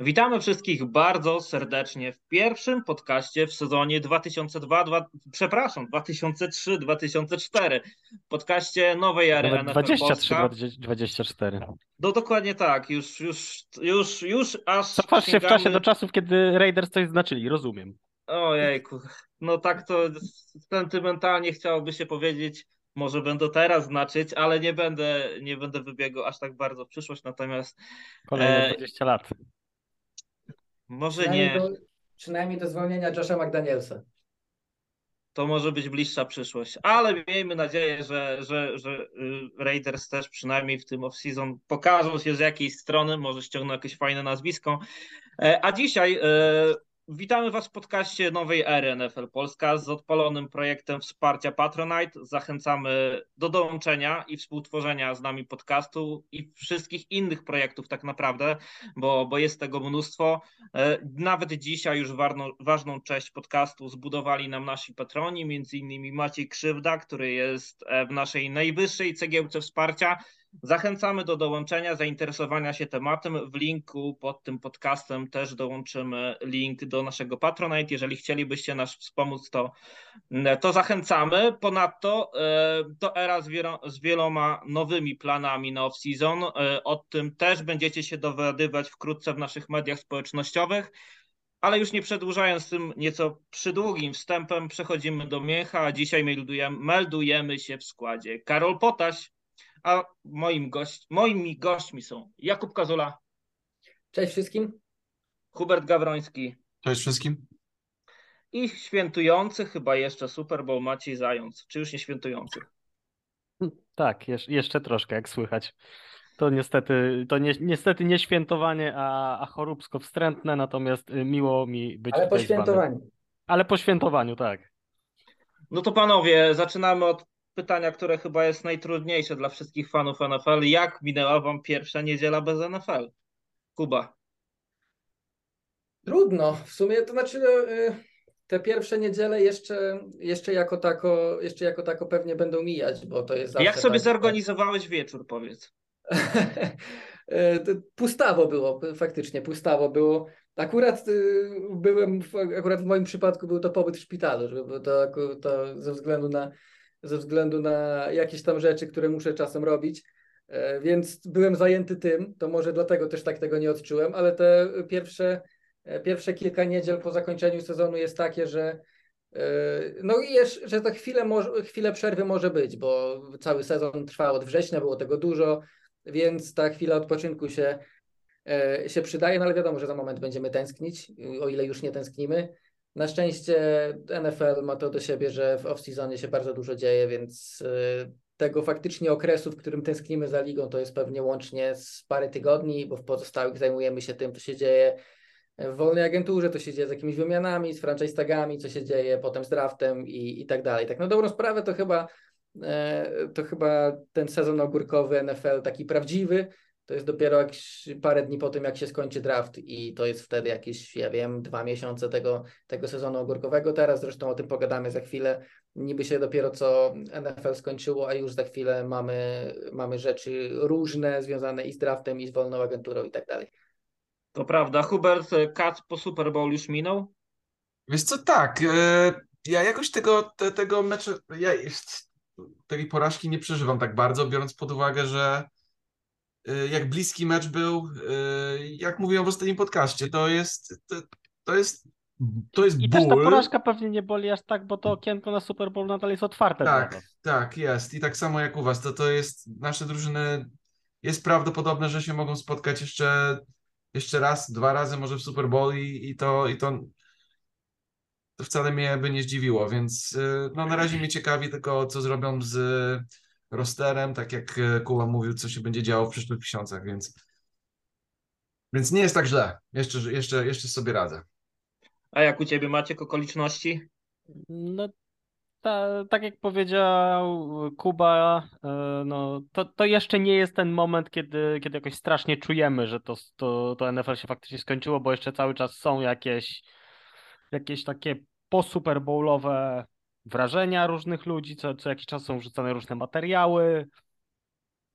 Witamy wszystkich bardzo serdecznie w pierwszym podcaście w sezonie 2002, 2, przepraszam, 2003-2004. Podcaście nowej ery NFL 23, Polska. 24. No dokładnie tak, już, już, już, już aż Cofasz się w czasie do czasów, kiedy Raiders coś znaczyli, rozumiem. Ojejku, no tak to sentymentalnie chciałoby się powiedzieć, może będę teraz znaczyć, ale nie będę, nie będę wybiegał aż tak bardzo w przyszłość, natomiast Kolejne E, 20 lat. Może nie, do, przynajmniej do zwolnienia Josha McDanielsa. to może być bliższa przyszłość, ale miejmy nadzieję, że, że, że y, Raiders też przynajmniej w tym off-season pokażą się z jakiejś strony, może ściągną jakieś fajne nazwisko. E, A dzisiaj e, witamy Was w podcaście nowej ery NFL Polska z odpalonym projektem wsparcia Patronite. Zachęcamy do dołączenia i współtworzenia z nami podcastu i wszystkich innych projektów tak naprawdę, bo, bo jest tego mnóstwo. E, Nawet dzisiaj już warno, ważną część podcastu zbudowali nam nasi patroni, między innymi Maciej Krzywda, który jest e, w naszej najwyższej cegiełce wsparcia. Zachęcamy do dołączenia, zainteresowania się tematem. W linku pod tym podcastem też dołączymy link do naszego Patronite. Jeżeli chcielibyście nas wspomóc, to, to zachęcamy. Ponadto e, to era z, wielo, z wieloma nowymi planami na off-season. E, O tym też będziecie się dowiadywać wkrótce w naszych mediach społecznościowych. Ale już nie przedłużając tym nieco przydługim wstępem, przechodzimy do mięcha, a dzisiaj meldujemy, meldujemy się w składzie Karol Potaś, a moim gość, moimi gośćmi są Jakub Kazula, Cześć wszystkim. Hubert Gawroński Cześć wszystkim. i świętujący chyba jeszcze Super Bowl Maciej Zając, czy już nie świętujący. Tak, jeszcze troszkę, jak słychać. To niestety, to nie, niestety nie świętowanie, a, a choróbsko wstrętne, natomiast y, miło mi być Ale po świętowaniu. Ale po świętowaniu, tak. No to panowie, zaczynamy od pytania, które chyba jest najtrudniejsze dla wszystkich fanów NFL. Jak minęła wam pierwsza niedziela bez NFL? Kuba. Trudno. W sumie to znaczy y, te pierwsze niedziele jeszcze, jeszcze, jako tako, jeszcze jako tako pewnie będą mijać, bo to jest Jak sobie tak, zorganizowałeś wieczór, powiedz? E, Pustawo było, faktycznie pustawo było. Akurat y, byłem, akurat w moim przypadku był to pobyt w szpitalu, żeby to, to ze względu na, ze względu na jakieś tam rzeczy, które muszę czasem robić, E, więc byłem zajęty tym, to może dlatego też tak tego nie odczułem, ale te pierwsze, e, pierwsze kilka niedziel po zakończeniu sezonu jest takie, że e, no i jeszcze, że to chwilę, chwilę przerwy może być, bo cały sezon trwał od września, było tego dużo, więc ta chwila odpoczynku się, się przydaje, no ale wiadomo, że za moment będziemy tęsknić, o ile już nie tęsknimy. Na szczęście NFL ma to do siebie, że w off-seasonie się bardzo dużo dzieje, więc e, tego faktycznie okresu, w którym tęsknimy za ligą, to jest pewnie łącznie z parę tygodni, bo w pozostałych zajmujemy się tym, co się dzieje w wolnej agenturze, to się dzieje z jakimiś wymianami, z franchise tagami, co się dzieje potem z draftem i, i tak dalej. Tak na dobrą sprawę to chyba e, to chyba ten sezon ogórkowy NFL taki prawdziwy, to jest dopiero jakieś parę dni po tym, jak się skończy draft i to jest wtedy jakieś, ja wiem, dwa miesiące tego, tego sezonu ogórkowego teraz, zresztą o tym pogadamy za chwilę. Niby się dopiero co NFL skończyło, a już za chwilę mamy, mamy rzeczy różne związane i z draftem, i z wolną agenturą i tak dalej. To prawda. Hubert, kat po Super Bowl już minął? Wiesz co, tak, e, ja jakoś tego, te, tego meczu, ja jest, tej porażki nie przeżywam tak bardzo, biorąc pod uwagę, że jak bliski mecz był, e, jak mówiłem w ostatnim podcaście, to jest, to, to jest, to jest I ból. też ta porażka pewnie nie boli aż tak, bo to okienko na Super Bowl nadal jest otwarte Tak, tak, jest. I tak samo jak u was, to to jest, nasze drużyny, jest prawdopodobne, że się mogą spotkać jeszcze, jeszcze raz, dwa razy może w Super Bowl i, i to, i to, to wcale mnie by nie zdziwiło, więc y, no na razie mnie ciekawi tylko, co zrobią z rosterem, tak jak y, Kuba mówił, co się będzie działo w przyszłych miesiącach, więc, więc nie jest tak źle. Jeszcze, jeszcze, jeszcze sobie radzę. A jak u ciebie Maciek okoliczności? No, ta, tak jak powiedział Kuba, e, no, to, to jeszcze nie jest ten moment, kiedy, kiedy jakoś strasznie czujemy, że to, to, to NFL się faktycznie skończyło, bo jeszcze cały czas są jakieś, jakieś takie po-Super Bowlowe wrażenia różnych ludzi, co, co jakiś czas są wrzucane różne materiały.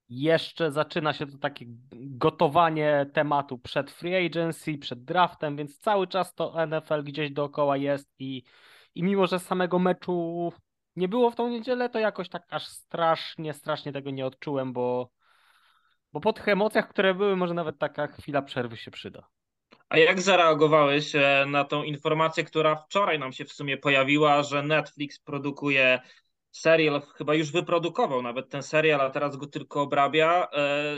jeszcze zaczyna się to takie gotowanie tematu przed free agency, przed draftem, więc cały czas to NFL gdzieś dookoła jest i, i mimo, że samego meczu nie było w tą niedzielę, to jakoś tak aż strasznie, strasznie tego nie odczułem, bo, bo po tych emocjach, które były, może nawet taka chwila przerwy się przyda. A jak zareagowałeś e, na tą informację, która wczoraj nam się w sumie pojawiła, że Netflix produkuje serial, chyba już wyprodukował nawet ten serial, a teraz go tylko obrabia, e,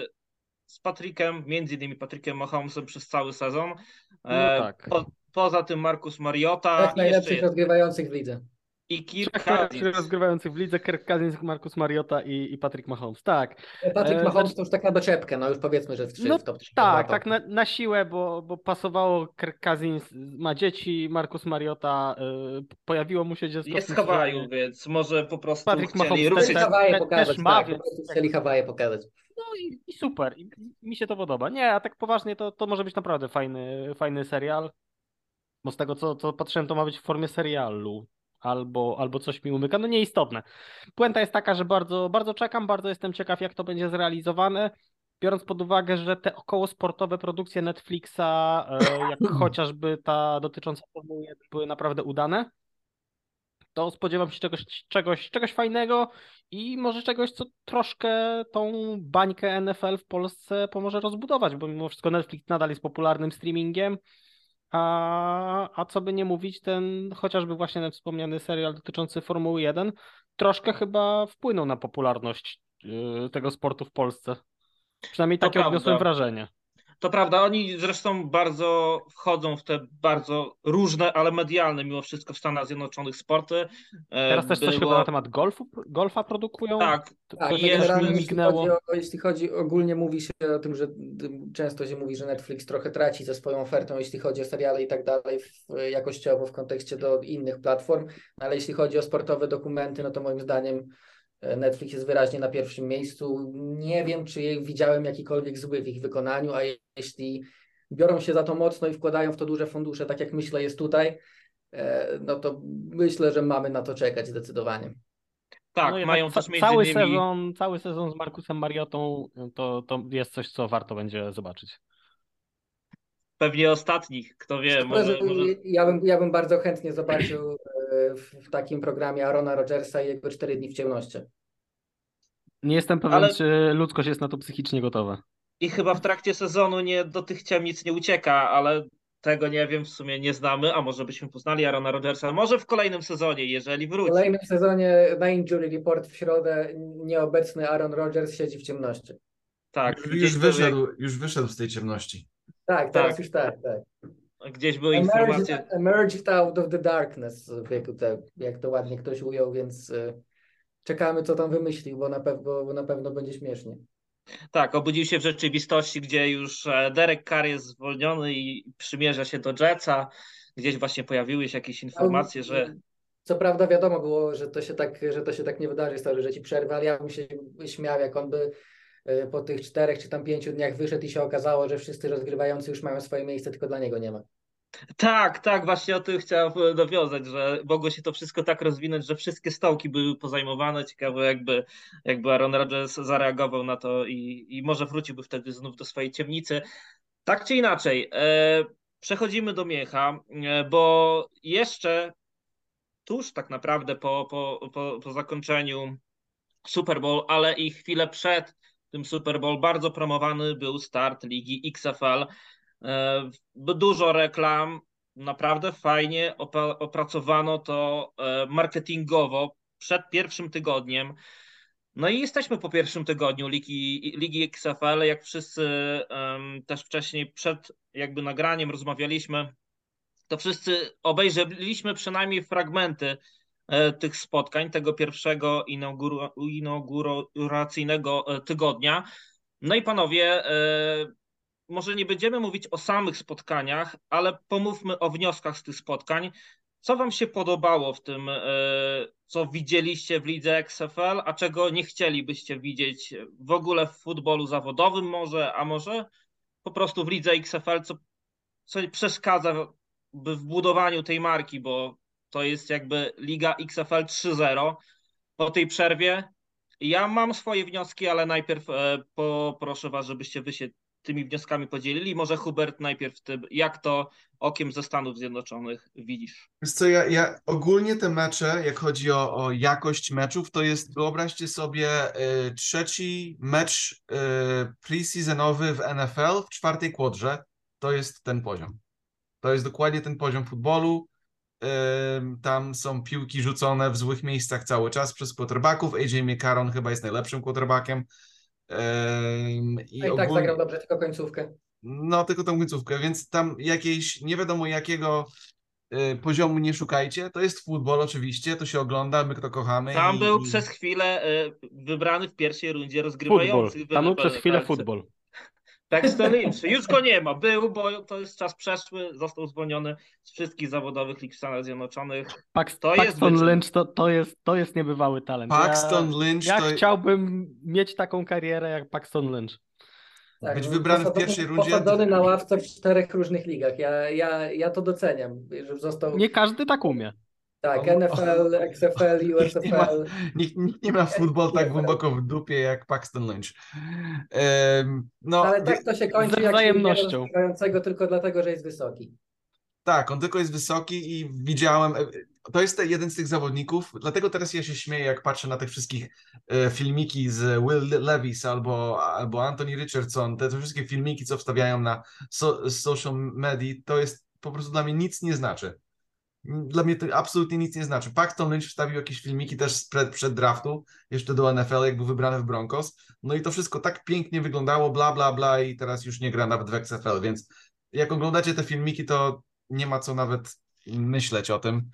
z Patrickiem, między innymi Patrickiem Mahomesem przez cały sezon. E, no tak. Po, poza tym Markus Mariota. Tak, najlepszych rozgrywających w lidze. I Kirk Cousins. rozgrywających w lidze Kirk Cousins, Marcus Mariota i, i Patrick Mahomes, tak. Patrick Mahomes to już taka doczepka, no już powiedzmy, że w 3 no, w top 3. Tak, tak na, na, siłę, bo, bo pasowało Kirk Cousins, ma dzieci, Marcus Mariota, y, pojawiło mu się dziecko. Jest w Hawaju, więc może po prostu Patrick chcieli Mahomes ruszyć. Hawaje pokazać, też ma, tak, więc... chcieli Hawaje pokazać. No i, i super, I, mi się to podoba. Nie, a tak poważnie to, to może być naprawdę fajny, fajny serial. Bo z tego, co, co patrzyłem, to ma być w formie serialu albo, albo coś mi umyka. No nieistotne. Puenta jest taka, że bardzo, bardzo czekam, bardzo jestem ciekaw, jak to będzie zrealizowane. Biorąc pod uwagę, że te około sportowe produkcje Netflixa, e, jak chociażby ta dotycząca Formuły 1, były naprawdę udane, to spodziewam się czegoś, czegoś, czegoś fajnego i może czegoś, co troszkę tą bańkę NFL w Polsce pomoże rozbudować, bo mimo wszystko Netflix nadal jest popularnym streamingiem. A, a co by nie mówić, ten chociażby właśnie ten wspomniany serial dotyczący Formuły 1 troszkę chyba wpłynął na popularność yy, tego sportu w Polsce. Przynajmniej takie odniosłem wrażenie. To prawda, oni zresztą bardzo wchodzą w te bardzo różne, ale medialne mimo wszystko w Stanach Zjednoczonych sporty. E, Teraz też Było... coś chyba na temat golfu, golfa produkują? Tak. tak I jest mi mignęło. Jeśli chodzi, o, jeśli chodzi, ogólnie mówi się o tym, że często się mówi, że Netflix trochę traci ze swoją ofertą, jeśli chodzi o seriale i tak dalej, w, jakościowo w kontekście do innych platform, ale jeśli chodzi o sportowe dokumenty, no to moim zdaniem Netflix jest wyraźnie na pierwszym miejscu. Nie wiem, czy widziałem jakikolwiek zły w ich wykonaniu, a jeśli biorą się za to mocno i wkładają w to duże fundusze, tak jak myślę jest tutaj, e, no to myślę, że mamy na to czekać zdecydowanie. Tak, no mają też między cały innymi... sezon, cały sezon z Markusem Mariotą to, to jest coś, co warto będzie zobaczyć. Pewnie ostatnich, kto wie. Może, może... Ja, bym, ja bym bardzo chętnie zobaczył e, w takim programie Arona Rodgersa i jego 4 dni w ciemności. Nie jestem pewien, Ale... czy ludzkość jest na to psychicznie gotowa. I chyba w trakcie sezonu nie, do tych ciemnic nie ucieka, ale tego nie wiem, w sumie nie znamy, a może byśmy poznali Arona Rodgersa, może w kolejnym sezonie, jeżeli wróci. W kolejnym sezonie na Injury Report w środę nieobecny Aaron Rodgers siedzi w ciemności. Tak. Już, już wyszedł, już wyszedł z tej ciemności. Tak, teraz tak. już tak, tak. Gdzieś były informacje. Emerged out of the darkness, jak to ładnie ktoś ujął, więc y, czekamy, co tam wymyślił, bo na pewno, bo na pewno będzie śmiesznie. Tak, obudził się w rzeczywistości, gdzie już e, Derek Carr jest zwolniony i przymierza się do Jetsa. Gdzieś właśnie pojawiły się jakieś informacje, że. Co prawda wiadomo było, że to się tak, że to się tak nie wydarzy, stary, że ci przerwę, ale ja bym się śmiał, jak on by e, po tych czterech czy tam pięciu dniach wyszedł i się okazało, że wszyscy rozgrywający już mają swoje miejsce, tylko dla niego nie ma. Tak, tak, właśnie o tym chciałem dowiązać, że mogło się to wszystko tak rozwinąć, że wszystkie stołki były pozajmowane. Ciekawe, jakby, jakby Aaron Rodgers zareagował na to i, i może wróciłby wtedy znów do swojej ciemnicy. Tak czy inaczej, e, przechodzimy do Miecha, e, bo jeszcze tuż tak naprawdę po, po, po, po zakończeniu Super Bowl, ale i chwilę przed tym Super Bowl bardzo promowany był start ligi XFL. E, dużo reklam, naprawdę fajnie opracowano to e, marketingowo przed pierwszym tygodniem. No i jesteśmy po pierwszym tygodniu Ligi, Ligi XFL. Jak wszyscy um, też wcześniej przed jakby nagraniem rozmawialiśmy, to wszyscy obejrzeliśmy przynajmniej fragmenty e, tych spotkań, tego pierwszego inauguracyjnego tygodnia. No i panowie, e, może nie będziemy mówić o samych spotkaniach, ale pomówmy o wnioskach z tych spotkań. Co Wam się podobało w tym, e, co widzieliście w lidze XFL, a czego nie chcielibyście widzieć w ogóle w futbolu zawodowym może, a może po prostu w lidze XFL, co, co przeszkadza w budowaniu tej marki, bo to jest jakby liga XFL 3.0 po tej przerwie, Ja mam swoje wnioski, ale najpierw e, poproszę Was, żebyście Wy się tymi wnioskami podzielili. Może Hubert najpierw tym, jak to okiem ze Stanów Zjednoczonych widzisz? Wiesz co, ja, ja ogólnie te mecze, jak chodzi o, o jakość meczów, to jest, wyobraźcie sobie, y, trzeci mecz y, preseasonowy w NFL w czwartej kwadrze. To jest ten poziom. To jest dokładnie ten poziom futbolu. Ym, tam są piłki rzucone w złych miejscach cały czas przez quarterbacków. AJ McCarron chyba jest najlepszym quarterbackiem. I, No i tak zagrał dobrze, tylko końcówkę. no, tylko tą końcówkę, więc tam jakiejś nie wiadomo jakiego y, poziomu nie szukajcie. To jest futbol oczywiście, to się ogląda, my to kochamy. Tam i, był przez chwilę e, wybrany w pierwszej rundzie rozgrywający. Tam był przez chwilę tak. futbol. Paxton Lynch. Już go nie ma. Był, bo to jest czas przeszły. Został zwolniony z wszystkich zawodowych lig w Stanach Zjednoczonych. Pax, To jest Paxton wyczyn. Lynch to, to, jest, to jest niebywały talent. Paxton ja, Lynch ja to chciałbym mieć taką karierę jak Paxton Lynch. Tak, Być wybrany w pierwszej rundzie? Posadzony na ławce w czterech różnych ligach. Ja, ja, ja to doceniam, że został Nie każdy tak umie. Tak, On- NFL, XFL, Nikt nie ma- USFL. nikt, nikt nie ma futbol tak głęboko w dupie jak Paxton Lynch. Ym, no, Ale tak to się kończy, jak wzajemnością. tylko dlatego, że jest wysoki. Tak, on tylko jest wysoki i widziałem. e, To jest jeden z tych zawodników, dlatego teraz ja się śmieję, jak patrzę na tych wszystkich e, filmiki z Will Levis albo, albo Anthony Richardson, te, te wszystkie filmiki, co wstawiają na so, social media, to jest po prostu dla mnie nic nie znaczy. Dla mnie to absolutnie nic nie znaczy. Paxton Lynch wstawił jakieś filmiki też przed, przed draftu, jeszcze do NFL, jak był wybrany w Broncos. No i to wszystko tak pięknie wyglądało, bla, bla, bla i teraz już nie gra nawet w XFL, więc jak oglądacie te filmiki, to nie ma co nawet myśleć o tym,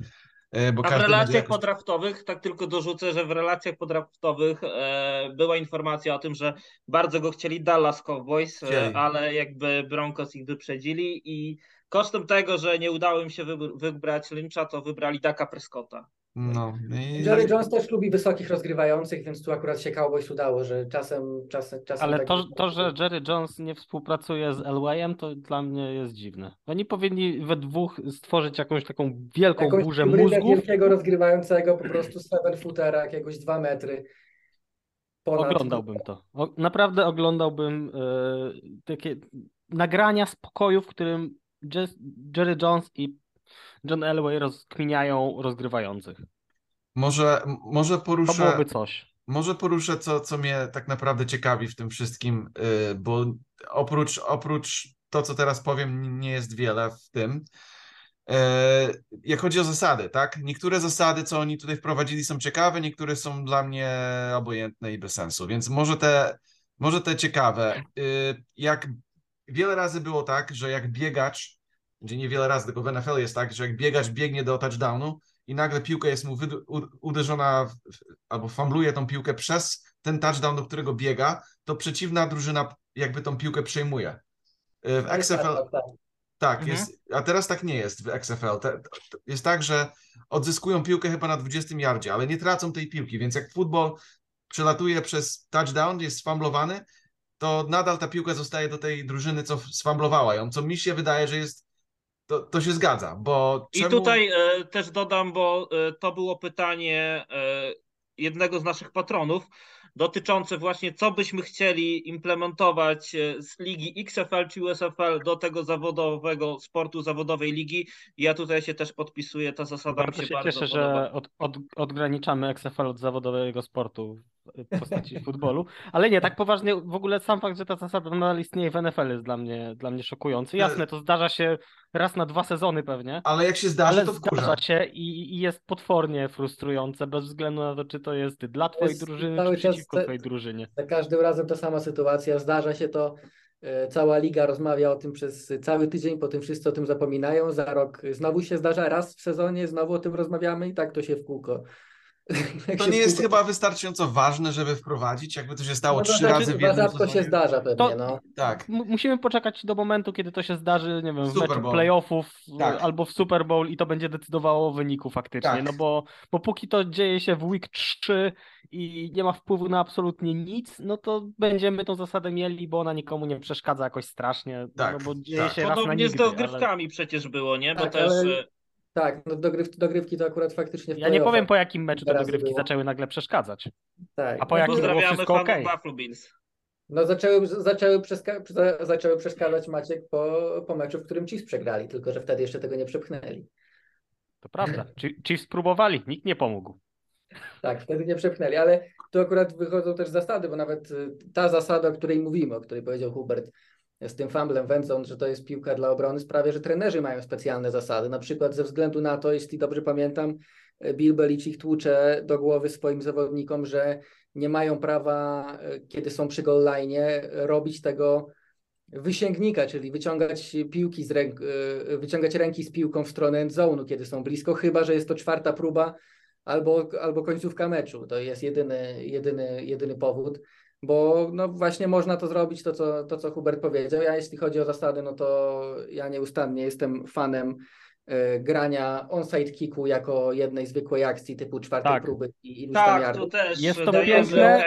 e, bo A w relacjach jakoś... podraftowych, tak tylko dorzucę, że w relacjach podraftowych e, była informacja o tym, że bardzo go chcieli Dallas Cowboys, e, ale jakby Broncos ich wyprzedzili i kosztem tego, że nie udało im się wybr- wybrać Lyncha, to wybrali Daka Prescotta. No, i Jerry tak- Jones też lubi wysokich rozgrywających, więc tu akurat się Cowboys udało, że czasem, czasem, czasem Ale tak to, to, że Jerry Jones nie współpracuje z Elwayem, to dla mnie jest dziwne. Oni powinni we dwóch stworzyć jakąś taką wielką jakąś burzę mózgów. wielkiego rozgrywającego, po prostu seven footera, jakiegoś dwa metry. Ponad. Oglądałbym to. O, naprawdę oglądałbym e, takie nagrania z pokoju, w którym Jerry Jones i John Elway rozkminiają rozgrywających. Może, może To poruszę... byłoby coś. Może poruszę, co, co mnie tak naprawdę ciekawi w tym wszystkim, yy, bo oprócz, oprócz to, co teraz powiem, nie jest wiele w tym. Yy, Jak chodzi o zasady, tak? Niektóre zasady, co oni tutaj wprowadzili, są ciekawe, niektóre są dla mnie obojętne i bez sensu, więc może te, może te ciekawe. Yy, Jak wiele razy było tak, że jak biegacz, gdzie nie wiele razy, tylko w NFL jest tak, że jak biegacz biegnie do touchdownu i nagle piłka jest mu uderzona w, albo fambluje tą piłkę przez ten touchdown, do którego biega, to przeciwna drużyna jakby tą piłkę przejmuje. Y, W XFL Tak, tak. tak Mhm. jest, a teraz tak nie jest w XFL. Te, to jest tak, że odzyskują piłkę chyba na 20 yardzie, ale nie tracą tej piłki, więc jak futbol przelatuje przez touchdown, jest sfamblowany, to nadal ta piłka zostaje do tej drużyny, co sfamblowała ją, co mi się wydaje, że jest to, to się zgadza, bo I czemu... tutaj e, też dodam, bo e, to było pytanie e, jednego z naszych patronów dotyczące właśnie, co byśmy chcieli implementować e, z ligi XFL czy USFL do tego zawodowego sportu, zawodowej ligi. I ja tutaj się też podpisuję, ta zasada mi Bardzo się się bardzo cieszę, podoba. że od, od, odgraniczamy XFL od zawodowego sportu w postaci futbolu. Ale nie, tak poważnie, w ogóle sam fakt, że ta zasada nadal istnieje w NFL jest dla mnie, dla mnie szokujący. Jasne, to zdarza się raz na dwa sezony pewnie, Ale jak się zdarzy, ale to wkurza. zdarza się i, i jest potwornie frustrujące, bez względu na to, czy to jest dla twojej jest drużyny, cały czy przeciwko te- twojej drużynie. Za każdym razem ta sama sytuacja. Zdarza się to. e, Cała liga rozmawia o tym przez cały tydzień, potem wszyscy o tym zapominają. Za rok znowu się zdarza, raz w sezonie znowu o tym rozmawiamy i tak to się w kółko. Jak To nie jest chyba wystarczająco ważne, żeby wprowadzić, jakby to się stało No to trzy znaczy, razy w jednym rzadko się sezonie. zdarza pewnie, To- no. Tak. M- Musimy poczekać do momentu, kiedy to się zdarzy, nie wiem, w Super meczu playoffów Tak. albo w Super Bowl i to będzie decydowało o wyniku faktycznie. Tak. No bo, bo póki to dzieje się w week 3 i nie ma wpływu na absolutnie nic, no to będziemy tą zasadę mieli, bo ona nikomu nie przeszkadza jakoś strasznie. Tak, no bo dzieje tak. się raz na Podobnie z nigdy, ale... dogrywkami przecież było, nie? Bo Tak, też ale- e, Tak, no dogryw, dogrywki to akurat faktycznie w Ja nie powiem po jakim meczu te dogrywki było. zaczęły nagle przeszkadzać. Tak. A po jakim było wszystko Bills. No zaczęły, zaczęły, przeska- za- zaczęły przeszkadzać Maciek po, po meczu, w którym Chiefs przegrali, tylko że wtedy jeszcze tego nie przepchnęli. To prawda. Ci- Chiefs spróbowali, nikt nie pomógł. Tak, wtedy nie przepchnęli, ale tu akurat wychodzą też zasady, bo nawet y, ta zasada, o której mówimy, o której powiedział Hubert z tym famblem wędzą, że to jest piłka dla obrony, sprawia, że trenerzy mają specjalne zasady. Na przykład ze względu na to, jeśli dobrze pamiętam, y, Bill Belichick tłucze do głowy swoim zawodnikom, że nie mają prawa, y, kiedy są przy goal line, robić tego wysięgnika, czyli wyciągać piłki z ręk, y, wyciągać ręki z piłką w stronę end zone'u, kiedy są blisko, chyba że jest to czwarta próba albo, albo końcówka meczu. To jest jedyny, jedyny, jedyny powód, bo no właśnie można to zrobić, to co, to co Hubert powiedział. Ja jeśli chodzi o zasady, no to ja nieustannie jestem fanem y, grania onside kicku jako jednej zwykłej akcji typu czwartej Tak. próby i tam Tak, tu też Jest to piękne.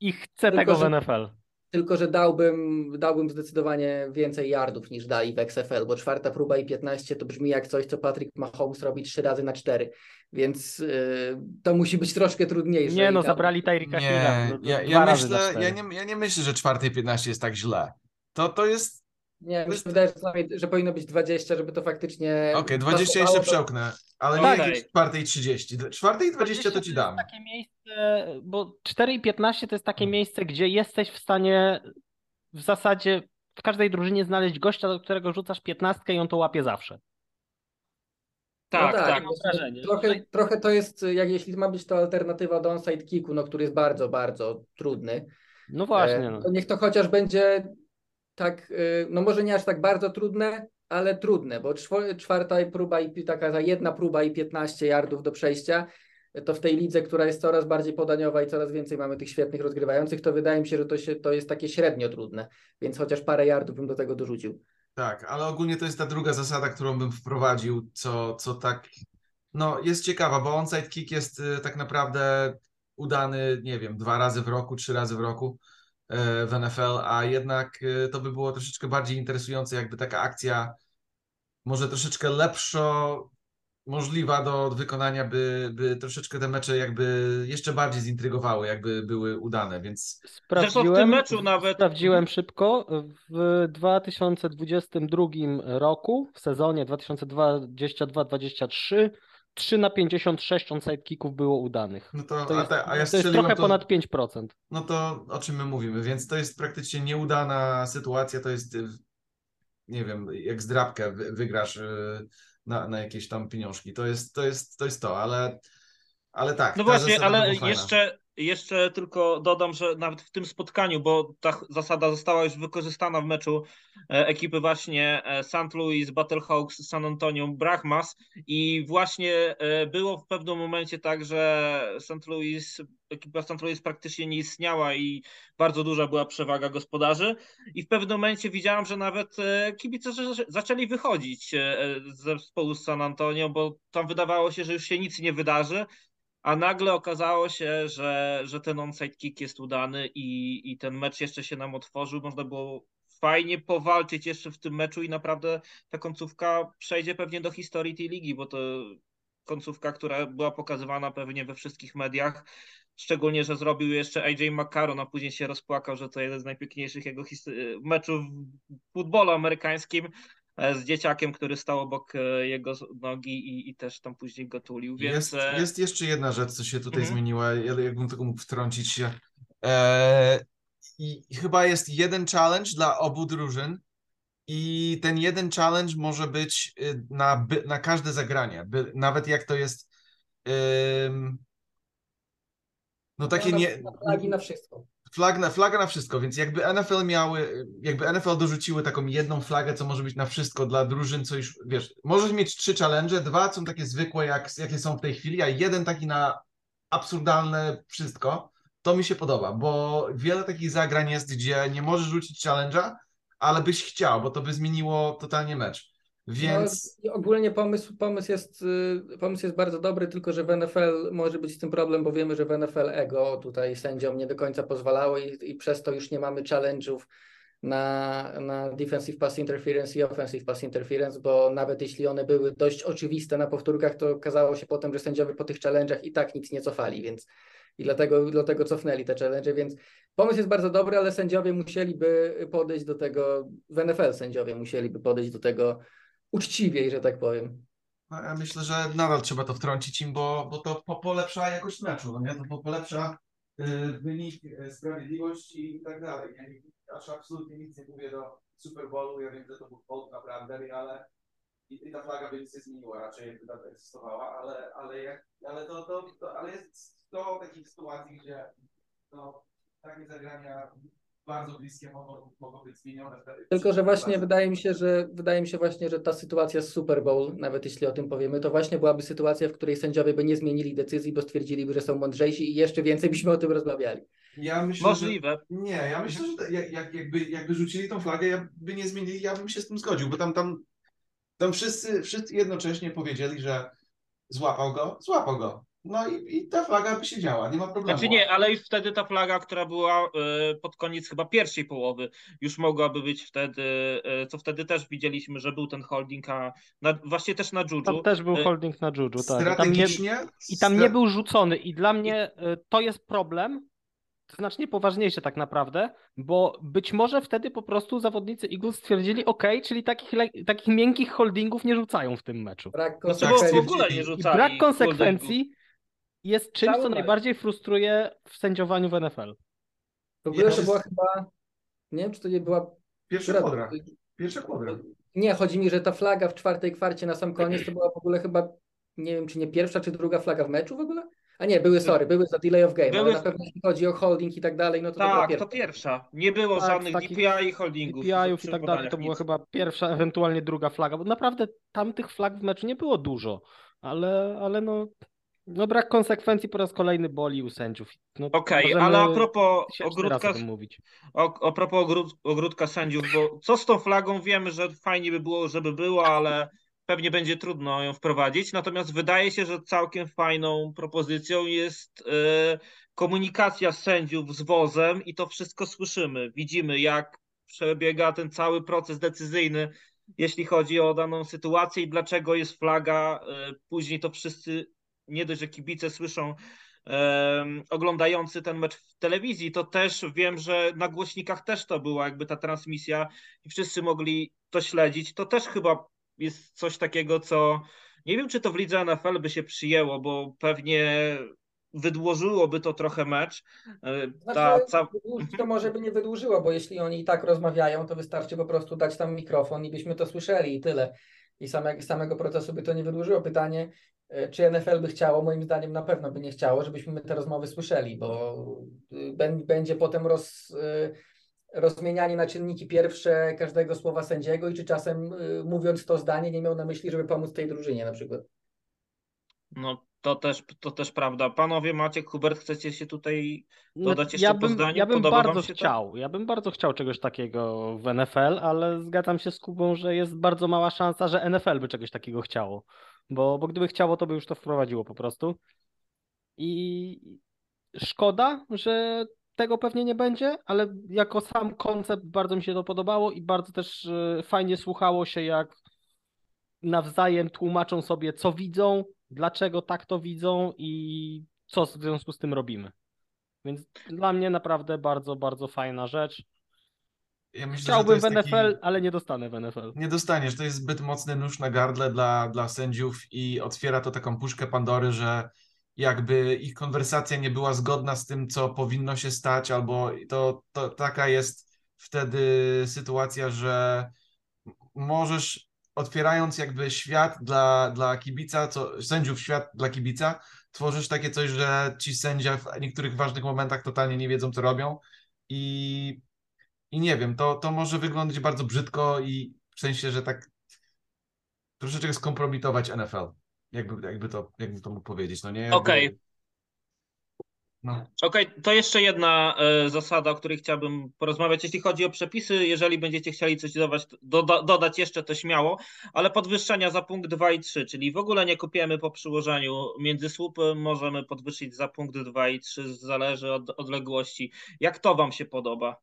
I chcę Tylko, tego w że- NFL. Tylko, że dałbym, dałbym zdecydowanie więcej yardów niż dali w XFL, bo czwarta próba i 15 to brzmi jak coś, co Patrick Mahomes robi 3 razy na 4, więc yy, to musi być troszkę trudniejsze. Nie no, tam- zabrali Tyrika Hilla. Nie, no, ja, ja, myślę, cztery. ja, nie, ja nie myślę, że czwartej 15 jest tak źle. To, to jest, Nie, mi się wydaje, że, przynajmniej- że powinno być 20, żeby to faktycznie... okej, 20 jeszcze pasowało do- przełknę, ale Okej. nie jakieś czwartej 30. Czwartej 20 to ci jest dam. takie miejsce, bo 4 i 15 to jest takie Hmm. miejsce, gdzie jesteś w stanie w zasadzie w każdej drużynie znaleźć gościa, do którego rzucasz 15 i on to łapie zawsze. Tak, no tak. mam wrażenie, Trochę, trochę to jest, jak jeśli ma być to alternatywa do onside kicku, no, który jest bardzo, bardzo trudny, No właśnie. E, No. To niech to chociaż będzie tak, y, no może nie aż tak bardzo trudne, ale trudne, bo czwarta próba i taka jedna próba i 15 yardów do przejścia, to w tej lidze, która jest coraz bardziej podaniowa i coraz więcej mamy tych świetnych rozgrywających, to wydaje mi się, że to, się, to jest takie średnio trudne, więc chociaż parę yardów bym do tego dorzucił. Tak, ale ogólnie to jest ta druga zasada, którą bym wprowadził, co, co tak, no jest ciekawa, bo onside kick jest y, tak naprawdę udany, nie wiem, dwa razy w roku, trzy razy w roku w NFL, a jednak y, to by było troszeczkę bardziej interesujące, jakby taka akcja może troszeczkę lepszo możliwa do wykonania, by, by troszeczkę te mecze jakby jeszcze bardziej zintrygowały, jakby były udane, więc Zresztą w Sprawdziłem, tym meczu nawet. sprawdziłem szybko. W 2022 roku, w sezonie 2022-2023, 3 na 56 onside kicków było udanych. no to, To a, jest, te, a ja to jest trochę to... ponad 5%. No to o czym my mówimy, więc to jest praktycznie nieudana sytuacja, to jest, y, nie wiem, jak zdrabkę wy- wygrasz y, na, na jakieś tam pieniążki, to jest to, jest, to, jest to ale, ale tak. No ta właśnie, ale jeszcze, jeszcze tylko dodam, że nawet w tym spotkaniu, bo ta zasada została już wykorzystana w meczu e, ekipy właśnie e, St. Louis Battlehawks z San Antonio Brahmas i właśnie e, było w pewnym momencie tak, że St. Louis, ekipa St. Louis praktycznie nie istniała i bardzo duża była przewaga gospodarzy i w pewnym momencie widziałem, że nawet kibice zaczęli wychodzić ze zespołu z San Antonio, bo tam wydawało się, że już się nic nie wydarzy, a nagle okazało się, że, że ten onside kick jest udany i, i ten mecz jeszcze się nam otworzył. Można było fajnie powalczyć jeszcze w tym meczu i naprawdę ta końcówka przejdzie pewnie do historii tej ligi, bo to końcówka, która była pokazywana pewnie we wszystkich mediach. Szczególnie, że zrobił jeszcze AJ McCarron, a później się rozpłakał, że to jeden z najpiękniejszych jego meczów w futbolu amerykańskim z dzieciakiem, który stał obok e, jego nogi i, i też tam później go tulił. Więc Jest, e, jest jeszcze jedna rzecz, co się tutaj Mhm. zmieniła, ja- jakbym tylko mógł wtrącić się. E, I chyba jest jeden challenge dla obu drużyn i ten jeden challenge może być y, na, na każde zagranie, by, nawet jak to jest ym, no takie No, nie... na wszystko. Flag na, flaga na wszystko, więc jakby NFL miały, jakby NFL dorzuciły taką jedną flagę, co może być na wszystko dla drużyn, co już, wiesz, możesz mieć trzy challenge, dwa są takie zwykłe, jak, jakie są w tej chwili, a jeden taki na absurdalne wszystko, to mi się podoba, bo wiele takich zagrań jest, gdzie nie możesz rzucić challenge'a, ale byś chciał, bo to by zmieniło totalnie mecz. Więc No, ogólnie pomysł, pomysł, jest, y, pomysł jest bardzo dobry, tylko że w NFL może być z tym problem, bo wiemy, że w NFL ego tutaj sędziom nie do końca pozwalało i, i przez to już nie mamy challenge'ów na, na defensive pass interference i offensive pass interference, bo nawet jeśli one były dość oczywiste na powtórkach, to okazało się potem, że sędziowie po tych challenge'ach i tak nic nie cofali, więc i dlatego, dlatego cofnęli te challenge, więc pomysł jest bardzo dobry, ale sędziowie musieliby podejść do tego, w NFL sędziowie musieliby podejść do tego uczciwiej, że tak powiem. No, ja myślę, że nadal trzeba to wtrącić im, bo, bo to po, polepsza jakość meczu, no nie? To po, polepsza y, wynik, y, sprawiedliwość i tak dalej. Ja nie, aż absolutnie nic nie mówię do Super Bowlu, ja wiem, że to był Bolt naprawdę, ale i, i ta flaga by nic nie zmieniła, raczej jakby tam egzystowała, ale, ale, jak, ale, to, to, to, ale jest to takich sytuacji, gdzie to takie zagrania bardzo bliskie mogą, mogą być zmienione. Tylko, że właśnie wydaje mi się, że wydaje mi się właśnie, że ta sytuacja z Super Bowl, nawet jeśli o tym powiemy, to właśnie byłaby sytuacja, w której sędziowie by nie zmienili decyzji, bo stwierdziliby, że są mądrzejsi i jeszcze więcej byśmy o tym rozmawiali. Ja myślę, Możliwe. Że, nie, ja myślę, że jak, jak, jakby, jakby rzucili tą flagę, ja by nie zmienili, ja bym się z tym zgodził, bo tam, tam, tam wszyscy, wszyscy jednocześnie powiedzieli, że złapał go, złapał go. No i, i ta flaga by się działa, nie ma problemu. Znaczy nie, ale już wtedy ta flaga, która była y, pod koniec chyba pierwszej połowy, już mogłaby być wtedy, y, co wtedy też widzieliśmy, że był ten holding, a na, właśnie też na Juju. Tam też był Y, holding na Juju, tak. I tam, nie, Strategicznie... I tam nie był rzucony i dla mnie to jest problem, znacznie poważniejszy tak naprawdę, bo być może wtedy po prostu zawodnicy Eagles stwierdzili, ok, czyli takich, takich miękkich holdingów nie rzucają w tym meczu. Brak No Tak, bo w konsekwencji. ogóle nie I I rzucali. brak holdingu. Jest czymś, co najbardziej frustruje w sędziowaniu w NFL. W ogóle to była chyba, nie wiem, czy to nie była Pierwsza która- kwadra, pierwsza kwadra. Nie, chodzi mi, że ta flaga w czwartej kwarcie na sam koniec to była w ogóle chyba, nie wiem, czy nie pierwsza, czy druga flaga w meczu w ogóle? A nie, były, sorry, były za delay of game, ale Były- na pewno jeśli chodzi o holding i tak dalej, no to, to była Tak, pierwsza. to pierwsza. Nie było Tak, żadnych DPI i holdingów. DPI-ów i tak dalej, to była chyba pierwsza, ewentualnie druga flaga, bo naprawdę tamtych flag w meczu nie było dużo, ale, ale no, no brak konsekwencji po raz kolejny boli u sędziów. No, Okej, możemy ale a propos ogródka, mówić. o, a propos ogród, ogródka sędziów, bo co z tą flagą? Wiemy, że fajnie by było, żeby było, ale pewnie będzie trudno ją wprowadzić. Natomiast wydaje się, że całkiem fajną propozycją jest e, komunikacja sędziów z wozem i to wszystko słyszymy. Widzimy, jak przebiega ten cały proces decyzyjny, jeśli chodzi o daną sytuację i dlaczego jest flaga. E, później to wszyscy, nie dość, że kibice słyszą oglądający ten mecz w telewizji, to też wiem, że na głośnikach też to była jakby ta transmisja i wszyscy mogli to śledzić. To też chyba jest coś takiego, co nie wiem, czy to w lidze NFL by się przyjęło, bo pewnie wydłużyłoby to trochę mecz. E, Ta, Znaczy, ca... wydłużyć to może by nie wydłużyło, bo jeśli oni i tak rozmawiają, to wystarczy po prostu dać tam mikrofon i byśmy to słyszeli i tyle. I same, samego procesu by to nie wydłużyło. Pytanie, czy NFL by chciało? Moim zdaniem na pewno by nie chciało, żebyśmy my te rozmowy słyszeli, bo y, bę- będzie potem roz, y, rozmienianie na czynniki pierwsze każdego słowa sędziego i czy czasem y, mówiąc to zdanie nie miał na myśli, żeby pomóc tej drużynie na przykład. No to też, to też prawda. Panowie, Maciek, Hubert, chcecie się tutaj No, dodać jeszcze ja po bym, zdaniu? ja bym Podoba bardzo się to? chciał, ja bym bardzo chciał czegoś takiego w NFL, ale zgadzam się z Kubą, że jest bardzo mała szansa, że NFL by czegoś takiego chciało, bo, bo gdyby chciało, to by już to wprowadziło po prostu. I szkoda, że tego pewnie nie będzie, ale jako sam koncept bardzo mi się to podobało i bardzo też e, fajnie słuchało się, jak nawzajem tłumaczą sobie, co widzą, dlaczego tak to widzą i co w związku z tym robimy. Więc dla mnie naprawdę bardzo, bardzo fajna rzecz. Ja myślę, Chciałbym w jest taki- NFL, ale nie dostanę w NFL. Nie dostaniesz, to jest zbyt mocny nóż na gardle dla, dla sędziów i otwiera to taką puszkę Pandory, że jakby ich konwersacja nie była zgodna z tym, co powinno się stać, albo to, to taka jest wtedy sytuacja, że możesz otwierając jakby świat dla, dla kibica, co, sędziów świat dla kibica, tworzysz takie coś, że ci sędzia w niektórych ważnych momentach totalnie nie wiedzą, co robią i i nie wiem, to, to może wyglądać bardzo brzydko i w sensie, że tak troszeczkę skompromitować NFL. Jakby, jakby, to, jakby to mógł powiedzieć, no nie? Jakby- Okej. No. Okej, to jeszcze jedna e, zasada, o której chciałbym porozmawiać. Jeśli chodzi o przepisy, jeżeli będziecie chcieli coś dodawać, doda, dodać jeszcze, to śmiało, ale podwyższenia za punkt 2 i 3, czyli w ogóle nie kupiemy po przyłożeniu między słupy, możemy podwyższyć za punkt 2 i 3, zależy od odległości. Jak to Wam się podoba?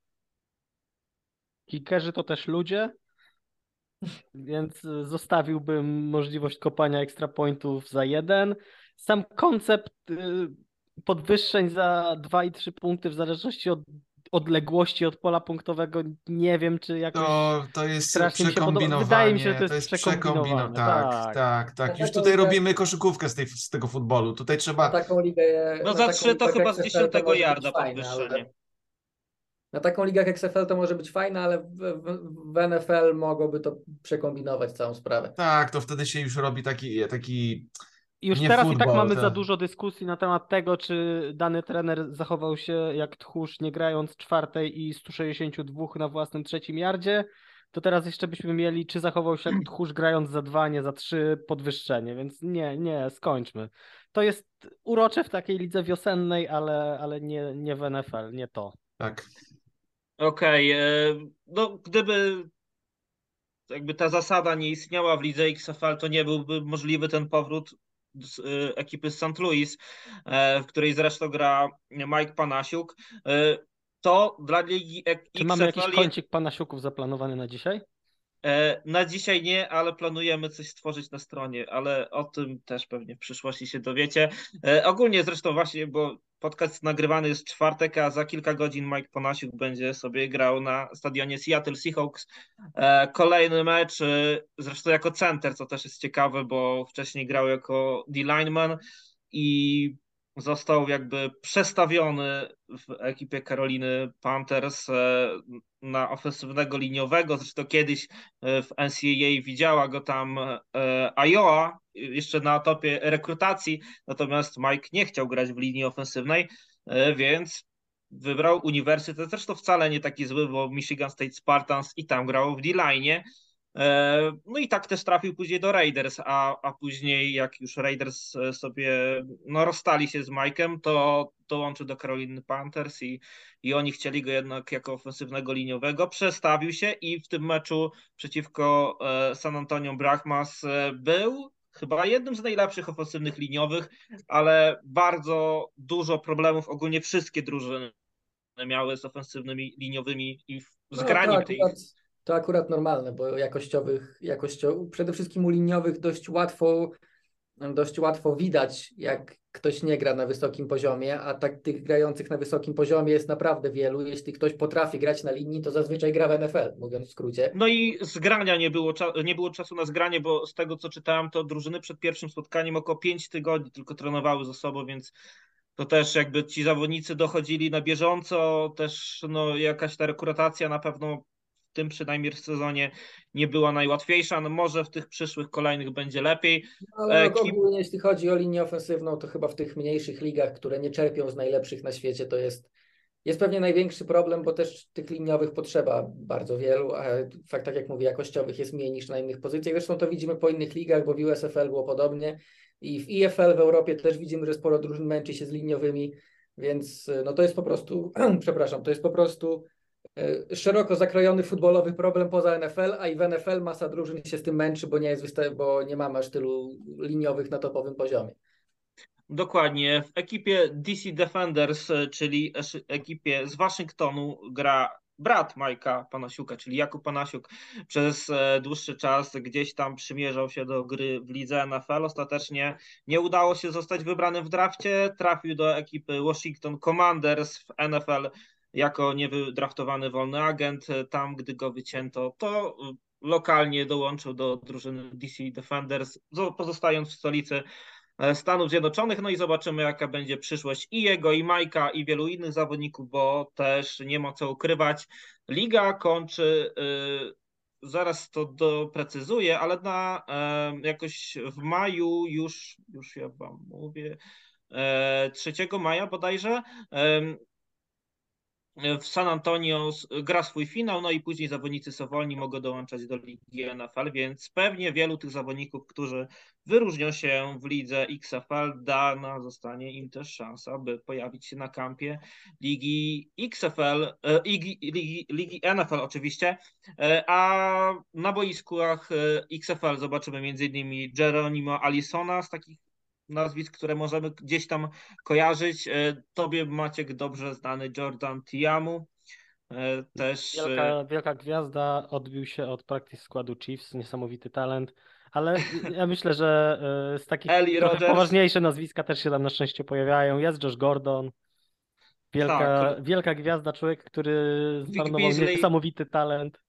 Kickerzy to też ludzie, więc zostawiłbym możliwość kopania extra pointów za jeden. Sam koncept y, podwyższeń za 2 i 3 punkty w zależności od odległości od pola punktowego nie wiem, czy jakoś To, to jest przekombinowanie. Wydaje mi się, że to jest przekombinowane, przekambino- Tak, tak. tak, tak. Na Już taką tutaj ligę- robimy koszykówkę z, tej, z tego futbolu. Tutaj Na trzeba. taką ligę. No na za trzy to chyba z XFL 10 może być yarda fajne, ale- podwyższenie. Na taką ligę jak XFL to może być fajne, ale w, w, w NFL mogłoby to przekombinować całą sprawę. Tak, to wtedy się już robi taki, taki Już Nie teraz i futbol, tak mamy za tak. dużo dyskusji na temat tego, czy dany trener zachował się jak tchórz, nie grając czwartej i 162 na własnym trzecim yardzie. To teraz jeszcze byśmy mieli, czy zachował się jak tchórz, grając za dwa, nie za trzy podwyższenie, więc nie, nie, skończmy. To jest urocze w takiej lidze wiosennej, ale, ale nie, nie w NFL, nie to. tak. Okej, e, no gdyby jakby ta zasada nie istniała w lidze XFL, to nie byłby możliwy ten powrót z e, ekipy z St. Louis, e, w której zresztą gra Mike Panasiuk. E, To dla ligi e- Czy mamy jakiś XFL kącik pana siuków zaplanowany na dzisiaj? E, Na dzisiaj nie, ale planujemy coś stworzyć na stronie, ale o tym też pewnie w przyszłości się dowiecie. E, Ogólnie zresztą właśnie, bo podcast nagrywany jest czwartek, a za kilka godzin Mike Ponasiuk będzie sobie grał na stadionie Seattle Seahawks. E, Kolejny mecz, zresztą jako center, co też jest ciekawe, bo wcześniej grał jako D-lineman i został jakby przestawiony w ekipie Karoliny Panthers na ofensywnego liniowego. Zresztą kiedyś e, w NCAA widziała go tam e, Iowa, jeszcze na topie rekrutacji, natomiast Mike nie chciał grać w linii ofensywnej, e, więc wybrał uniwersytet, zresztą wcale nie taki zły, bo Michigan State Spartans i tam grał w D-line. E, No i tak też trafił później do Raiders, a, a później jak już Raiders e, sobie no, rozstali się z Mike'em, to dołączył do Caroliny Panthers i, i oni chcieli go jednak jako ofensywnego liniowego. Przestawił się i w tym meczu przeciwko e, San Antonio Brahmas był chyba jednym z najlepszych ofensywnych liniowych, ale bardzo dużo problemów ogólnie wszystkie drużyny miały z ofensywnymi liniowymi i z No, graniem to, tej akurat, to akurat normalne, bo jakościowych, jakościowo, przede wszystkim u liniowych dość łatwo, dość łatwo widać, jak ktoś nie gra na wysokim poziomie, a tak tych grających na wysokim poziomie jest naprawdę wielu. Jeśli ktoś potrafi grać na linii, to zazwyczaj gra w NFL, mówiąc w skrócie. No i zgrania nie było, nie było czasu na zgranie, bo z tego co czytałem, to drużyny przed pierwszym spotkaniem około 5 tygodni tylko trenowały ze sobą, więc to też jakby ci zawodnicy dochodzili na bieżąco, też no jakaś ta rekrutacja na pewno w tym przynajmniej w sezonie nie była najłatwiejsza, no może w tych przyszłych kolejnych będzie lepiej. Ale Ekip- ogólnie, jeśli chodzi o linię ofensywną, to chyba w tych mniejszych ligach, które nie czerpią z najlepszych na świecie, to jest, jest pewnie największy problem, bo też tych liniowych potrzeba bardzo wielu, a fakt, tak jak mówię, jakościowych jest mniej niż na innych pozycjach. Zresztą to widzimy po innych ligach, bo w USFL było podobnie i w IFL w Europie też widzimy, że sporo drużyn męczy się z liniowymi, więc no to jest po prostu, przepraszam, to jest po prostu szeroko zakrojony futbolowy problem poza NFL, a i w NFL masa drużyn się z tym męczy, bo nie jest bo nie mamy aż tylu liniowych na topowym poziomie. Dokładnie. W ekipie DC Defenders, e, czyli ekipie z Waszyngtonu, gra brat Majka Panasiuka, czyli Jakub Panasiuk. Przez e, dłuższy czas gdzieś tam przymierzał się do gry w lidze NFL. Ostatecznie nie udało się zostać wybranym w drafcie. Trafił do ekipy Washington Commanders w NFL jako niewydraftowany wolny agent. Tam, gdy go wycięto, to e, lokalnie dołączył do drużyny DC Defenders, zo- pozostając w stolicy e, Stanów Zjednoczonych. No i zobaczymy, jaka będzie przyszłość i jego, i Majka, i wielu innych zawodników, bo też nie ma co ukrywać. Liga kończy, y, zaraz to doprecyzuję, ale na e, jakoś w maju już, już ja wam mówię, e, 3 maja bodajże. em, w San Antonio gra swój finał, no i później zawodnicy są wolni, mogą dołączać do ligi NFL, więc pewnie wielu tych zawodników, którzy wyróżnią się w lidze XFL, dana zostanie im też szansa, by pojawić się na kampie ligi XFL, e, ligi, ligi, ligi NFL oczywiście, e, a na boiskach e, XFL zobaczymy m.in. Geronimo Alisona z takich nazwisk, które możemy gdzieś tam kojarzyć. E, Tobie Maciek dobrze znany Jordan Tiamu. e, też e, Wielka, wielka gwiazda, odbił się od practice składu Chiefs, niesamowity talent, ale ja myślę, że z takich poważniejsze nazwiska też się tam na szczęście pojawiają. Jest Josh Gordon, wielka, Tak. wielka gwiazda, człowiek, który zmarnował niesamowity talent.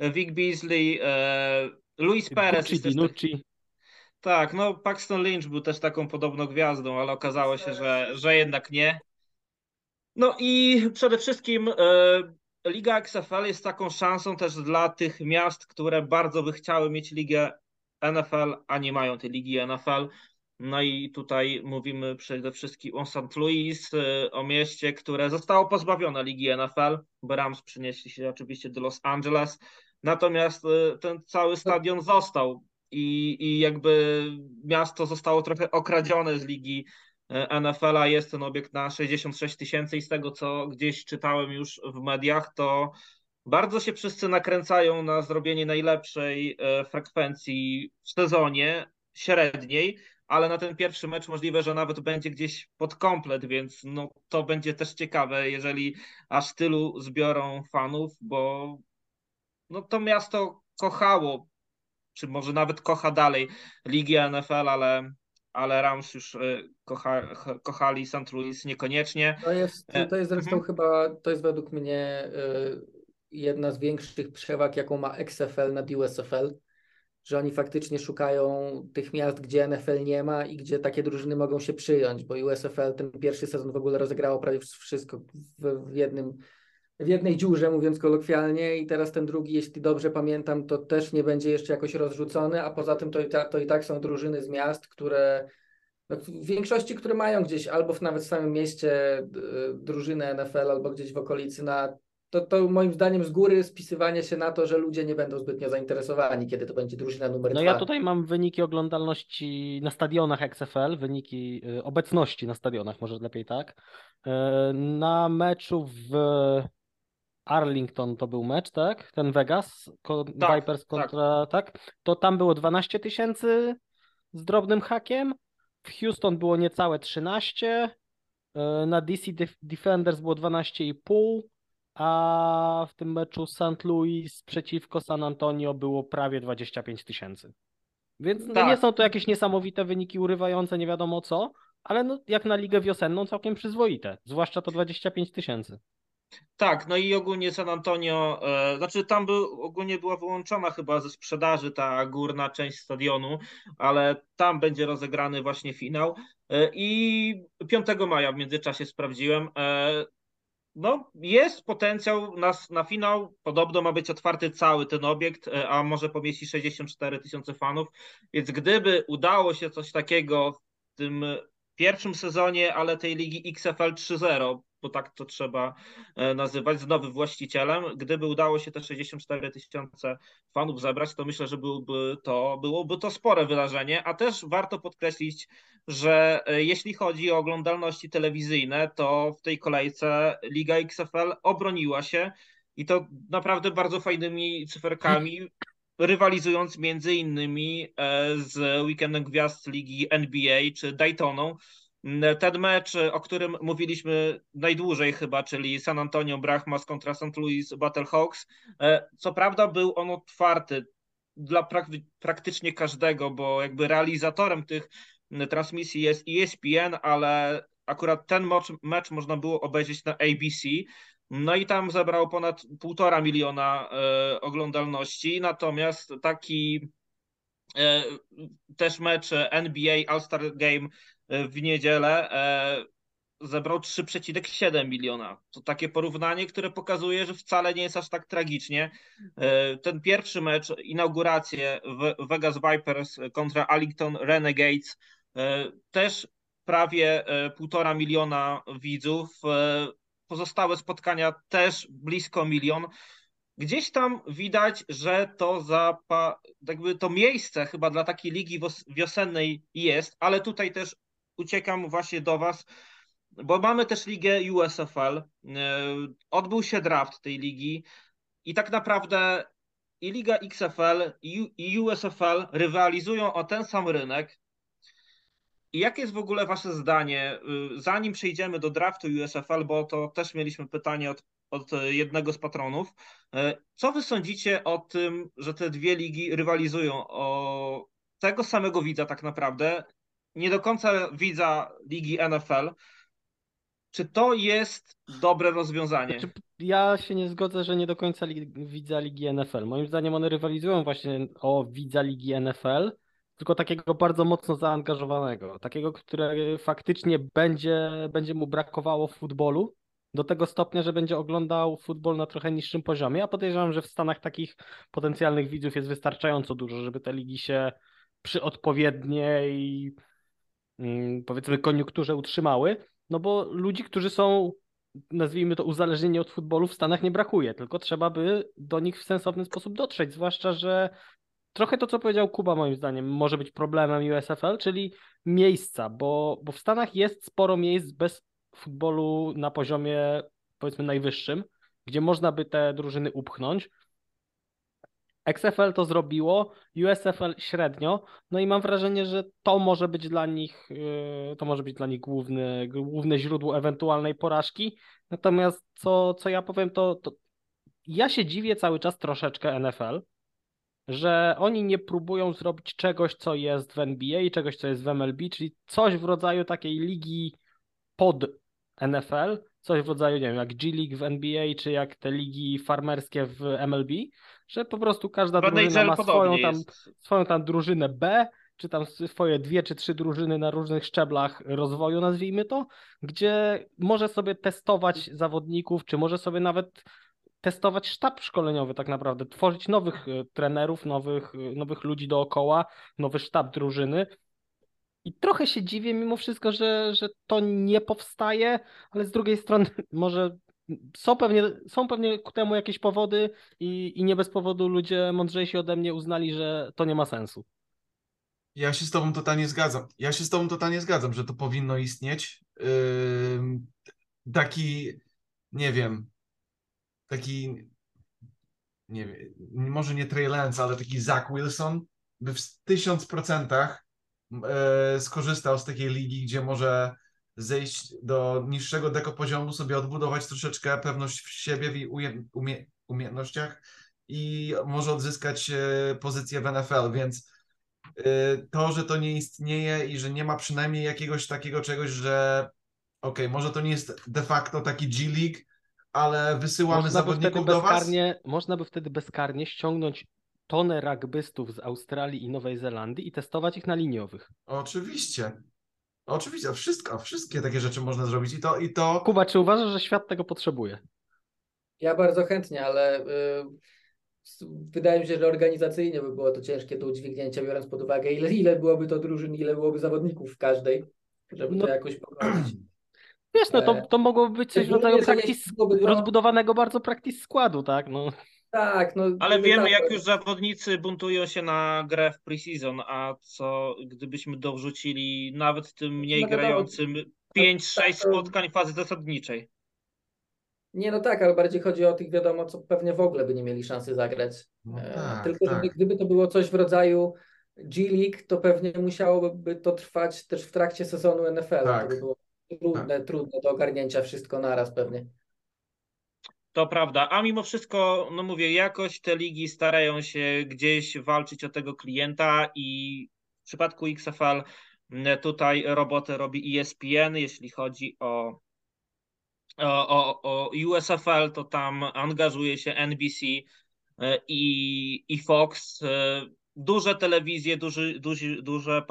Vic Beasley, e, Luis Perez Gucci, Dinucci. Tak, no Paxton Lynch był też taką podobną gwiazdą, ale okazało się, że, że jednak nie. No i przede wszystkim e, Liga XFL jest taką szansą też dla tych miast, które bardzo by chciały mieć ligę NFL, a nie mają tej ligi NFL. No i tutaj mówimy przede wszystkim o St. Louis, e, o mieście, które zostało pozbawione ligi NFL, bo Rams przynieśli się oczywiście do Los Angeles. Natomiast e, ten cały stadion został i, i jakby miasto zostało trochę okradzione z ligi e, NFL-a. Jest ten obiekt na 66 tysięcy i z tego, co gdzieś czytałem już w mediach, to bardzo się wszyscy nakręcają na zrobienie najlepszej e, frekwencji w sezonie średniej, ale na ten pierwszy mecz możliwe, że nawet będzie gdzieś pod komplet, więc no, to będzie też ciekawe, jeżeli aż tylu zbiorą fanów, bo no, to miasto kochało, czy może nawet kocha dalej Ligę NFL, ale, ale Rams już e, kocha, kochali St. Louis niekoniecznie. To jest, E, to jest zresztą mhm. chyba, to jest według mnie y, jedna z większych przewag, jaką ma XFL nad USFL, że oni faktycznie szukają tych miast, gdzie NFL nie ma i gdzie takie drużyny mogą się przyjąć, bo USFL ten pierwszy sezon w ogóle rozegrało prawie wszystko w, w jednym w jednej dziurze, mówiąc kolokwialnie, i teraz ten drugi, jeśli dobrze pamiętam, to też nie będzie jeszcze jakoś rozrzucony, a poza tym to i, ta, to i tak są drużyny z miast, które no, w większości, które mają gdzieś albo w, nawet w samym mieście y, drużynę NFL, albo gdzieś w okolicy na to, to moim zdaniem z góry spisywanie się na to, że ludzie nie będą zbytnio zainteresowani, kiedy to będzie drużyna numer No dwa. ja tutaj mam wyniki oglądalności na stadionach XFL, wyniki y, obecności na stadionach, może lepiej tak. Y, Na meczu w Arlington to był mecz, tak? Ten Vegas, ko- Tak, Vipers tak. kontra, tak? To tam było 12 tysięcy z drobnym hakiem. W Houston było niecałe 13. y, Na DC Def- Defenders było 12,5. A w tym meczu St. Louis przeciwko San Antonio było prawie 25 tysięcy. Więc no nie Tak. są to jakieś niesamowite wyniki urywające, nie wiadomo co, ale no, jak na ligę wiosenną całkiem przyzwoite, zwłaszcza to 25 tysięcy. Tak, no i ogólnie San Antonio, e, znaczy tam był, ogólnie była wyłączona chyba ze sprzedaży ta górna część stadionu, ale tam będzie rozegrany właśnie finał. E, I 5 maja w międzyczasie sprawdziłem. E, no, jest potencjał na, na finał. Podobno ma być otwarty cały ten obiekt, a może pomieści 64 tysiące fanów. Więc gdyby udało się coś takiego w tym pierwszym sezonie, ale tej ligi XFL 3.0, bo tak to trzeba e, nazywać, z nowym właścicielem, gdyby udało się te 64 tysiące fanów zebrać, to myślę, że byłoby to, byłoby to spore wydarzenie, a też warto podkreślić, że e, jeśli chodzi o oglądalności telewizyjne, to w tej kolejce Liga XFL obroniła się i to naprawdę bardzo fajnymi cyferkami, rywalizując między innymi e, z Weekendem Gwiazd Ligi NBA czy Daytoną. Mm, Ten mecz, o którym mówiliśmy najdłużej chyba, czyli San Antonio Brahmas kontra St. Louis Battlehawks, e, co prawda był on otwarty dla prak- praktycznie każdego, bo jakby realizatorem tych transmisji jest E ESPN, ale akurat ten mecz, mecz można było obejrzeć na ABC. No i tam zebrał ponad półtora miliona e, oglądalności, natomiast taki e, też mecz NBA All-Star Game e, w niedzielę e, zebrał 3,7 miliona. To takie porównanie, które pokazuje, że wcale nie jest aż tak tragicznie. E, Ten pierwszy mecz, inaugurację Vegas Vipers kontra Arlington Renegades, e, też prawie e, półtora miliona widzów. E, Pozostałe spotkania też blisko milion. Gdzieś tam widać, że to jakby to miejsce chyba dla takiej ligi wiosennej jest, ale tutaj też uciekam właśnie do Was, bo mamy też ligę USFL. E, Odbył się draft tej ligi i tak naprawdę i liga XFL i USFL rywalizują o ten sam rynek. I jakie jest w ogóle Wasze zdanie, y, zanim przejdziemy do draftu USFL, bo to też mieliśmy pytanie od od jednego z patronów. E, co wy sądzicie o tym, że te dwie ligi rywalizują o tego samego widza tak naprawdę, nie do końca widza ligi NFL? Czy to jest dobre rozwiązanie? Znaczy, ja się nie zgodzę, że nie do końca li widza ligi NFL. Moim zdaniem one rywalizują właśnie o widza ligi NFL, tylko takiego bardzo mocno zaangażowanego, takiego, który faktycznie będzie, będzie mu brakowało futbolu do tego stopnia, że będzie oglądał futbol na trochę niższym poziomie, a podejrzewam, że w Stanach takich potencjalnych widzów jest wystarczająco dużo, żeby te ligi się przy odpowiedniej mm, powiedzmy koniunkturze utrzymały, no bo ludzi, którzy są nazwijmy to uzależnieni od futbolu w Stanach nie brakuje, tylko trzeba by do nich w sensowny sposób dotrzeć, zwłaszcza, że trochę to, co powiedział Kuba, moim zdaniem, może być problemem USFL, czyli miejsca, bo, bo w Stanach jest sporo miejsc bez futbolu na poziomie, powiedzmy, najwyższym, gdzie można by te drużyny upchnąć. XFL to zrobiło, USFL średnio, no i mam wrażenie, że to może być dla nich, yy, to może być dla nich główny, główne źródło ewentualnej porażki. Natomiast co, co ja powiem, to, to ja się dziwię cały czas troszeczkę NFL, że oni nie próbują zrobić czegoś, co jest w NBA, czegoś, co jest w MLB, czyli coś w rodzaju takiej ligi pod NFL, coś w rodzaju, nie wiem, jak G League w NBA, czy jak te ligi farmerskie w MLB, że po prostu każda drużyna ma swoją tam, swoją tam drużynę B, czy tam swoje dwie czy trzy drużyny na różnych szczeblach rozwoju, nazwijmy to, gdzie może sobie testować zawodników, czy może sobie nawet testować sztab szkoleniowy tak naprawdę, tworzyć nowych e, trenerów, nowych, e, nowych ludzi dookoła, nowy sztab drużyny. I trochę się dziwię mimo wszystko, że, że to nie powstaje, ale z drugiej strony może są pewnie, są pewnie ku temu jakieś powody i, i nie bez powodu ludzie mądrzejsi ode mnie uznali, że to nie ma sensu. Ja się z tobą totalnie zgadzam. Ja się z tobą totalnie zgadzam, że to powinno istnieć. Yy, taki, nie wiem, taki, nie wiem, może nie Trey Lance, ale taki Zach Wilson by w tysiąc procentach skorzystał z takiej ligi, gdzie może zejść do niższego deko poziomu, sobie odbudować troszeczkę pewność w siebie, w umie, umie, umiejętnościach i może odzyskać e, pozycję w NFL, więc e, to, że to nie istnieje i że nie ma przynajmniej jakiegoś takiego czegoś, że ok, może to nie jest de facto taki G-League, ale wysyłamy można zawodników do was. Można by wtedy bezkarnie ściągnąć tonę rugbystów z Australii i Nowej Zelandii i testować ich na liniowych. Oczywiście. Oczywiście, wszystko, wszystkie takie rzeczy można zrobić i to, i to... Kuba, czy uważasz, że świat tego potrzebuje? Ja bardzo chętnie, ale y, wydaje mi się, że organizacyjnie by było to ciężkie do udźwignięcia, biorąc pod uwagę, ile, ile byłoby to drużyn, ile byłoby zawodników w każdej, żeby no, to jakoś pogodzić. Wiesz, no to, e, to mogłoby być coś w rodzaju practice, rozbudowanego bardzo practice składu, tak? No. Tak, no. Ale wiemy, tak, jak już zawodnicy buntują się na grę w preseason, a co gdybyśmy dorzucili nawet tym mniej no, grającym 5-6 tak, spotkań fazy zasadniczej. Nie, no tak, ale bardziej chodzi o tych, wiadomo, co pewnie w ogóle by nie mieli szansy zagrać. No e, tak, Tylko, tak. Gdyby to było coś w rodzaju G-League, to pewnie musiałoby to trwać też w trakcie sezonu NFL. Tak. To by było trudne, tak. trudne do ogarnięcia wszystko naraz pewnie. To prawda, a mimo wszystko, no mówię, jakoś te ligi starają się gdzieś walczyć o tego klienta i w przypadku XFL tutaj robotę robi ESPN, jeśli chodzi o, o, o USFL, to tam angażuje się NBC e, i, i Fox. E, duże telewizje, duży, duży, duże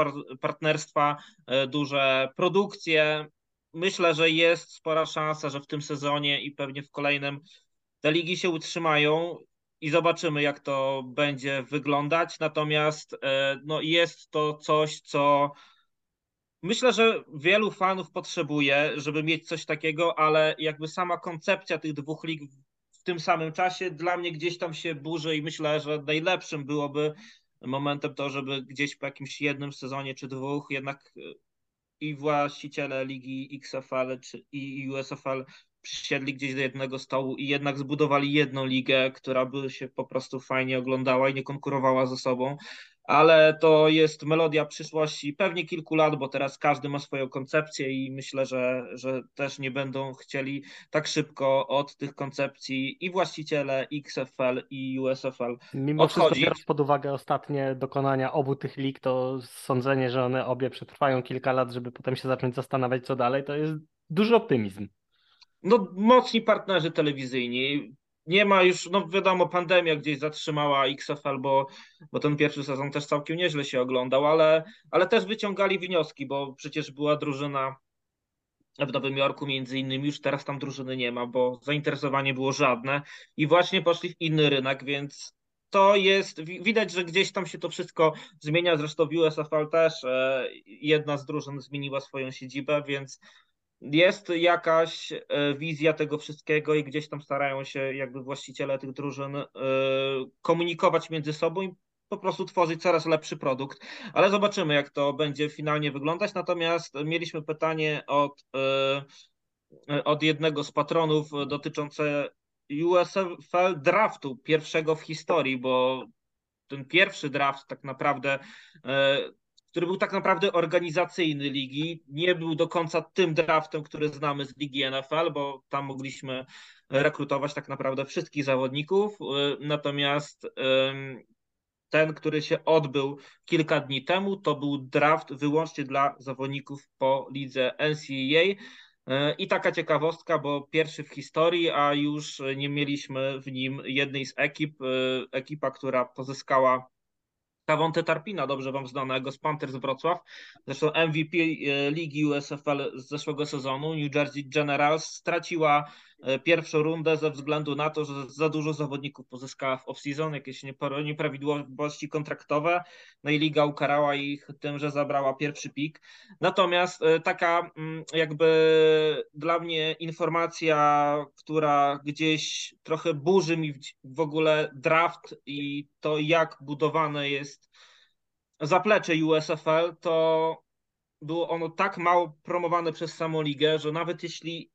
partnerstwa, e, duże produkcje myślę, że jest spora szansa, że w tym sezonie i pewnie w kolejnym te ligi się utrzymają i zobaczymy, jak to będzie wyglądać. Natomiast e, no, jest to coś, co myślę, że wielu fanów potrzebuje, żeby mieć coś takiego, ale jakby sama koncepcja tych dwóch lig w tym samym czasie dla mnie gdzieś tam się burzy i myślę, że najlepszym byłoby momentem to, żeby gdzieś po jakimś jednym sezonie czy dwóch jednak e, i właściciele ligi XFL czy, i USFL przysiedli gdzieś do jednego stołu i jednak zbudowali jedną ligę, która by się po prostu fajnie oglądała i nie konkurowała ze sobą. Ale to jest melodia przyszłości pewnie kilku lat, bo teraz każdy ma swoją koncepcję i myślę, że, że też nie będą chcieli tak szybko od tych koncepcji i właściciele XFL i USFL Mimo wszystko, odchodzić. biorąc pod uwagę ostatnie dokonania obu tych lig, to sądzenie, że one obie przetrwają kilka lat, żeby potem się zacząć zastanawiać, co dalej, to jest duży optymizm. No, mocni partnerzy telewizyjni. Nie ma już, no wiadomo, pandemia gdzieś zatrzymała XFL, bo, bo ten pierwszy sezon też całkiem nieźle się oglądał, ale, ale też wyciągali wnioski, bo przecież była drużyna w Nowym Jorku między innymi, już teraz tam drużyny nie ma, bo zainteresowanie było żadne i właśnie poszli w inny rynek, więc to jest, widać, że gdzieś tam się to wszystko zmienia, zresztą w USFL też e, jedna z drużyn zmieniła swoją siedzibę, więc jest jakaś e, wizja tego wszystkiego i gdzieś tam starają się jakby właściciele tych drużyn e, komunikować między sobą i po prostu tworzyć coraz lepszy produkt, ale zobaczymy jak to będzie finalnie wyglądać. Natomiast mieliśmy pytanie od, e, od jednego z patronów dotyczące USFL draftu pierwszego w historii, bo ten pierwszy draft tak naprawdę który był tak naprawdę organizacyjny ligi. Nie był do końca tym draftem, który znamy z ligi NFL, bo tam mogliśmy rekrutować tak naprawdę wszystkich zawodników. Natomiast ten, który się odbył kilka dni temu, to był draft wyłącznie dla zawodników po lidze NCAA. I taka ciekawostka, bo pierwszy w historii, a już nie mieliśmy w nim jednej z ekip, ekipa, która pozyskała Kawonte Tarpina, dobrze wam znanego z Panthers Wrocław, zresztą MVP e, ligi USFL z zeszłego sezonu, New Jersey Generals, straciła pierwszą rundę ze względu na to, że za dużo zawodników pozyskała w off-season, jakieś nieprawidłowości kontraktowe, no i liga ukarała ich tym, że zabrała pierwszy pik. Natomiast e, taka mm, jakby dla mnie informacja, która gdzieś trochę burzy mi w ogóle draft i to jak budowane jest zaplecze USFL, to było ono tak mało promowane przez samą ligę, że nawet jeśli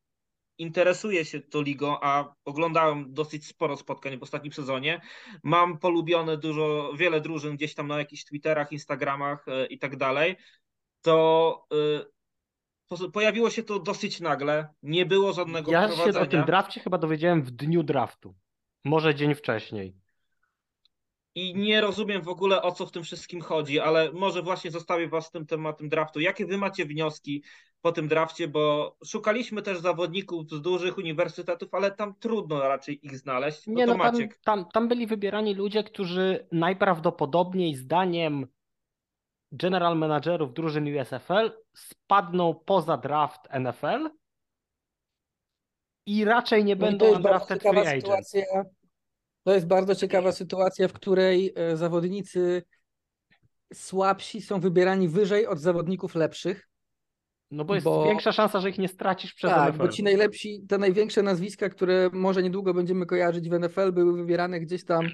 interesuje się tą ligą, a oglądałem dosyć sporo spotkań w ostatnim sezonie, mam polubione dużo, wiele drużyn gdzieś tam na jakichś Twitterach, Instagramach e, i tak dalej, to e, pojawiło się to dosyć nagle, nie było żadnego. Ja się o tym drafcie chyba dowiedziałem w dniu draftu, może dzień wcześniej i nie rozumiem w ogóle o co w tym wszystkim chodzi, ale może właśnie zostawię was z tym tematem draftu. Jakie wy macie wnioski po tym drafcie, bo szukaliśmy też zawodników z dużych uniwersytetów, ale tam trudno raczej ich znaleźć. No nie, to no tam, tam, tam byli wybierani ludzie, którzy najprawdopodobniej zdaniem general managerów drużyn USFL spadną poza draft NFL i raczej nie no będą undrafted free agent. Sytuacja to jest bardzo ciekawa sytuacja, w której e, zawodnicy słabsi są wybierani wyżej od zawodników lepszych. No bo jest bo... większa szansa, że ich nie stracisz przez tak, NFL. bo ci najlepsi, te największe nazwiska, które może niedługo będziemy kojarzyć w NFL, były wybierane gdzieś tam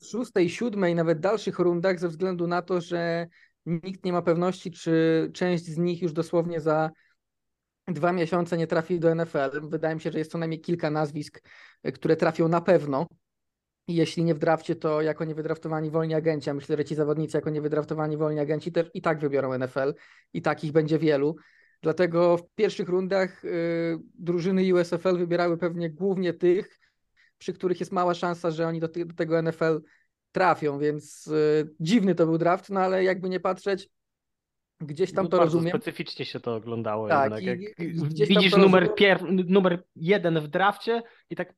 w szóstej, siódmej, nawet dalszych rundach, ze względu na to, że nikt nie ma pewności, czy część z nich już dosłownie za dwa miesiące nie trafi do NFL. Wydaje mi się, że jest co najmniej kilka nazwisk, które trafią na pewno jeśli nie w drafcie, to jako niewydraftowani wolni agenci. A myślę, że ci zawodnicy jako niewydraftowani wolni agenci też i tak wybiorą NFL i takich będzie wielu. Dlatego w pierwszych rundach y, drużyny USFL wybierały pewnie głównie tych, przy których jest mała szansa, że oni do, do tego NFL trafią, więc y, dziwny to był draft, no ale jakby nie patrzeć, gdzieś tam no to rozumiem. Specyficznie się to oglądało tak, jednak. I, widzisz numer, pier... numer jeden w drafcie i tak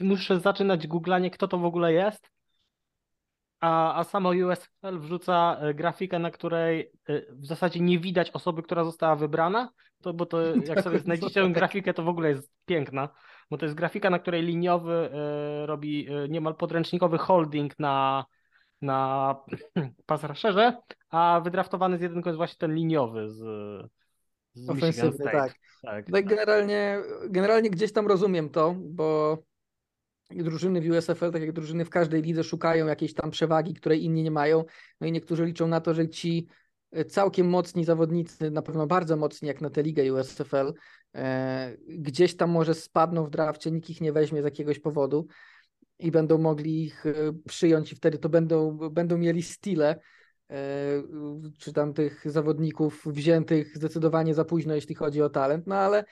muszę zaczynać googlanie, kto to w ogóle jest. A, a samo USFL wrzuca e, grafikę, na której e, w zasadzie nie widać osoby, która została wybrana, to, bo to jak sobie znajdziecie tę grafikę, to w ogóle jest piękna, bo to jest grafika, na której liniowy e, robi niemal podręcznikowy holding na, na pas rusherze, a wydraftowany z jedynką jest właśnie ten liniowy z Ofensywny, tak. tak. No generalnie, generalnie gdzieś tam rozumiem to, bo drużyny w USFL, tak jak drużyny w każdej lidze, szukają jakiejś tam przewagi, której inni nie mają. No i niektórzy liczą na to, że ci e, całkiem mocni zawodnicy, na pewno bardzo mocni jak na tę ligę USFL, e, gdzieś tam może spadną w drafcie, nikt ich nie weźmie z jakiegoś powodu. i będą mogli ich e, przyjąć i wtedy to będą, będą mieli stile czy tam tych zawodników wziętych zdecydowanie za późno, jeśli chodzi o talent, no ale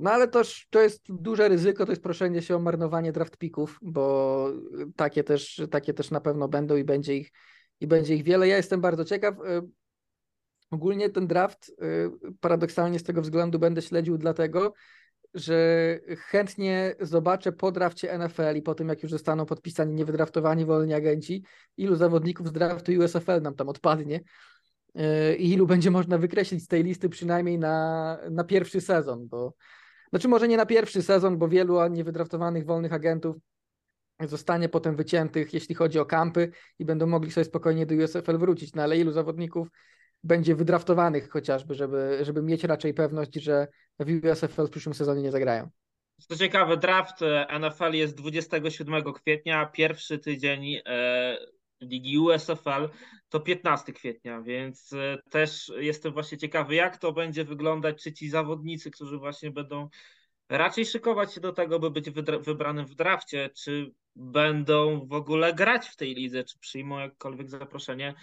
no ale to, to jest duże ryzyko, to jest proszenie się o marnowanie draft picków, bo takie też, takie też na pewno będą i będzie ich, i będzie ich wiele. Ja jestem bardzo ciekaw. Ogólnie ten draft y, paradoksalnie z tego względu będę śledził dlatego, że chętnie zobaczę po drafcie NFL i po tym, jak już zostaną podpisani niewydraftowani wolni agenci, ilu zawodników z draftu USFL nam tam odpadnie y, i ilu będzie można wykreślić z tej listy przynajmniej na, na pierwszy sezon, bo znaczy może nie na pierwszy sezon, bo wielu niewydraftowanych wolnych agentów zostanie potem wyciętych, jeśli chodzi o kampy i będą mogli sobie spokojnie do USFL wrócić, no ale ilu zawodników będzie wydraftowanych chociażby, żeby, żeby mieć raczej pewność, że w USFL w przyszłym sezonie nie zagrają. Co ciekawe, draft e, NFL jest 27 kwietnia, pierwszy tydzień e, ligi USFL to 15 kwietnia, więc e, też jestem właśnie ciekawy, jak to będzie wyglądać, czy ci zawodnicy, którzy właśnie będą raczej szykować się do tego, by być wybranym w drafcie, czy będą w ogóle grać w tej lidze, czy przyjmą jakkolwiek zaproszenie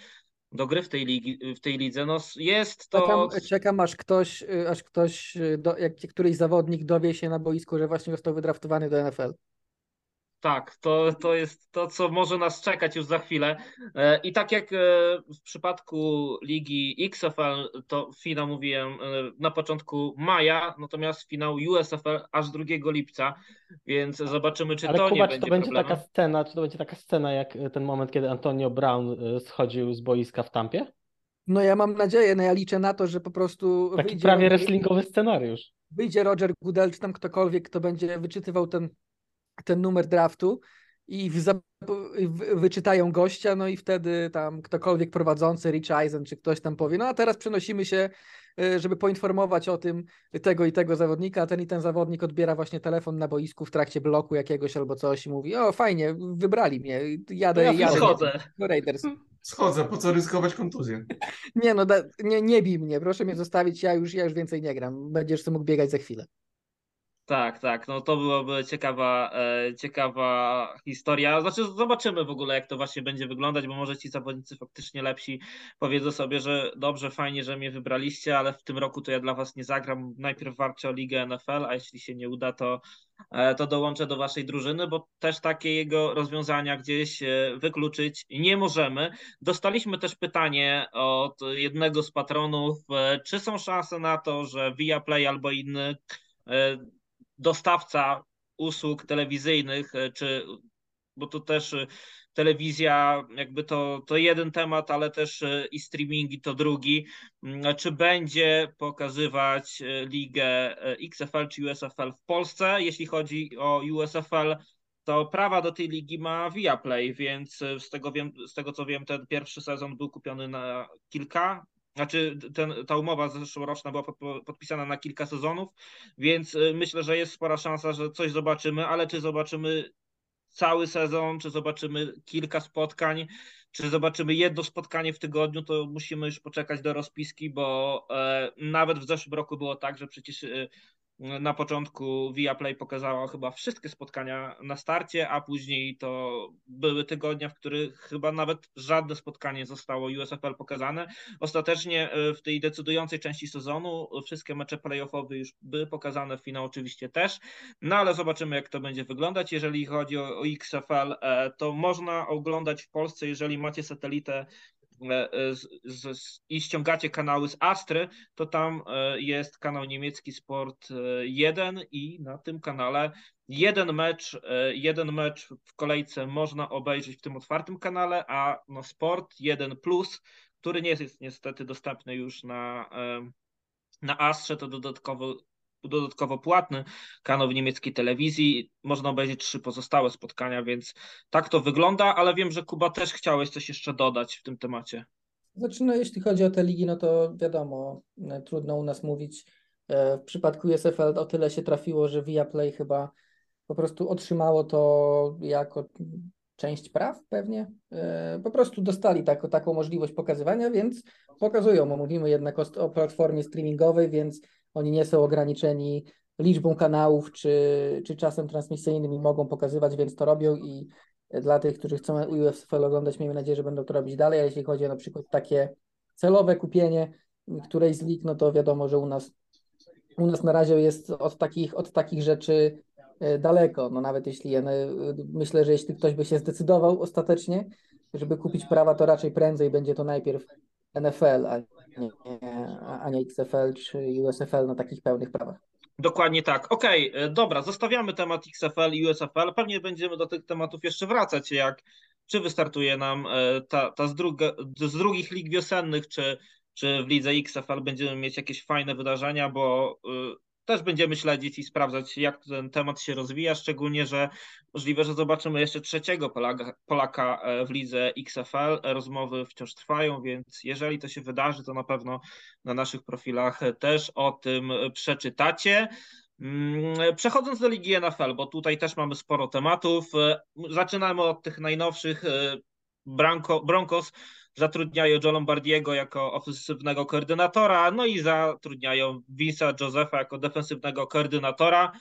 do gry w tej, ligi, w tej lidze. No jest to... Czekam, czekam aż ktoś, aż ktoś do, jak któryś zawodnik dowie się na boisku, że właśnie został wydraftowany do NFL. Tak, to, to jest to, co może nas czekać już za chwilę. E, I tak jak e, w przypadku ligi XFL, to finał mówiłem e, na początku maja, natomiast finał USFL aż 2 lipca, więc zobaczymy, czy Ale to Kuba, nie czy to będzie taka scena, czy to będzie taka scena jak ten moment, kiedy Antonio Brown schodził z boiska w Tampie? No ja mam nadzieję, no ja liczę na to, że po prostu Taki prawie wrestlingowy scenariusz. Wyjdzie Roger Goodell, czy tam ktokolwiek, kto będzie wyczytywał ten ten numer draftu i w, w, wyczytają gościa, no i wtedy tam ktokolwiek prowadzący, Rich Eisen czy ktoś tam powie, no a teraz przenosimy się, e, żeby poinformować o tym tego i tego zawodnika, a ten i ten zawodnik odbiera właśnie telefon na boisku w trakcie bloku jakiegoś albo coś i mówi, o fajnie, wybrali mnie, jadę, ja jadę schodzę. do Raiders. Schodzę, po co ryzykować kontuzję? Nie no, da, nie, nie bij mnie, proszę mnie zostawić, ja już, ja już więcej nie gram, będziesz mógł biegać za chwilę. Tak, tak, no to byłoby ciekawa, e, ciekawa historia. Znaczy, zobaczymy w ogóle, jak to właśnie będzie wyglądać, bo może ci zawodnicy faktycznie lepsi powiedzą sobie, że dobrze, fajnie, że mnie wybraliście, ale w tym roku to ja dla was nie zagram. Najpierw walczę o Ligę NFL, a jeśli się nie uda, to, e, to dołączę do waszej drużyny, bo też takie jego rozwiązania gdzieś e, wykluczyć nie możemy. Dostaliśmy też pytanie od jednego z patronów, e, czy są szanse na to, że Viaplay albo inny e, dostawca usług telewizyjnych, e, czy bo to też e, telewizja, jakby to, to jeden temat, ale też e, i streamingi to drugi. Mm, czy będzie pokazywać ligę XFL czy USFL w Polsce? Jeśli chodzi o USFL, to prawa do tej ligi ma Viaplay, więc z tego, wiem, z tego co wiem, ten pierwszy sezon był kupiony na kilka znaczy, ten, ta umowa zeszłoroczna była podpisana na kilka sezonów, więc y, myślę, że jest spora szansa, że coś zobaczymy, ale czy zobaczymy cały sezon, czy zobaczymy kilka spotkań, czy zobaczymy jedno spotkanie w tygodniu, to musimy już poczekać do rozpiski, bo e, nawet w zeszłym roku było tak, że przecież e, na początku Viaplay pokazała chyba wszystkie spotkania na starcie, a później to były tygodnie, w których chyba nawet żadne spotkanie zostało USFL pokazane. Ostatecznie e, w tej decydującej części sezonu wszystkie mecze playoffowe już były pokazane, finał oczywiście też, no ale zobaczymy jak to będzie wyglądać. Jeżeli chodzi o, o XFL, e, to można oglądać w Polsce, jeżeli macie satelitę z, z, i ściągacie kanały z Astry, to tam e, jest kanał niemiecki Sport 1 i na tym kanale jeden mecz, jeden mecz w kolejce można obejrzeć w tym otwartym kanale, a no Sport 1 Plus, który nie jest niestety dostępny już na, na Astrze, to dodatkowo dodatkowo płatny kanał w niemieckiej telewizji. Można obejrzeć trzy pozostałe spotkania, więc tak to wygląda, ale wiem, że Kuba też chciałeś coś jeszcze dodać w tym temacie. Znaczy, no, jeśli chodzi o te ligi, no to wiadomo, e, trudno u nas mówić. E, w przypadku USFL o tyle się trafiło, że Viaplay chyba po prostu otrzymało to jako część praw pewnie. E, po prostu dostali tak, taką możliwość pokazywania, więc pokazują. Mówimy jednak o, o platformie streamingowej, więc oni nie są ograniczeni liczbą kanałów czy, czy czasem transmisyjnym i mogą pokazywać, więc to robią i dla tych, którzy chcą UFL oglądać, miejmy nadzieję, że będą to robić dalej, a jeśli chodzi o na przykład takie celowe kupienie którejś z lig, no to wiadomo, że u nas u nas na razie jest od takich, od takich rzeczy e, daleko. No nawet jeśli e, myślę, że jeśli ktoś by się zdecydował ostatecznie, żeby kupić prawa, to raczej prędzej będzie to najpierw NFL, a nie, a nie XFL czy USFL na takich pełnych prawach. Dokładnie tak. Okej, okay, dobra, zostawiamy temat XFL i USFL. Pewnie będziemy do tych tematów jeszcze wracać, jak czy wystartuje nam e, ta, ta z, druga, z drugich lig wiosennych, czy, czy w lidze XFL będziemy mieć jakieś fajne wydarzenia, bo też będziemy śledzić i sprawdzać, jak ten temat się rozwija, szczególnie, że możliwe, że zobaczymy jeszcze trzeciego Polaka, Polaka e, w lidze XFL. Rozmowy wciąż trwają, więc jeżeli to się wydarzy, to na pewno na naszych profilach też o tym przeczytacie. Mm, przechodząc do Ligi NFL, bo tutaj też mamy sporo tematów, e, zaczynamy od tych najnowszych. E, Branko, Broncos zatrudniają Joe Lombardiego jako ofensywnego koordynatora, no i zatrudniają Vince'a Josepha jako defensywnego koordynatora.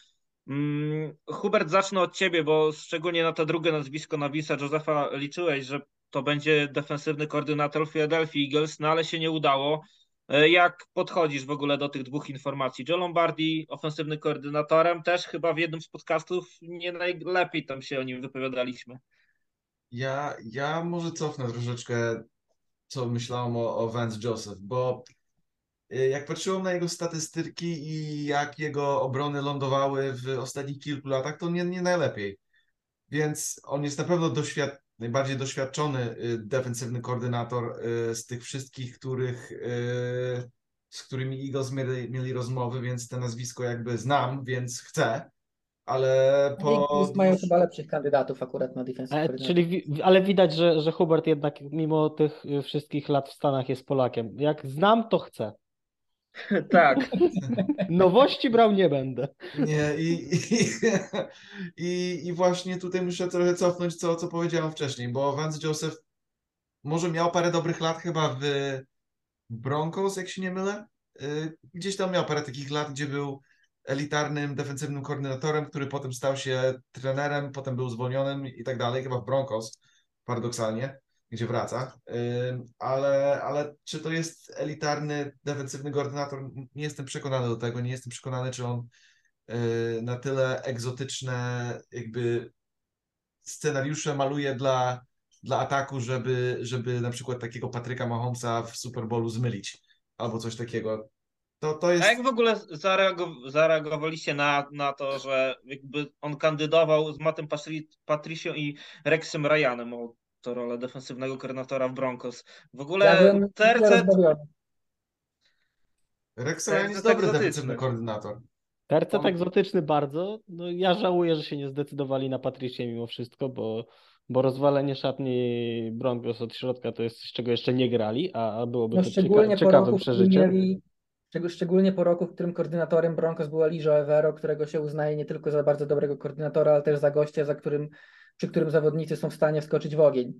Hmm, Hubert, zacznę od ciebie, bo szczególnie na to drugie nazwisko, na Vince'a Josepha liczyłeś, że to będzie defensywny koordynator Philadelphia Eagles, no ale się nie udało. E, jak podchodzisz w ogóle do tych dwóch informacji? Joe Lombardi, ofensywny koordynatorem, też chyba w jednym z podcastów nie najlepiej tam się o nim wypowiadaliśmy. Ja, ja może cofnę troszeczkę co myślałem o, o Vance Joseph, bo y, jak patrzyłem na jego statystyki i jak jego obrony lądowały w ostatnich kilku latach, to nie, nie najlepiej. Więc on jest na pewno doświad najbardziej doświadczony y, defensywny koordynator y, z tych wszystkich, których, z którymi Eagles mieli, mieli rozmowy, więc te nazwisko jakby znam, więc chcę ale po... mają chyba lepszych kandydatów akurat na defensive ale, czyli, Ale widać, że, że Hubert jednak mimo tych wszystkich lat w Stanach jest Polakiem. Jak znam, to chcę. tak. Nowości brał nie będę. Nie, i, i, i, i właśnie tutaj muszę trochę cofnąć, co, co powiedziałem wcześniej, bo Vance Joseph może miał parę dobrych lat chyba w Broncos, jak się nie mylę. Y, gdzieś tam miał parę takich lat, gdzie był elitarnym defensywnym koordynatorem, który potem stał się trenerem, potem był zwolnionym i tak dalej, chyba w Broncos, paradoksalnie, gdzie wraca. Ale, ale czy to jest elitarny defensywny koordynator? Nie jestem przekonany do tego, nie jestem przekonany, czy on y, na tyle egzotyczne jakby scenariusze maluje dla, dla ataku, żeby, żeby na przykład takiego Patryka Mahomesa w Super Bowlu zmylić albo coś takiego. To, to jest... A jak w ogóle zareagow- zareagowaliście na, na to, że jakby on kandydował z Mattem Patricio i Rexem Ryanem o to rolę defensywnego koordynatora w Broncos. W ogóle ja Tercet... Rex Ryan jest dobry defensywny koordynator. Tercet egzotyczny bardzo. No, ja żałuję, że się nie zdecydowali na Patricie mimo wszystko, bo, bo rozwalenie szatni Broncos od środka to jest coś, czego jeszcze nie grali, a byłoby no, to cieka- ciekawe przeżycie. Mieli Szczególnie po roku, w którym koordynatorem Broncos była Lijo Evero, którego się uznaje nie tylko za bardzo dobrego koordynatora, ale też za gościa, za którym, przy którym zawodnicy są w stanie wskoczyć w ogień.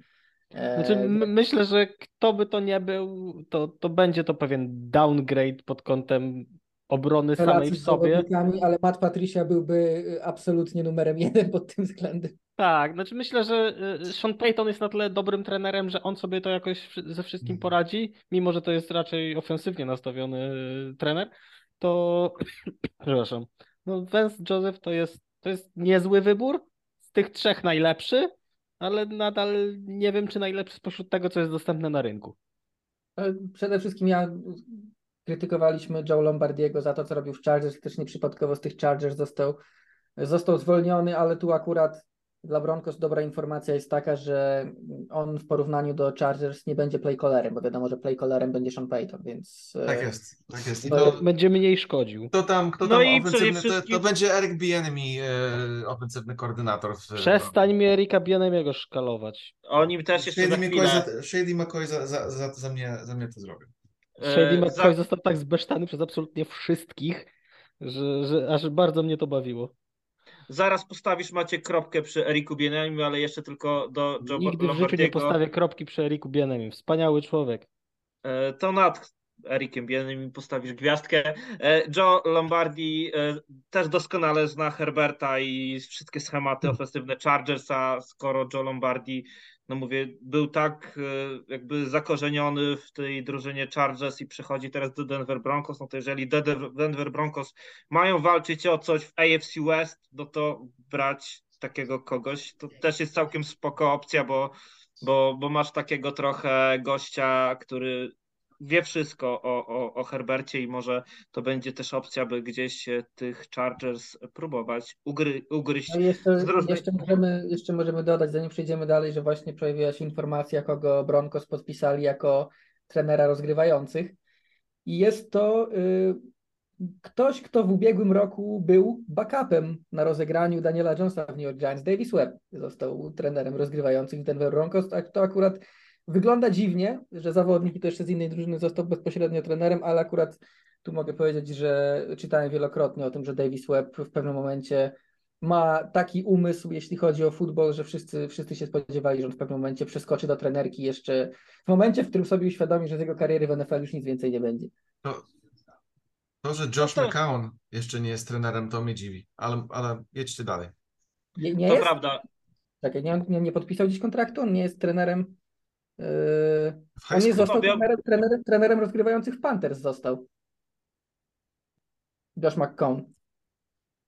Znaczy, e, myślę, że kto by to nie był, to, to będzie to pewien downgrade pod kątem obrony samej w sobie. Ale Matt Patricia byłby y, absolutnie numerem jeden pod tym względem. Tak, znaczy myślę, że y, Sean Payton jest na tyle dobrym trenerem, że on sobie to jakoś ze wszystkim mhm. poradzi, mimo że to jest raczej ofensywnie nastawiony y, trener, to przepraszam. No Vance Joseph to jest, to jest niezły wybór, z tych trzech najlepszy, ale nadal nie wiem, czy najlepszy spośród tego, co jest dostępne na rynku. Przede wszystkim ja krytykowaliśmy Joe Lombardiego za to, co robił w Chargers, też nieprzypadkowo z tych Chargers został, został zwolniony, ale tu akurat dla Broncos dobra informacja jest taka, że on w porównaniu do Chargers nie będzie playcallerem, bo wiadomo, że playcallerem będzie Sean Payton, więc... E, tak jest, tak jest. I to, będzie mniej szkodził. To tam, kto no tam no ofensywny, wszystkim... to, to, będzie Eric Bienemy, e, ofensywny koordynator. W, Przestań mi Erika Bienemy'ego szkalować. Oni też jeszcze Shady McCoy, za, Shady McCoy za, za, za, za, mnie, za mnie to zrobił. Shady e, McCoy za... został tak zbesztany przez absolutnie wszystkich, że, że aż bardzo mnie to bawiło. Zaraz postawisz macie kropkę przy Eriku Bienemim, ale jeszcze tylko do Joe Nigdy w życiu nie postawię kropki przy Eriku Bienemim. Wspaniały człowiek. E, to Nat, Erikiem Bienem postawisz gwiazdkę. E, Joe Lombardi e, też doskonale zna Herberta i wszystkie schematy Hmm. ofensywne Chargersa, skoro Joe Lombardi, no mówię, był tak e, jakby zakorzeniony w tej drużynie Chargers i przechodzi teraz do Denver Broncos, no to jeżeli Denver Broncos mają walczyć o coś w AFC West, no to brać takiego kogoś, to też jest całkiem spoko opcja, bo, bo, bo masz takiego trochę gościa, który wie wszystko o, o, o Herbercie i może to będzie też opcja, by gdzieś tych Chargers próbować ugry, ugryźć. No jeszcze, różnych- jeszcze, możemy, jeszcze możemy dodać, zanim przejdziemy dalej, że właśnie pojawiła się informacja, kogo Broncos podpisali jako trenera rozgrywających. I jest to y, ktoś, kto w ubiegłym roku był backupem na rozegraniu Daniela Jonesa w New York Giants. Davis Webb został trenerem rozgrywających w Denver Broncos. Tak to akurat wygląda dziwnie, że zawodnik i to jeszcze z innej drużyny został bezpośrednio trenerem, ale akurat tu mogę powiedzieć, że czytałem wielokrotnie o tym, że Davis Webb w pewnym momencie ma taki umysł, jeśli chodzi o futbol, że wszyscy, wszyscy się spodziewali, że on w pewnym momencie przeskoczy do trenerki jeszcze w momencie, w którym sobie uświadomi, że z jego kariery w NFL już nic więcej nie będzie. To, to, że Josh No to- McCown jeszcze nie jest trenerem, to mnie dziwi, ale, ale jedźcie dalej. Nie, nie To jest? prawda. Czekaj, nie, nie, nie podpisał dziś kontraktu? On nie jest trenerem. Yy, W on high nie został trenerem, trenerem, trenerem rozgrywających w Panthers został. Josh McCown.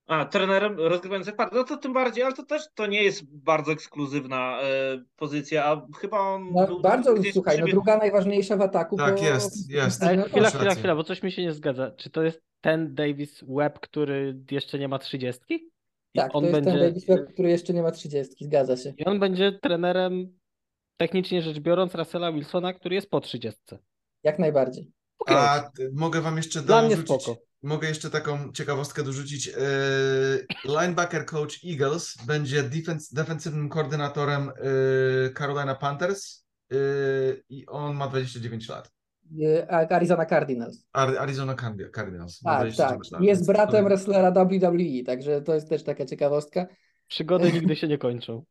A, trenerem rozgrywającym parę. No to tym bardziej, ale to też to nie jest bardzo ekskluzywna e, pozycja, a chyba on No, bardzo, słuchaj, no druga najważniejsza w ataku. Tak, po- jest, jest. Ale No, chwila, chwila, rację. chwila, bo coś mi się nie zgadza. Czy to jest ten Davis Webb, który jeszcze nie ma trzydziestki? Tak, to on jest będzie, ten Davis Webb, który jeszcze nie ma 30, zgadza się. I on będzie trenerem, technicznie rzecz biorąc, Russella Wilsona, który jest po trzydziestce. Jak najbardziej. Okej, A mogę wam jeszcze Dla mnie dorzucić, spoko. mogę jeszcze taką ciekawostkę dorzucić. Yy, linebacker coach Eagles będzie defens, defensywnym koordynatorem yy, Carolina Panthers yy, i on ma 29 lat. Arizona Cardinals. Ar- Arizona Cardi- Cardinals ma Tak, 29 tak. lat. Jest bratem to- wrestlera WWE, także to jest też taka ciekawostka. przygody nigdy się nie kończą.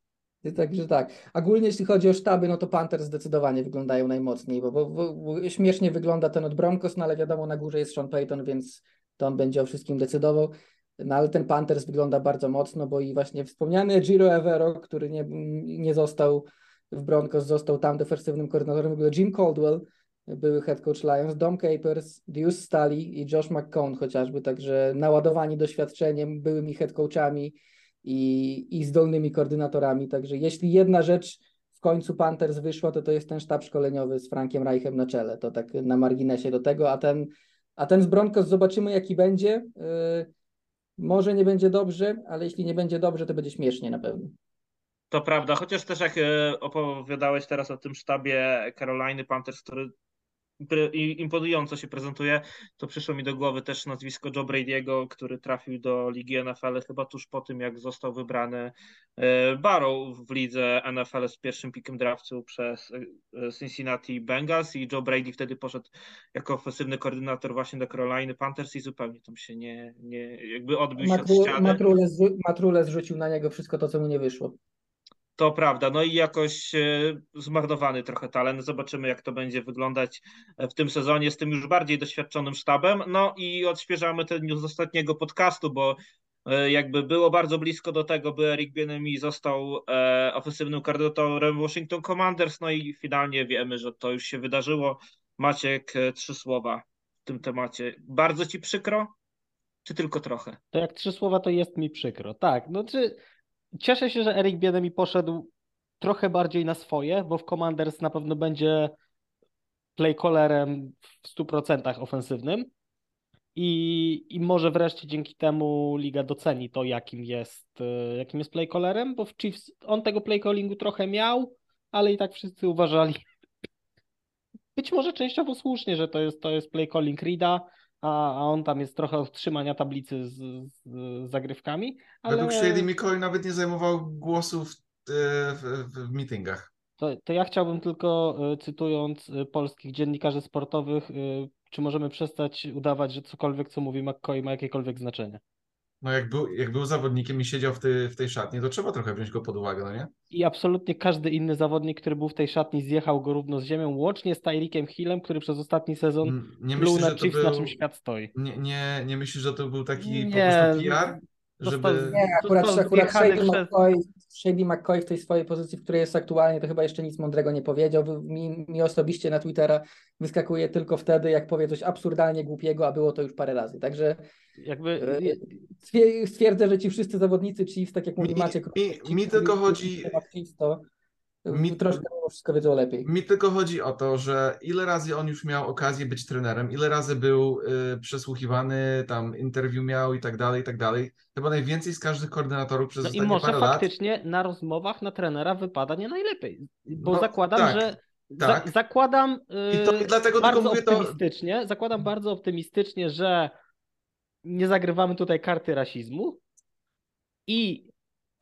Także tak. Ogólnie jeśli chodzi o sztaby, no to Panthers zdecydowanie wyglądają najmocniej, bo, bo, bo, śmiesznie wygląda ten od Broncos, no ale wiadomo, na górze jest Sean Payton, więc to on będzie o wszystkim decydował. No ale ten Panthers wygląda bardzo mocno, bo i właśnie wspomniany Giro Evero, który nie, nie został w Broncos, został tam defensywnym koordynatorem, w ogóle Jim Caldwell, były head coach Lions, Dom Capers, Deuce Staley i Josh McCown chociażby, także naładowani doświadczeniem, byłymi head coachami i, i zdolnymi koordynatorami. Także jeśli jedna rzecz w końcu Panthers wyszła, to to jest ten sztab szkoleniowy z Frankiem Reichem na czele. To tak na marginesie do tego, a ten, a ten z Broncos zobaczymy jaki będzie. Yy, może nie będzie dobrze, ale jeśli nie będzie dobrze, to będzie śmiesznie na pewno. To prawda, chociaż też jak e, opowiadałeś teraz o tym sztabie Caroliny Panthers, który imponująco się prezentuje, to przyszło mi do głowy też nazwisko Joe Brady'ego, który trafił do Ligi NFL chyba tuż po tym, jak został wybrany e, Barrow w lidze NFL z pierwszym pikiem draftu przez e, Cincinnati Bengals i Joe Brady wtedy poszedł jako ofensywny koordynator właśnie do Caroliny Panthers i zupełnie tam się nie, nie jakby odbił się od Matru, ściany. Matrule zrzucił na niego wszystko to, co mu nie wyszło. To prawda, no i jakoś e, zmarnowany trochę talent. Zobaczymy, jak to będzie wyglądać e, w tym sezonie z tym już bardziej doświadczonym sztabem. No i odświeżamy ten news z ostatniego podcastu, bo e, jakby było bardzo blisko do tego, by Eric Bieniemy został ofensywnym koordynatorem Washington Commanders, no i finalnie wiemy, że to już się wydarzyło. Maciek, trzy słowa w tym temacie. Bardzo ci przykro, czy tylko trochę? To jak trzy słowa, to jest mi przykro. Tak, no czy cieszę się, że Eric Bieniemy poszedł trochę bardziej na swoje, bo w Commanders na pewno będzie playcallerem w 100% ofensywnym. I, i może wreszcie dzięki temu liga doceni to, jakim jest, e, jakim jest playcallerem, bo w Chiefs on tego playcallingu trochę miał, ale i tak wszyscy uważali, być może częściowo słusznie, że to jest, to jest playcalling Rida, a, a on tam jest trochę od trzymania tablicy z, z, z zagrywkami, ale... Według Shady McCoy nawet nie zajmował głosów e, w, w, w meetingach. To, to ja chciałbym tylko, y, cytując y, polskich dziennikarzy sportowych, czy możemy przestać udawać, że cokolwiek, co mówi McCoy, ma jakiekolwiek znaczenie? No jak był, jak był zawodnikiem i siedział w, ty, w tej szatni, to trzeba trochę wziąć go pod uwagę, no nie? I absolutnie każdy inny zawodnik, który był w tej szatni, zjechał go równo z ziemią, łącznie z Tyreekiem Hillem, który przez ostatni sezon N- Nie pluł myślisz, na Chiefs, na był... czym świat stoi. Nie, nie, nie myślisz, że to był taki po Nie, prostu PR? Żeby... Nie, akurat, akurat Shady przez- McCoy, Shady McCoy w tej swojej pozycji, w której jest aktualnie, to chyba jeszcze nic mądrego nie powiedział. Mi, mi osobiście na Twittera wyskakuje tylko wtedy, jak powie coś absurdalnie głupiego, a było to już parę razy. Także Jakby e, stwier- stwierdzę, że ci wszyscy zawodnicy Chiefs, tak jak mówi Mi- Maciek, mi- mi tylko chodzi- to Mi- troszkę mimo wszystko wiedzą lepiej. Mi tylko chodzi o to, że ile razy on już miał okazję być trenerem, ile razy był y, przesłuchiwany, tam interwiu miał i tak dalej, i tak dalej. Chyba najwięcej z każdych koordynatorów przez No i ostatnie może parę lat. faktycznie na rozmowach na trenera wypada nie najlepiej. Bo No, zakładam, tak, że tak. Za, zakładam I to yy, dlatego tylko bardzo mówię to. optymistycznie, zakładam bardzo optymistycznie, że nie zagrywamy tutaj karty rasizmu i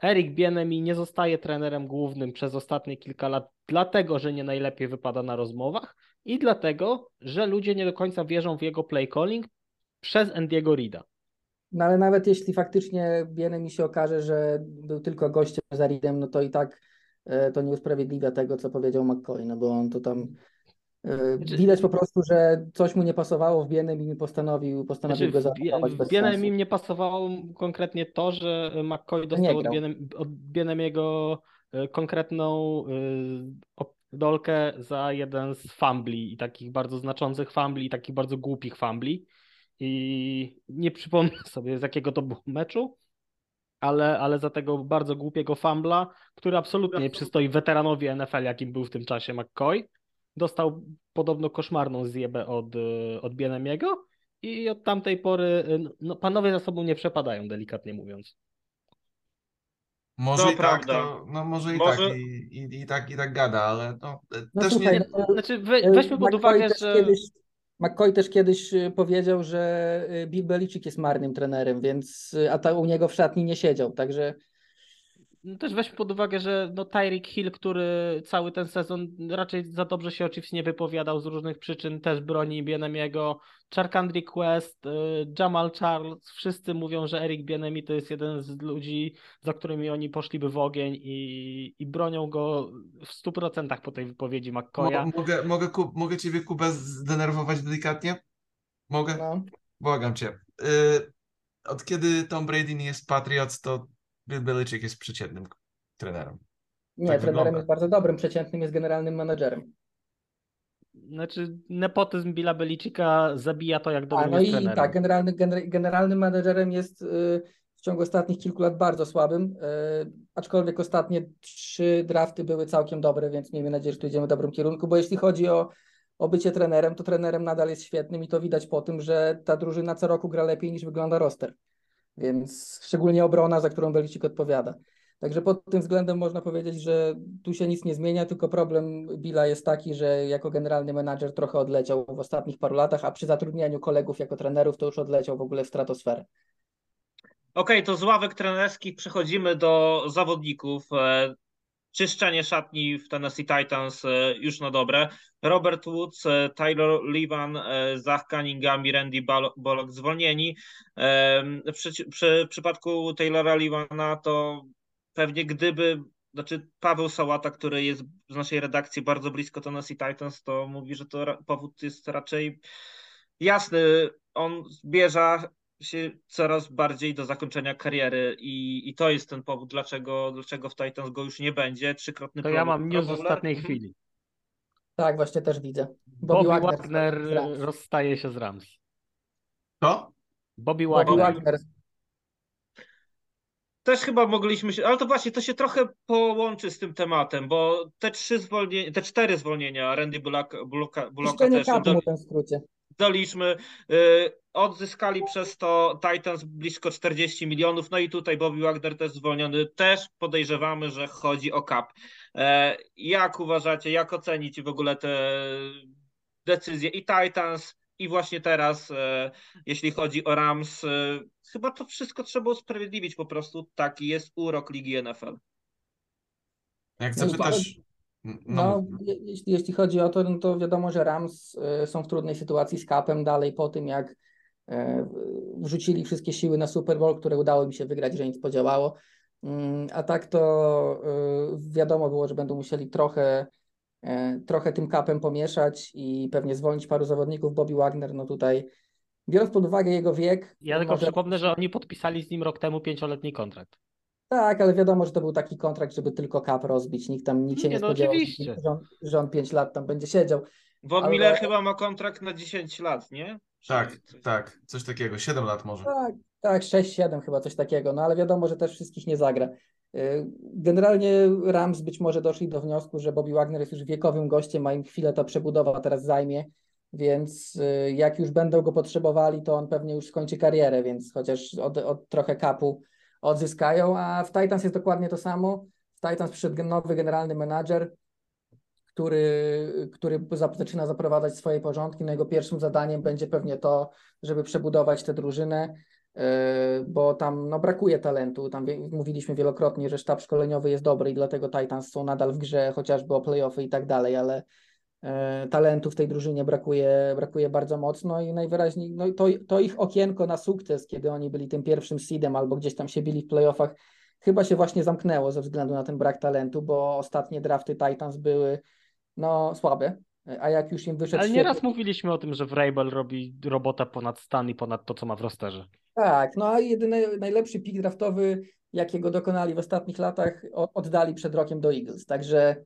Erik Bienemi nie zostaje trenerem głównym przez ostatnie kilka lat, dlatego że nie najlepiej wypada na rozmowach i dlatego, że ludzie nie do końca wierzą w jego play calling przez Andiego Rida. No ale nawet jeśli faktycznie Biene mi się okaże, że był tylko gościem za Reedem, no to i tak e, to nie usprawiedliwia tego, co powiedział McCoy, no bo on to tam widać po prostu, że coś mu nie pasowało w Bienem i postanowił, postanowił go Znaczy, Bie- zaatakować w bez Bienemim sensu. nie pasowało konkretnie to, że McCoy dostał od. Bienem, od Bienemiego e, konkretną e, op- dolkę za jeden z fumbli i takich bardzo znaczących fumbli i takich bardzo głupich fumbli. I nie przypomnę sobie z jakiego to było meczu, ale, ale za tego bardzo głupiego fumbla, który absolutnie nie przystoi weteranowi NFL, jakim był w tym czasie McCoy, dostał podobno koszmarną zjebę od, e, od Bienemiego i od tamtej pory e, no, panowie za sobą nie przepadają, delikatnie mówiąc. Może To i tak, prawda. to, no może i Może- tak, i, i, i tak, i tak gada, ale no, No też słuchaj, nie, no to, Znaczy, we, weźmy pod uwagę, też że Kiedyś, McCoy też kiedyś powiedział, że Bill Belichick jest marnym trenerem, więc a ta u niego w szatni nie siedział, także no też weźmy pod uwagę, że no Tyreek Hill, który cały ten sezon raczej za dobrze się oczywiście nie wypowiadał z różnych przyczyn, też broni Bienemiego, Charkandri Quest, y, Jamal Charles, wszyscy mówią, że Eric Bienemi to jest jeden z ludzi, za którymi oni poszliby w ogień i, i bronią go w 100% po tej wypowiedzi McCoya. mo, mogę, mogę, Ku- mogę ciebie, Kuba, zdenerwować delikatnie? Mogę? no. Błagam cię. Y, od kiedy Tom Brady nie jest Patriots, to Bill Belichick jest przeciętnym trenerem. Nie, Tak trenerem wygląda. jest bardzo dobrym, przeciętnym jest generalnym menadżerem. Znaczy nepotyzm Billa Belicicka zabija to, jak A, dobrym no jest i trenerem. tak, generalny, gener, generalnym menedżerem jest y, w ciągu ostatnich kilku lat bardzo słabym, y, aczkolwiek ostatnie trzy drafty były całkiem dobre, więc miejmy nadzieję, że tu idziemy w dobrym kierunku, bo jeśli chodzi o, o bycie trenerem, to trenerem nadal jest świetnym i to widać po tym, że ta drużyna co roku gra lepiej niż wygląda roster, więc szczególnie obrona, za którą Belicik odpowiada. Także pod tym względem można powiedzieć, że tu się nic nie zmienia, tylko problem Billa jest taki, że jako generalny menadżer trochę odleciał w ostatnich paru latach, a przy zatrudnianiu kolegów jako trenerów to już odleciał w ogóle w stratosferę. Okej, to z ławek trenerskich przechodzimy do zawodników. Czyszczenie szatni w Tennessee Titans e, już na dobre. Robert Woods, e, Tyler Levan, e, Zach Cunningham i Randy Bullock zwolnieni. Przy, przy przypadku Taylora Levana to pewnie gdyby, znaczy Paweł Sałata, który jest z naszej redakcji bardzo blisko Tennessee Titans, to mówi, że to powód jest raczej jasny. On zbierza się coraz bardziej do zakończenia kariery i, i to jest ten powód, dlaczego, dlaczego w Titans go już nie będzie. Trzykrotny To ja mam news z ostatniej Mhm. chwili. Tak, właśnie też widzę. Bobby Wagner Wagner Rams. rozstaje się z Rams. To? Bobby Bobby Wagner. Wagner. Też chyba mogliśmy się, ale to właśnie to się trochę połączy z tym tematem, bo te trzy zwolnienia, te cztery zwolnienia Randy Bullocka, Bullocka, Bullocka Piszczenie też do, w tym skrócie. Daliśmy. Y, odzyskali przez to Titans blisko 40 milionów. No i tutaj Bobby Wagner też zwolniony. Też podejrzewamy, że chodzi o cap. E, jak uważacie, jak ocenić w ogóle te decyzje i Titans, i właśnie teraz, e, jeśli chodzi o Rams, e, chyba to wszystko trzeba usprawiedliwić po prostu. Taki jest urok Ligi NFL. Jak zapytasz... No, No, je- jeśli, jeśli chodzi o to, no to wiadomo, że Rams y, są w trudnej sytuacji z kapem dalej po tym, jak e, wrzucili wszystkie siły na Super Bowl, które udało im się wygrać, że nic podziałało. Mm, a tak to wiadomo było, że będą musieli trochę, trochę tym kapem pomieszać i pewnie zwolnić paru zawodników. Bobby Wagner, no tutaj biorąc pod uwagę jego wiek. Ja tylko może... przypomnę, że oni podpisali z nim rok temu pięcioletni kontrakt. Tak, ale wiadomo, że to był taki kontrakt, żeby tylko kap rozbić. Nikt tam nikt się nie, nie no spodziewał, że on, że on 5 lat tam będzie siedział. Von ale... Miller chyba ma kontrakt na 10 lat, nie? Tak, coś... tak, coś takiego, 7 lat może. Tak, tak 6-7 chyba coś takiego, no ale wiadomo, że też wszystkich nie zagra. Y, generalnie Rams być może doszli do wniosku, że Bobby Wagner jest już wiekowym gościem, a im chwilę ta przebudowa teraz zajmie, więc y, jak już będą go potrzebowali, to on pewnie już skończy karierę, więc chociaż od, od trochę kapu odzyskają, a w Titans jest dokładnie to samo. W Titans przyszedł nowy generalny menadżer, który, który zaczyna zaprowadzać swoje porządki. No jego pierwszym zadaniem będzie pewnie to, żeby przebudować tę drużynę, yy, bo tam no, brakuje talentu. Tam mówiliśmy wielokrotnie, że sztab szkoleniowy jest dobry i dlatego Titans są nadal w grze, chociażby o playoffy i tak dalej, ale E, talentu w tej drużynie brakuje, brakuje bardzo mocno i najwyraźniej no to, to ich okienko na sukces, kiedy oni byli tym pierwszym seedem albo gdzieś tam się bili w playoffach, chyba się właśnie zamknęło ze względu na ten brak talentu, bo ostatnie drafty Titans były no słabe, a jak już im wyszedł... Ale nieraz świetnie... mówiliśmy o tym, że Vrabel robi robota ponad stan i ponad to, co ma w rosterze. Tak, no a jedyny najlepszy pik draftowy, jakiego dokonali w ostatnich latach, oddali przed rokiem do Eagles, także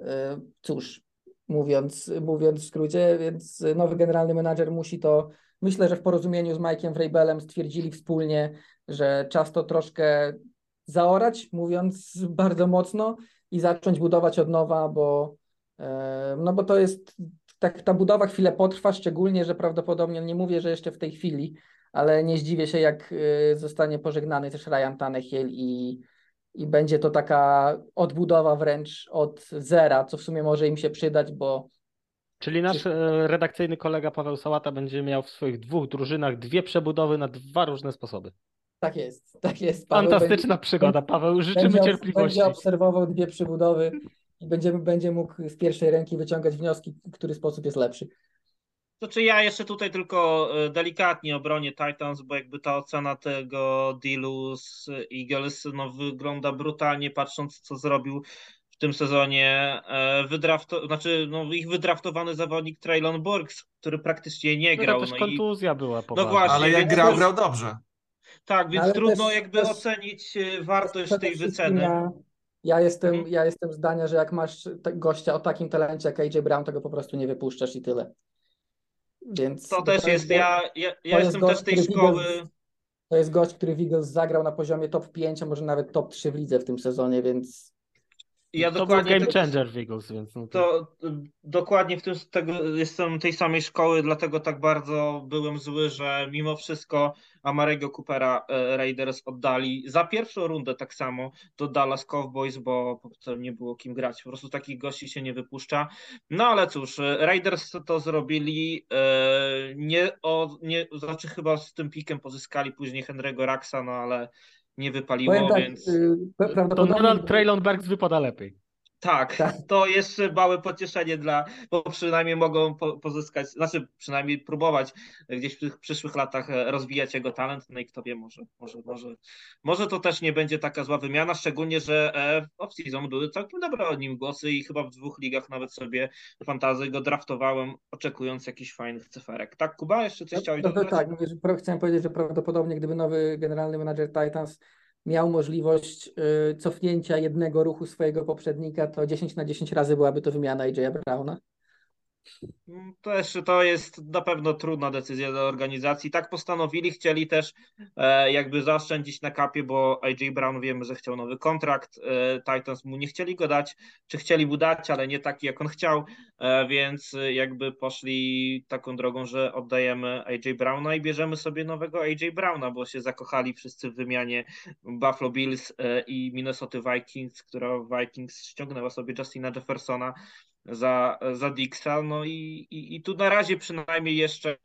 e, cóż, mówiąc, mówiąc w skrócie, więc nowy generalny menadżer musi to, myślę, że w porozumieniu z Mike'iem Vrabelem stwierdzili wspólnie, że czas to troszkę zaorać, mówiąc bardzo mocno i zacząć budować od nowa, bo e, no bo to jest, tak, ta budowa chwilę potrwa, szczególnie, że prawdopodobnie, nie mówię, że jeszcze w tej chwili, ale nie zdziwię się, jak e, zostanie pożegnany też Ryan Tannehill i i będzie to taka odbudowa wręcz od zera, co w sumie może im się przydać, bo. Czyli nasz e, redakcyjny kolega Paweł Sałata będzie miał w swoich dwóch drużynach dwie przebudowy na dwa różne sposoby. Tak jest, tak jest. Paweł Fantastyczna będzie, przygoda, Paweł. Życzymy będzie, cierpliwości. Będzie obserwował dwie przebudowy i będzie, będzie mógł z pierwszej ręki wyciągać wnioski, który sposób jest lepszy. To czy ja jeszcze tutaj tylko e, delikatnie obronię Titans, bo jakby ta ocena tego dealu z Eagles no, wygląda brutalnie, patrząc co zrobił w tym sezonie e, wydrafto, znaczy no, ich wydraftowany zawodnik Traylon Burks, który praktycznie nie grał. To też no kontuzja i, była No właśnie, ale jak grał, grał dobrze. Tak, więc ale trudno też, jakby też, ocenić e, wartość tej wyceny. Ja, ja jestem, mhm. ja jestem zdania, że jak masz gościa o takim talencie jak AJ Brown, to go po prostu nie wypuszczasz i tyle. Więc to też jest, ja, ja, ja jestem gość, też tej szkoły. to jest gość, który w Eagles zagrał na poziomie top 5, a może nawet top 3 w lidze w tym sezonie, więc ja to był game changer w Eagles, więc no to... to... dokładnie w tym tego, jestem tej samej szkoły, dlatego tak bardzo byłem zły, że mimo wszystko Amarego Coopera e, Raiders oddali za pierwszą rundę tak samo do Dallas Cowboys, bo potem nie było kim grać. Po prostu takich gości się nie wypuszcza. No ale cóż, e, Raiders to zrobili. Nie, o, nie, znaczy chyba z tym pikiem pozyskali później Henry'ego Raxa, no ale nie wypaliło, tak, więc... Y, to nadal Traylon Burks wypada lepiej. Tak, tak, to jest małe pocieszenie dla, bo przynajmniej mogą pozyskać, znaczy przynajmniej próbować gdzieś w tych przyszłych latach e, rozwijać jego talent, no i kto wie, może, może, może, może to też nie będzie taka zła wymiana, szczególnie, że e, w off-season były całkiem dobre o nim głosy i chyba w dwóch ligach nawet sobie fantazy go draftowałem, oczekując jakichś fajnych cyferek. Tak, Kuba, jeszcze coś no, chciałeś no, dodać? Tak, chciałem powiedzieć, że prawdopodobnie gdyby nowy generalny menadżer Titans miał możliwość y, cofnięcia jednego ruchu swojego poprzednika, to 10 na 10 razy byłaby to wymiana AJ Browna. Też to jest na pewno trudna decyzja dla organizacji. Tak postanowili, chcieli też e, jakby zaoszczędzić na kapie, bo AJ Brown wiemy, że chciał nowy kontrakt. E, Titans mu nie chcieli go dać, czy chcieli mu dać, ale nie taki jak on chciał, e, więc jakby poszli taką drogą, że oddajemy AJ Browna i bierzemy sobie nowego AJ Browna, bo się zakochali wszyscy w wymianie Buffalo Bills i Minnesota Vikings, która Vikings ściągnęła sobie Justina Jeffersona za, za Dixa. No i, i, i tu na razie przynajmniej jeszcze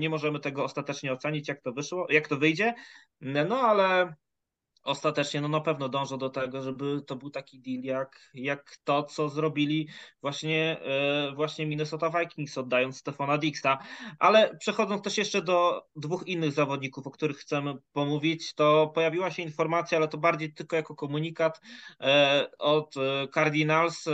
nie możemy tego ostatecznie ocenić, jak to wyszło, jak to wyjdzie. No ale ostatecznie no na pewno dążą do tego, żeby to był taki deal jak, jak to, co zrobili właśnie, e, właśnie Minnesota Vikings, oddając Stefana Dixa. Ale przechodząc też jeszcze do dwóch innych zawodników, o których chcemy pomówić, to pojawiła się informacja, ale to bardziej tylko jako komunikat e, od e, Cardinals.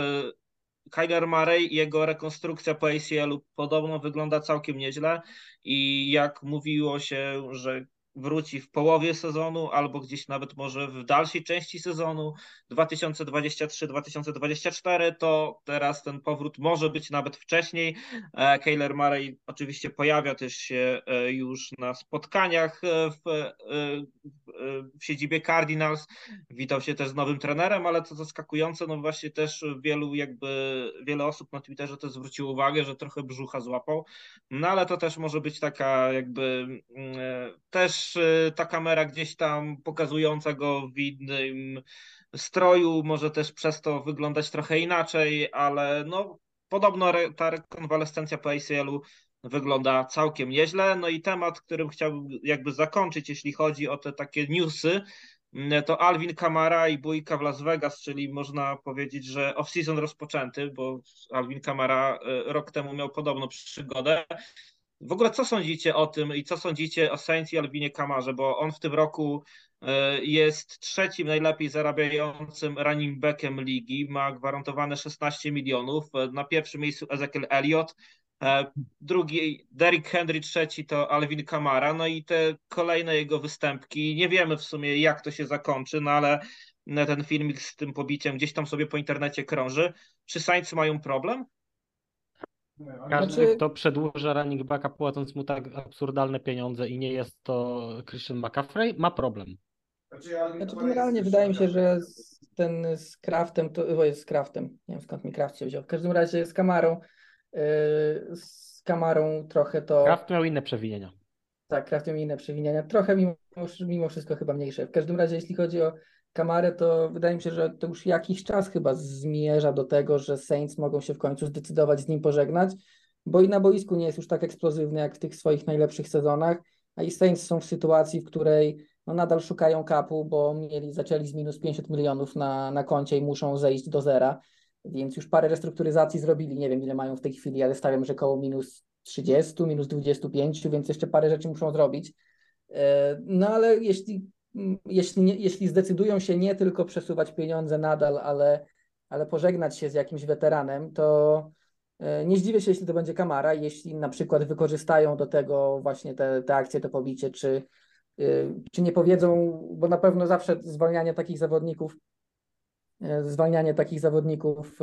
Kyler Murray i jego rekonstrukcja po ACL-u podobno wygląda całkiem nieźle i jak mówiło się, że wróci w połowie sezonu albo gdzieś nawet może w dalszej części sezonu 2023-2024, to teraz ten powrót może być nawet wcześniej. E, Kayler Murray oczywiście pojawia też się e, już na spotkaniach e, w, w siedzibie Cardinals. Witał się też z nowym trenerem, ale co zaskakujące, no właśnie też wielu jakby, wiele osób na Twitterze też zwróciło uwagę, że trochę brzucha złapał. No ale to też może być taka jakby mm, też ta kamera gdzieś tam pokazująca go w innym stroju, może też przez to wyglądać trochę inaczej, ale no podobno ta rekonwalescencja po ACL-u wygląda całkiem nieźle. No i temat, którym chciałbym jakby zakończyć, jeśli chodzi o te takie newsy, to Alvin Kamara i bójka w Las Vegas, czyli można powiedzieć, że off-season rozpoczęty, bo Alvin Kamara e, rok temu miał podobną przygodę. W ogóle co sądzicie o tym i co sądzicie o Saints i Alvinie Kamarze, bo on w tym roku e, jest trzecim najlepiej zarabiającym running backiem ligi, ma gwarantowane 16 milionów. E, na pierwszym miejscu Ezekiel Elliott, e, drugi Derrick Henry, trzeci to Alvin Kamara. No i te kolejne jego występki, nie wiemy w sumie jak to się zakończy, no ale ten filmik z tym pobiciem gdzieś tam sobie po internecie krąży. Czy Saints mają problem? Każdy, znaczy... kto przedłuża running backa płacąc mu tak absurdalne pieniądze i nie jest to Christian McCaffrey, ma problem. Znaczy, znaczy generalnie wydaje mi się, że ten z Craftem, to jest z Craftem, nie wiem skąd mi Kraft się wziął, w każdym razie z Kamarą, yy, z Kamarą trochę to... Kraft miał inne przewinienia. Tak, Kraft miał inne przewinienia, trochę mimo, mimo wszystko chyba mniejsze. W każdym razie jeśli chodzi o Kamarę, to wydaje mi się, że to już jakiś czas chyba zmierza do tego, że Saints mogą się w końcu zdecydować z nim pożegnać, bo i na boisku nie jest już tak eksplozywny jak w tych swoich najlepszych sezonach, a i Saints są w sytuacji, w której no nadal szukają kapu, bo mieli, zaczęli z minus 500 milionów na, na koncie i muszą zejść do zera, więc już parę restrukturyzacji zrobili, nie wiem ile mają w tej chwili, ale stawiam, że koło minus 30, minus 25, więc jeszcze parę rzeczy muszą zrobić. E, no ale jeśli jeśli, nie, jeśli zdecydują się nie tylko przesuwać pieniądze nadal, ale, ale pożegnać się z jakimś weteranem, to e, nie zdziwię się, jeśli to będzie Kamara, jeśli na przykład wykorzystają do tego właśnie te, te akcje, to pobicie, czy, e, czy nie powiedzą, bo na pewno zawsze zwalnianie takich zawodników, e, zwalnianie takich zawodników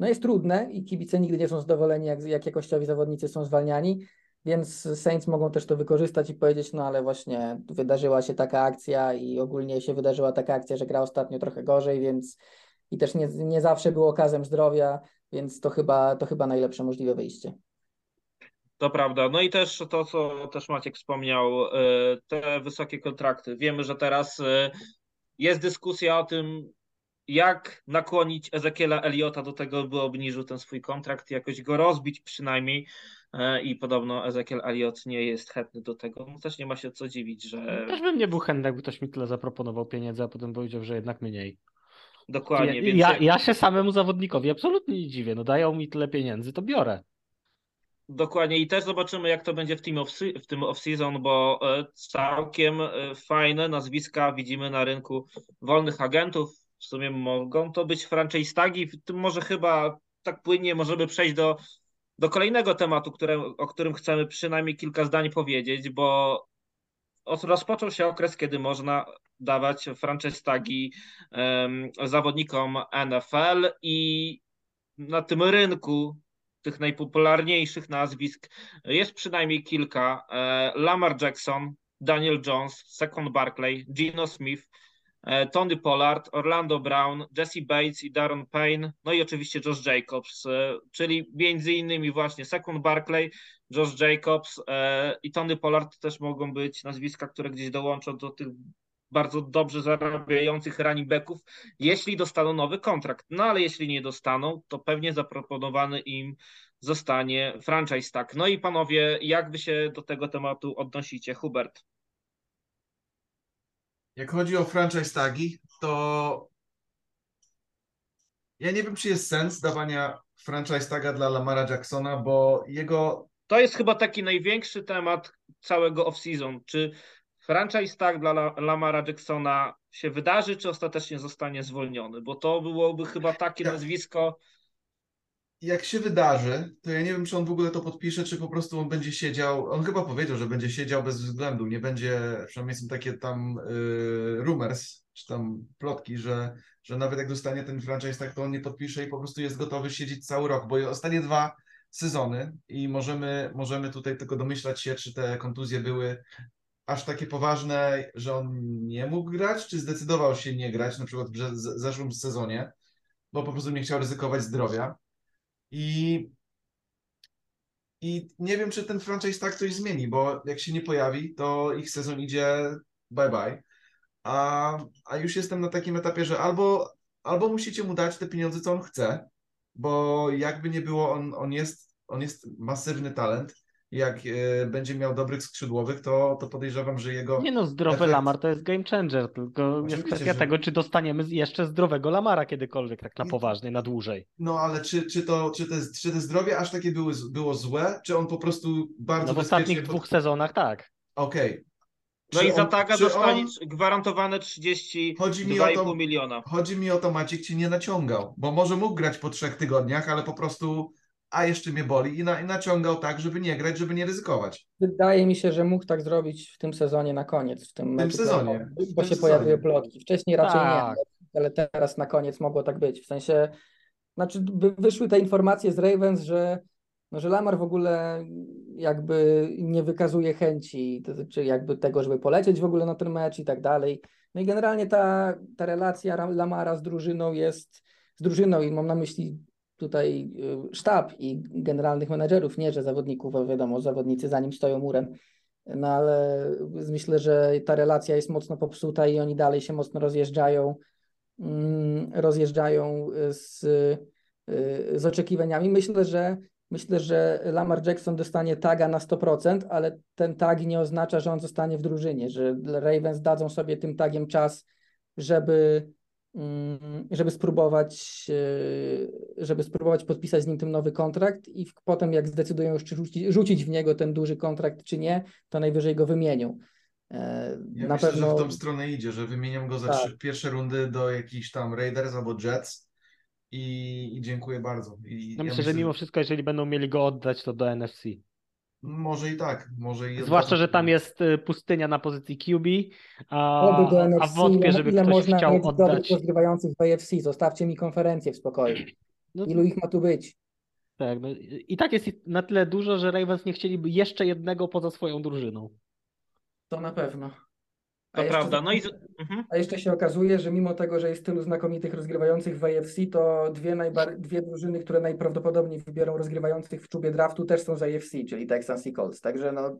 no jest trudne i kibice nigdy nie są zadowoleni, jak, jak jakościowi zawodnicy są zwalniani, więc Saints mogą też to wykorzystać i powiedzieć, no ale właśnie wydarzyła się taka akcja i ogólnie się wydarzyła taka akcja, że gra ostatnio trochę gorzej, więc i też nie, nie zawsze było okazem zdrowia, więc to chyba, to chyba najlepsze możliwe wyjście. To prawda. No i też to, co też Maciek wspomniał, e, te wysokie kontrakty. Wiemy, że teraz e, jest dyskusja o tym, jak nakłonić Ezekiela Eliota do tego, by obniżył ten swój kontrakt, jakoś go rozbić przynajmniej. E, I podobno Ezekiel Eliot nie jest chętny do tego. No też nie ma się co dziwić, że. Też bym nie był chętny, jakby ktoś mi tyle zaproponował pieniędzy, a potem powiedział, że jednak mniej. Dokładnie. Ja, więc... ja, ja się samemu zawodnikowi absolutnie nie dziwię. No dają mi tyle pieniędzy, to biorę. Dokładnie i też zobaczymy, jak to będzie w, team off, w tym off-season, bo e, całkiem e, fajne nazwiska widzimy na rynku wolnych agentów w sumie mogą to być franchise tagi, może chyba tak płynnie możemy przejść do, do kolejnego tematu, które, o którym chcemy przynajmniej kilka zdań powiedzieć, bo rozpoczął się okres, kiedy można dawać franchise tagi um, zawodnikom NFL i na tym rynku tych najpopularniejszych nazwisk jest przynajmniej kilka. E, Lamar Jackson, Daniel Jones, Second Barclay, Gino Smith, Tony Pollard, Orlando Brown, Jesse Bates i Darren Payne, no i oczywiście Josh Jacobs, e, czyli między innymi właśnie Second Barclay, Josh Jacobs e, i Tony Pollard też mogą być nazwiska, które gdzieś dołączą do tych bardzo dobrze zarabiających running backów, jeśli dostaną nowy kontrakt. No ale jeśli nie dostaną, to pewnie zaproponowany im zostanie franchise tak. No i panowie, jak wy się do tego tematu odnosicie? Hubert? Jak chodzi o franchise tagi, to ja nie wiem, czy jest sens dawania franchise taga dla Lamara Jacksona, bo jego To jest chyba taki największy temat całego off-season. Czy franchise tag dla La- Lamara Jacksona się wydarzy, czy ostatecznie zostanie zwolniony? Bo to byłoby chyba takie Ja- nazwisko. Jak się wydarzy, to ja nie wiem, czy on w ogóle to podpisze, czy po prostu on będzie siedział. On chyba powiedział, że będzie siedział bez względu. Nie będzie, przynajmniej są takie tam y, rumors, czy tam plotki, że, że nawet jak dostanie ten franchise, tak to on nie podpisze i po prostu jest gotowy siedzieć cały rok, bo ostatnie dwa sezony i możemy, możemy tutaj tylko domyślać się, czy te kontuzje były aż takie poważne, że on nie mógł grać, czy zdecydował się nie grać, na przykład w zeszłym sezonie, bo po prostu nie chciał ryzykować zdrowia. I, I nie wiem, czy ten franchise tak coś zmieni, bo jak się nie pojawi, to ich sezon idzie bye bye. A, a już jestem na takim etapie, że albo, albo musicie mu dać te pieniądze, co on chce, bo jakby nie było, on, on, jest, on jest masywny talent. Jak e, będzie miał dobrych skrzydłowych, to, to podejrzewam, że jego. Nie no, zdrowy efekt- Lamar to jest game changer, tylko jest kwestia że- tego, czy dostaniemy jeszcze zdrowego Lamara kiedykolwiek, tak na poważnie, na dłużej. No ale czy, czy, to, czy, to, czy to zdrowie aż takie było, było złe, czy on po prostu bardzo No w ostatnich pod- dwóch sezonach tak. Okej. No Czy i za on- taga czy dostanie on- gwarantowane Chodzi mi o 32,5 to- miliona. Chodzi mi o to, Maciek cię nie naciągał, bo może mógł grać po trzech tygodniach, ale po prostu, a jeszcze mnie boli i, na, i naciągał tak, żeby nie grać, żeby nie ryzykować. Wydaje mi się, że mógł tak zrobić w tym sezonie na koniec. W tym, meczu sezonie, playoffowym, w Bo tym się sezonie. pojawiły plotki. Wcześniej raczej Tak. nie, ale teraz na koniec mogło tak być. W sensie, znaczy wy- wyszły te informacje z Ravens, że, no, że Lamar w ogóle jakby nie wykazuje chęci, znaczy jakby tego, żeby polecieć w ogóle na ten mecz i tak dalej. No i generalnie ta, ta relacja Ra- Lamara z drużyną jest, z drużyną i mam na myśli tutaj y, sztab i generalnych menedżerów, nie, że zawodników, bo wiadomo, zawodnicy za nim stoją murem, no ale myślę, że ta relacja jest mocno popsuta i oni dalej się mocno rozjeżdżają, mm, rozjeżdżają z, y, z oczekiwaniami. Myślę, że myślę, że Lamar Jackson dostanie taga na 100%, ale ten tag nie oznacza, że on zostanie w drużynie, że Ravens dadzą sobie tym tagiem czas, żeby żeby spróbować, e, żeby spróbować podpisać z nim ten nowy kontrakt i potem jak zdecydują już, czy rzucić, rzucić w niego ten duży kontrakt, czy nie, to najwyżej go wymienią. E, Ja Na myślę, pewno że w tą stronę idzie, że wymieniam go za Tak. trzy pierwsze rundy do jakichś tam Raiders albo Jets i, i dziękuję bardzo. I No ja myślę, że mimo wszystko, jeżeli będą mieli go oddać, to do NFC. Może i tak, może i Zwłaszcza, że tam jest y, pustynia na pozycji QB, a, do a NFC, wątpię, no żeby ile ktoś można chciał mieć dobrych oddać. rozgrywających w AFC, zostawcie mi konferencję w spokoju. No, Ilu ich ma tu być? tak, no, i i tak jest na tyle dużo, że Ravens nie chcieliby jeszcze jednego poza swoją drużyną. To na pewno. A To jeszcze- prawda. No i z- mhm. A jeszcze się okazuje, że mimo tego, że jest tylu znakomitych rozgrywających w AFC, to dwie, najbar- dwie drużyny, które najprawdopodobniej wybiorą rozgrywających w czubie draftu też są z AFC, czyli Texans i Colts. Także no.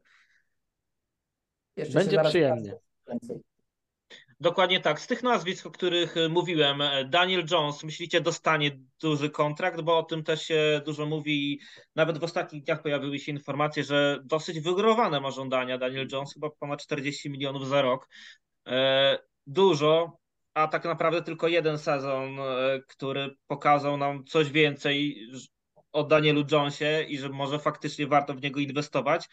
Jeszcze Będzie przyjemnie. więcej. Dokładnie tak. Z tych nazwisk, o których y, mówiłem, e, Daniel Jones, myślicie, dostanie duży kontrakt, bo o tym też się dużo mówi i nawet w ostatnich dniach pojawiły się informacje, że dosyć wygórowane ma żądania Daniel Jones, chyba ponad 40 milionów za rok. E, Dużo, a tak naprawdę tylko jeden sezon, e, który pokazał nam coś więcej o Danielu Jonesie i że może faktycznie warto w niego inwestować.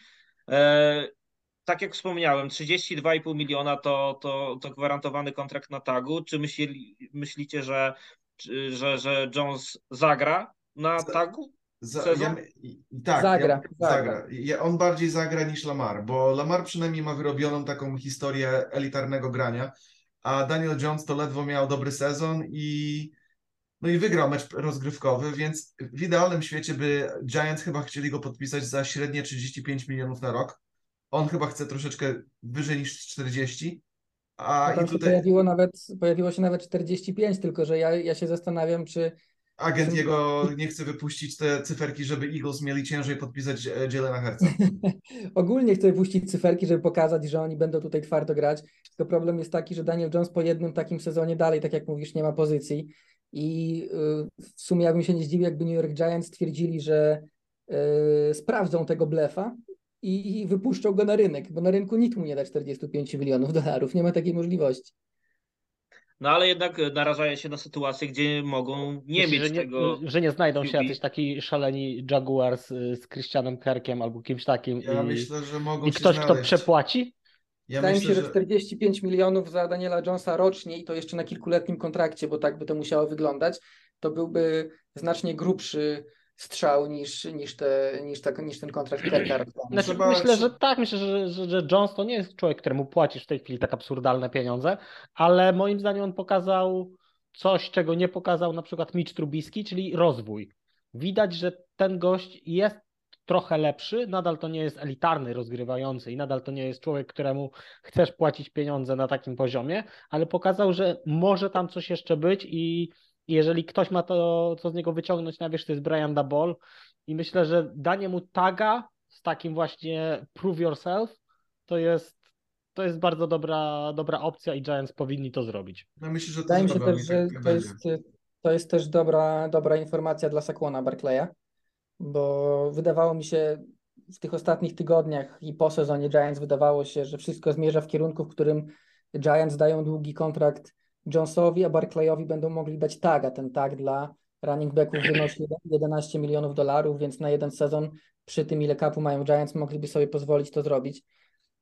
Tak jak wspomniałem, 32,5 miliona to, to, to gwarantowany kontrakt na tagu. Czy myśli, myślicie, że, że, że Jones zagra na tagu? Za, ja, tak, Zagra, ja, zagra. zagra. Ja, on bardziej zagra niż Lamar, bo Lamar przynajmniej ma wyrobioną taką historię elitarnego grania, a Daniel Jones to ledwo miał dobry sezon i no i wygrał mecz rozgrywkowy, więc w idealnym świecie by Giants chyba chcieli go podpisać za średnie 35 milionów na rok. On chyba chce troszeczkę wyżej niż 40, a No tam i się tutaj pojawiło nawet, pojawiło się nawet 45, tylko że ja, ja się zastanawiam, czy agent Czym- jego nie chce wypuścić te cyferki, żeby Eagles mieli ciężej podpisać e, Jalena Herca. ogólnie chcę puścić cyferki, żeby pokazać, że oni będą tutaj twardo grać. Tylko problem jest taki, że Daniel Jones po jednym takim sezonie dalej, tak jak mówisz, nie ma pozycji. I y, w sumie ja bym się nie zdziwił, jakby New York Giants stwierdzili, że y, sprawdzą tego blefa i, i wypuszczą go na rynek, bo na rynku nikt mu nie da 45 milionów dolarów, nie ma takiej możliwości. No ale jednak narażają się na sytuację, gdzie mogą nie Myślisz, mieć że nie, tego. że nie znajdą się QB? jacyś taki szaleni Jaguars y, z Christianem Kirkiem albo kimś takim Ja i, myślę, że mogą i się ktoś, kto przepłaci? Ja Wydaje mi myślę, się, że że 45 milionów za Daniela Jonesa rocznie i to jeszcze na kilkuletnim kontrakcie, bo tak by to musiało wyglądać, to byłby znacznie grubszy strzał niż, niż, te, niż, ta, niż ten kontrakt Kerka. rozdany. Znaczy, Trzeba- myślę, że tak, myślę, że, że, że Jones to nie jest człowiek, któremu płacisz w tej chwili tak absurdalne pieniądze, ale moim zdaniem on pokazał coś, czego nie pokazał na przykład Mitch Trubisky, czyli rozwój. Widać, że ten gość jest trochę lepszy, nadal to nie jest elitarny rozgrywający i nadal to nie jest człowiek, któremu chcesz płacić pieniądze na takim poziomie, ale pokazał, że może tam coś jeszcze być i jeżeli ktoś ma to, co z niego wyciągnąć na wierzch, to jest Brian Dabol i myślę, że danie mu taga z takim właśnie prove yourself to jest, to jest bardzo dobra, dobra opcja i Giants powinni to zrobić. no myślę, że to Wydaje mi się też, że to jest, to jest też dobra, dobra informacja dla Sakłona Barclaya, bo wydawało mi się w tych ostatnich tygodniach i po sezonie Giants wydawało się, że wszystko zmierza w kierunku, w którym Giants dają długi kontrakt Jonesowi, a Barclayowi będą mogli dać tag, a ten tag dla running backów wynosi 11 milionów dolarów, więc na jeden sezon przy tym ile kapu mają Giants mogliby sobie pozwolić to zrobić.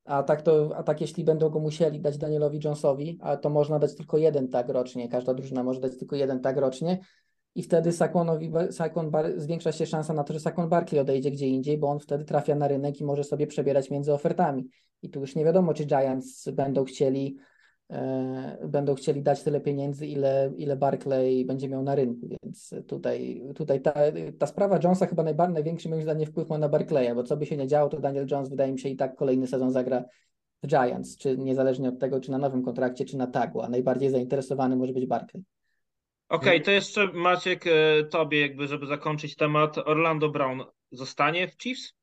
A tak, to, a tak jeśli będą go musieli dać Danielowi Jonesowi, a to można dać tylko jeden tag rocznie, każda drużyna może dać tylko jeden tag rocznie i wtedy Saquonowi, Saquon Bar, zwiększa się szansa na to, że Saquon Barkley odejdzie gdzie indziej, bo on wtedy trafia na rynek i może sobie przebierać między ofertami. I tu już nie wiadomo, czy Giants będą chcieli będą chcieli dać tyle pieniędzy, ile, ile Barclay będzie miał na rynku, więc tutaj, tutaj ta, ta sprawa Jonesa chyba najba, największy moim zdaniem wpływ ma na Barclaya, bo co by się nie działo, to Daniel Jones wydaje mi się i tak kolejny sezon zagra w Giants, czy niezależnie od tego, czy na nowym kontrakcie, czy na tagu, a najbardziej zainteresowany może być Barclay. Okej, to jeszcze Maciek, e, tobie jakby, żeby zakończyć temat, Orlando Brown zostanie w Chiefs?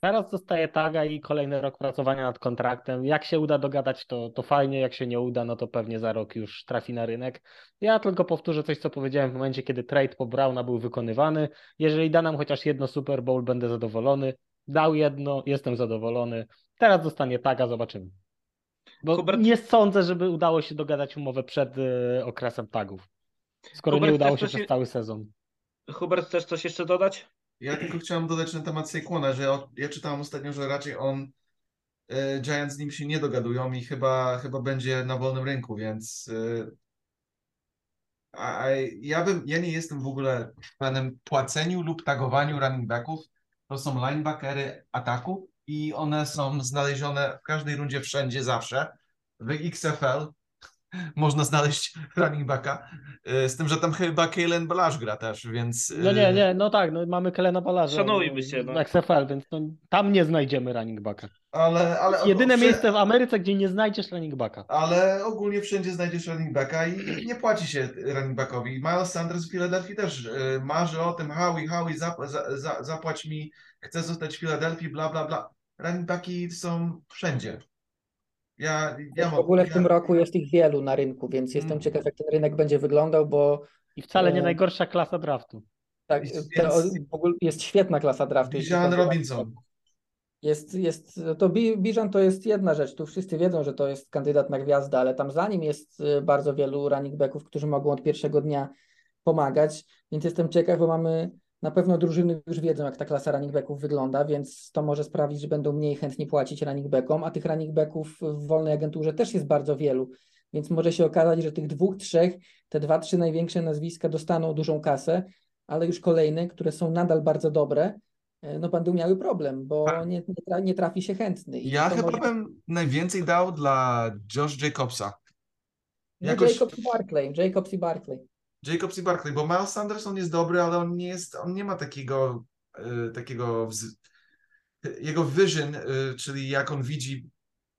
Teraz dostaje taga i kolejny rok pracowania nad kontraktem. Jak się uda dogadać, to, to fajnie, jak się nie uda, no to pewnie za rok już trafi na rynek. Ja tylko powtórzę coś, co powiedziałem w momencie, kiedy trade po Browna był wykonywany. Jeżeli da nam chociaż jedno Super Bowl, będę zadowolony. Dał jedno, jestem zadowolony. Teraz dostanie taga, zobaczymy. Bo Hubert- nie sądzę, żeby udało się dogadać umowę przed y, okresem tagów. Skoro Hubert, nie udało się coś przez cały sezon. Hubert, chcesz coś jeszcze dodać? Ja tylko chciałem dodać na temat Saquona, że ja, czytałem ostatnio, że raczej on, e, Giants z nim się nie dogadują i chyba, chyba będzie na wolnym rynku, więc e, a ja bym, ja nie jestem w ogóle fanem płaceniu lub tagowaniu running backów. To są linebackery ataku i one są znalezione w każdej rundzie wszędzie, zawsze. W XFL można znaleźć running backa, e, z tym, że tam chyba Kalen Balash gra też, więc... e, No nie, nie, no tak, no mamy Kelena Balarza Szanujmy się, no. XFL, więc no, tam nie znajdziemy running backa. Ale, ale Jedyne miejsce w Ameryce, gdzie nie znajdziesz running backa. Ale ogólnie wszędzie znajdziesz running backa i nie płaci się running backowi. Miles Sanders w Filadelfii też y, marzy o tym, Howie, Howie, zap, za, za, zapłać mi, chcę zostać w Filadelfii, bla, bla, bla. Running backi są wszędzie. Ja, ja w ogóle w ja, tym roku jest ich wielu na rynku, więc jestem Mm. ciekaw, jak ten rynek będzie wyglądał, bo I wcale nie E, najgorsza klasa draftu. tak, te, w ogóle jest świetna klasa draftu. Bijan Robinson. Jest, jest, to Bi- Bijan to jest jedna rzecz, tu wszyscy wiedzą, że to jest kandydat na gwiazdę, ale tam za nim jest y, bardzo wielu running backów, którzy mogą od pierwszego dnia pomagać, więc jestem ciekaw, bo mamy na pewno drużyny już wiedzą, jak ta klasa running backów wygląda, więc to może sprawić, że będą mniej chętni płacić running backom, a tych running backów w wolnej agenturze też jest bardzo wielu, więc może się okazać, że tych dwóch, trzech, te dwa, trzy największe nazwiska dostaną dużą kasę, ale już kolejne, które są nadal bardzo dobre, e, no będą miały problem, bo Tak. nie, nie, tra- nie trafi się chętny. I Ja chyba może... bym najwięcej dał dla Josh Jacobsa. no, jakoś- Jacobs i Barclay, Jacobs i Barclay. Jacobs i Barkley, bo Miles Sanders on jest dobry, ale on nie jest, on nie ma takiego, y, takiego jego vision, y, czyli jak on widzi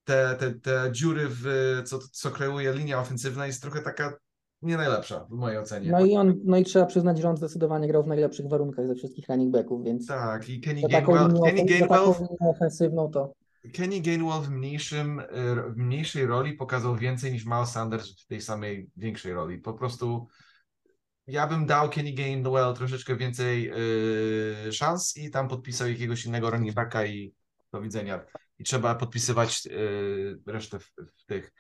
te, te, te dziury, w, co, co kreuje linia ofensywna jest trochę taka nie najlepsza w mojej ocenie. No i on, no i trzeba przyznać, że on zdecydowanie grał w najlepszych warunkach ze wszystkich running backów, więc Tak, i Kenny Gainwell, Kenny Gainwell, ofensywną to Kenny Gainwell w, mniejszym, y, w mniejszej roli pokazał więcej niż Miles Sanders w tej samej większej roli. Po prostu ja bym dał Kenny Gainwell troszeczkę więcej y, szans i tam podpisał jakiegoś innego running backa i do widzenia. I trzeba podpisywać y, resztę w, w tych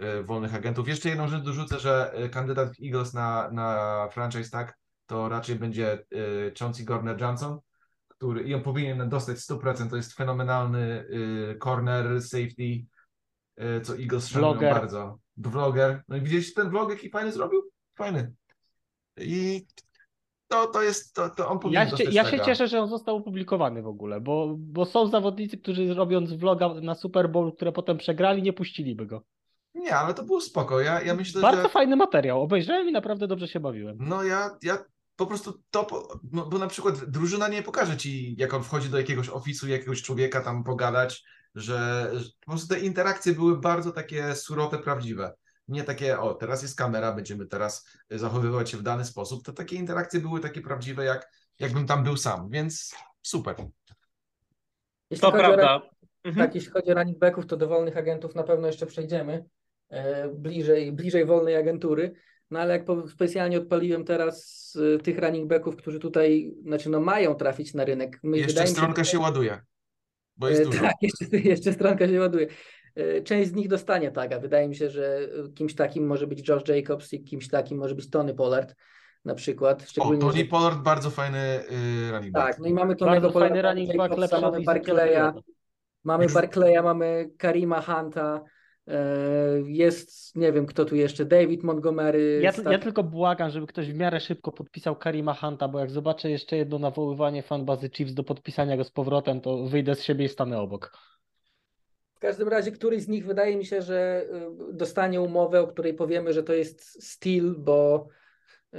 y, wolnych agentów. Jeszcze jedną rzecz dorzucę, że y, kandydat Eagles na, na franchise tag to raczej będzie y, Chauncey Gardner-Johnson, który i on powinien dostać 100%. To jest fenomenalny y, corner, safety, y, co Eagles szanują bardzo. Vlogger. No i widzieliście ten vlog, jaki fajny zrobił? Fajny. I to, to jest, to, to on powinien Ja, się, ja się cieszę, że on został opublikowany w ogóle, bo, bo są zawodnicy, którzy robiąc vloga na Super Bowl, które potem przegrali, nie puściliby go. Nie, ale to było spoko. Ja, ja myślę, Bardzo że... fajny materiał. Obejrzałem i naprawdę dobrze się bawiłem. No ja, ja po prostu to, no, bo na przykład drużyna nie pokaże ci, jak on wchodzi do jakiegoś ofisu, jakiegoś człowieka tam pogadać, że, że po prostu te interakcje były bardzo takie surowe, prawdziwe. Nie takie, o, teraz jest kamera, będziemy teraz zachowywać się w dany sposób. To takie interakcje były takie prawdziwe, jak jakbym tam był sam, więc super. Jeśli To chodzi o prawda. Mhm. Tak, jeśli chodzi o running backów, to do wolnych agentów na pewno jeszcze przejdziemy e, bliżej, bliżej wolnej agentury. No ale jak po, specjalnie odpaliłem teraz e, tych running backów, którzy tutaj, znaczy no mają trafić na rynek. My, Jeszcze stronka że- się ładuje, bo jest E, dużo. Tak, jeszcze, jeszcze stronka się ładuje. E, Część z nich dostanie taga. Wydaje mi się, że e, kimś takim może być Josh Jacobs i kimś takim może być Tony Pollard na przykład. O, Szczególnie, Tony że... Pollard, bardzo fajny y, running back. Tak, no i mamy fajny Pollarda, running back, Jacobsa, mamy Barclaya. Mamy Barclaya, mamy Karima Hunta, e, jest, nie wiem kto tu jeszcze, David Montgomery. Ja, z ja tak- tylko błagam, żeby ktoś w miarę szybko podpisał Karima Hunta, bo jak zobaczę jeszcze jedno nawoływanie fanbazy Chiefs do podpisania go z powrotem, to wyjdę z siebie i stanę obok. W każdym razie któryś z nich wydaje mi się, że y, dostanie umowę, o której powiemy, że to jest steal, bo, y,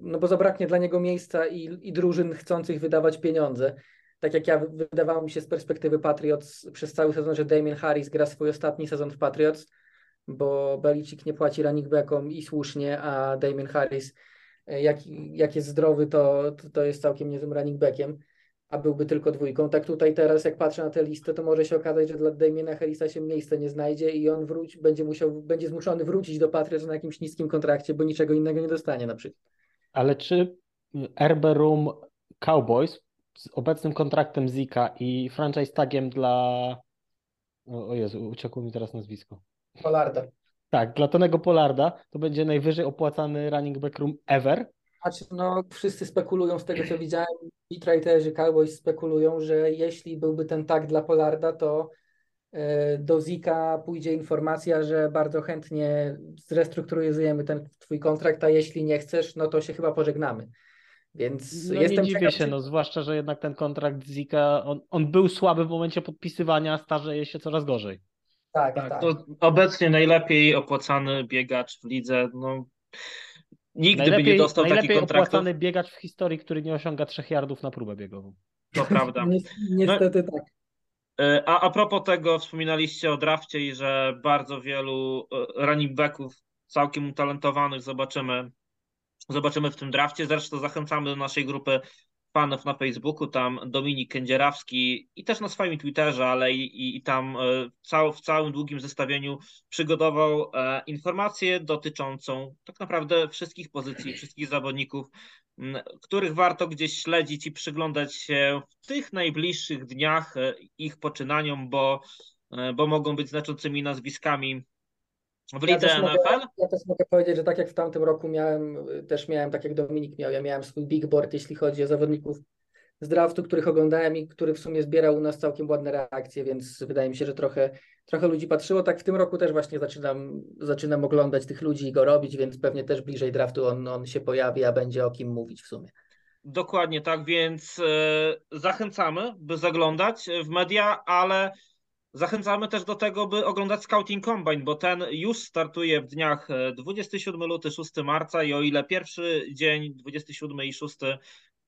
no bo zabraknie dla niego miejsca i, i drużyn chcących wydawać pieniądze. Tak jak ja wy- wydawało mi się z perspektywy Patriots przez cały sezon, że Damien Harris gra swój ostatni sezon w Patriots, bo Belichick nie płaci running backom i słusznie, a Damien Harris y, jak, jak jest zdrowy, to, to jest całkiem niezłym running backiem a byłby tylko dwójką. Tak tutaj teraz, jak patrzę na tę listę, to może się okazać, że dla Damiena Harrisa się miejsce nie znajdzie i on wróci, będzie musiał, będzie zmuszony wrócić do Patriots na jakimś niskim kontrakcie, bo niczego innego nie dostanie na przykład. Ale czy RB Room Cowboys z obecnym kontraktem Zika i franchise tagiem dla. O, o Jezu, uciekło mi teraz nazwisko. Polarda. Tak, dla Tonego Polarda to będzie najwyżej opłacany running back room ever. Znaczy, no, wszyscy spekulują z tego, co widziałem, i traderzy Cowboys spekulują, że jeśli byłby ten tag dla Polarda, to e, do Zika pójdzie informacja, że bardzo chętnie zrestrukturyzujemy ten twój kontrakt, a jeśli nie chcesz, no to się chyba pożegnamy. Więc No jestem nie dziwię ciekaw, się, no zwłaszcza, że jednak ten kontrakt Zika, on, on był słaby w momencie podpisywania, starzeje się coraz gorzej. Tak, Tak, tak. to obecnie najlepiej opłacany biegacz w lidze. No, nigdy by nie dostał takich najlepiej kontraktów. opłacany biegacz w historii, który nie osiąga trzech yardów na próbę biegową. To prawda. Ni- Niestety tak. E, A, a propos tego, wspominaliście o drafcie i że bardzo wielu e, running backów całkiem utalentowanych zobaczymy, zobaczymy w tym drafcie. Zresztą zachęcamy do naszej grupy fanów na Facebooku, tam Dominik Kędzierawski i też na swoim Twitterze, ale i, i, i tam e, cał, w całym długim zestawieniu przygotował e, informację dotyczącą tak naprawdę wszystkich pozycji, wszystkich zawodników, m, których warto gdzieś śledzić i przyglądać się w tych najbliższych dniach e, ich poczynaniom, bo, e, bo mogą być znaczącymi nazwiskami w Ja lidze mogę, NFL. ja też mogę powiedzieć, że tak jak w tamtym roku miałem, też miałem, tak jak Dominik miał, ja miałem swój big board, jeśli chodzi o zawodników z draftu, których oglądałem i który w sumie zbierał u nas całkiem ładne reakcje, więc wydaje mi się, że trochę, trochę ludzi patrzyło. Tak w tym roku też właśnie zaczynam, zaczynam oglądać tych ludzi i go robić, więc pewnie też bliżej draftu on, on się pojawi, a będzie o kim mówić w sumie. Dokładnie tak, więc e, zachęcamy, by zaglądać w media, ale zachęcamy też do tego, by oglądać Scouting Combine, bo ten już startuje w dniach e, 27 luty, 6 marca i o ile pierwszy dzień 27 i 6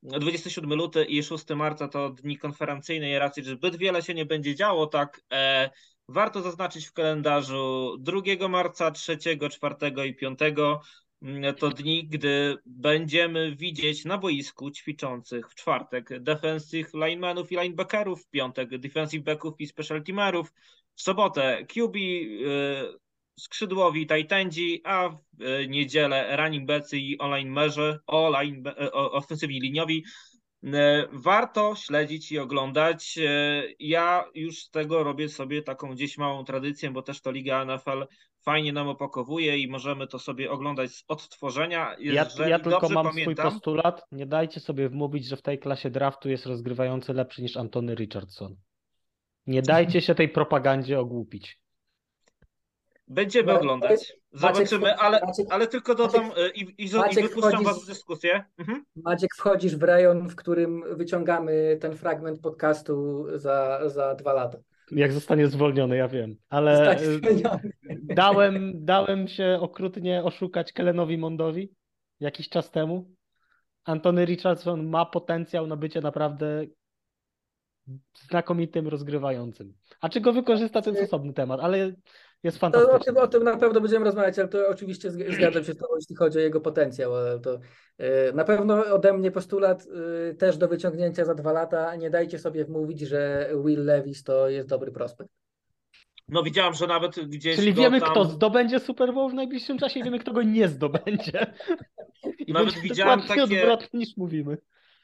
27 luty i 6 marca to dni konferencyjne i raczej zbyt wiele się nie będzie działo, tak e, warto zaznaczyć w kalendarzu 2 marca, 3, 4 i 5 Mm, to dni, gdy będziemy widzieć na boisku ćwiczących w czwartek defensive linemenów i linebackerów, w piątek defensive backów i special teamerów, w sobotę QB, y, skrzydłowi tajtendzi, a w y, niedzielę running backsy i online merzy, online, y, ofensywni liniowi. E, warto śledzić i oglądać. Ja już z tego robię sobie taką gdzieś małą tradycję, bo też to Liga NFL fajnie nam opakowuje i możemy to sobie oglądać z odtworzenia. Ja, Jeżeli ja tylko mam pamiętam, swój postulat. Nie dajcie sobie wmówić, że w tej klasie draftu jest rozgrywający lepszy niż Antony Richardson. Nie dajcie się tej propagandzie ogłupić. Będziemy Maciek- oglądać. Zobaczymy, Maciek- ale, Maciek- ale tylko dodam e, i, i, i Maciek wypuszczam wchodzisz- was w dyskusję. Mhm. Maciek, wchodzisz w rejon, w którym wyciągamy ten fragment podcastu za, za dwa lata. Jak zostanie zwolniony, ja wiem. Ale y, dałem, dałem się okrutnie oszukać Kelenowi Mondowi jakiś czas temu. Antony Richardson ma potencjał na bycie naprawdę znakomitym rozgrywającym. A czy go wykorzysta, to jest osobny temat, ale jest To o, fantastyczny. tym, o tym na pewno będziemy rozmawiać, ale to oczywiście zg- zgadzam się z tobą, jeśli chodzi o jego potencjał. Ale to e, na pewno ode mnie postulat e, też do wyciągnięcia za dwa lata. Nie dajcie sobie wmówić, że Will Levis to jest dobry prospekt. No widziałem, że nawet gdzieś Czyli go wiemy, tam... kto zdobędzie Super Bowl w najbliższym czasie i wiemy, kto go nie zdobędzie. I Nawet będzie widziałem takie- odwrotnie niż mówimy.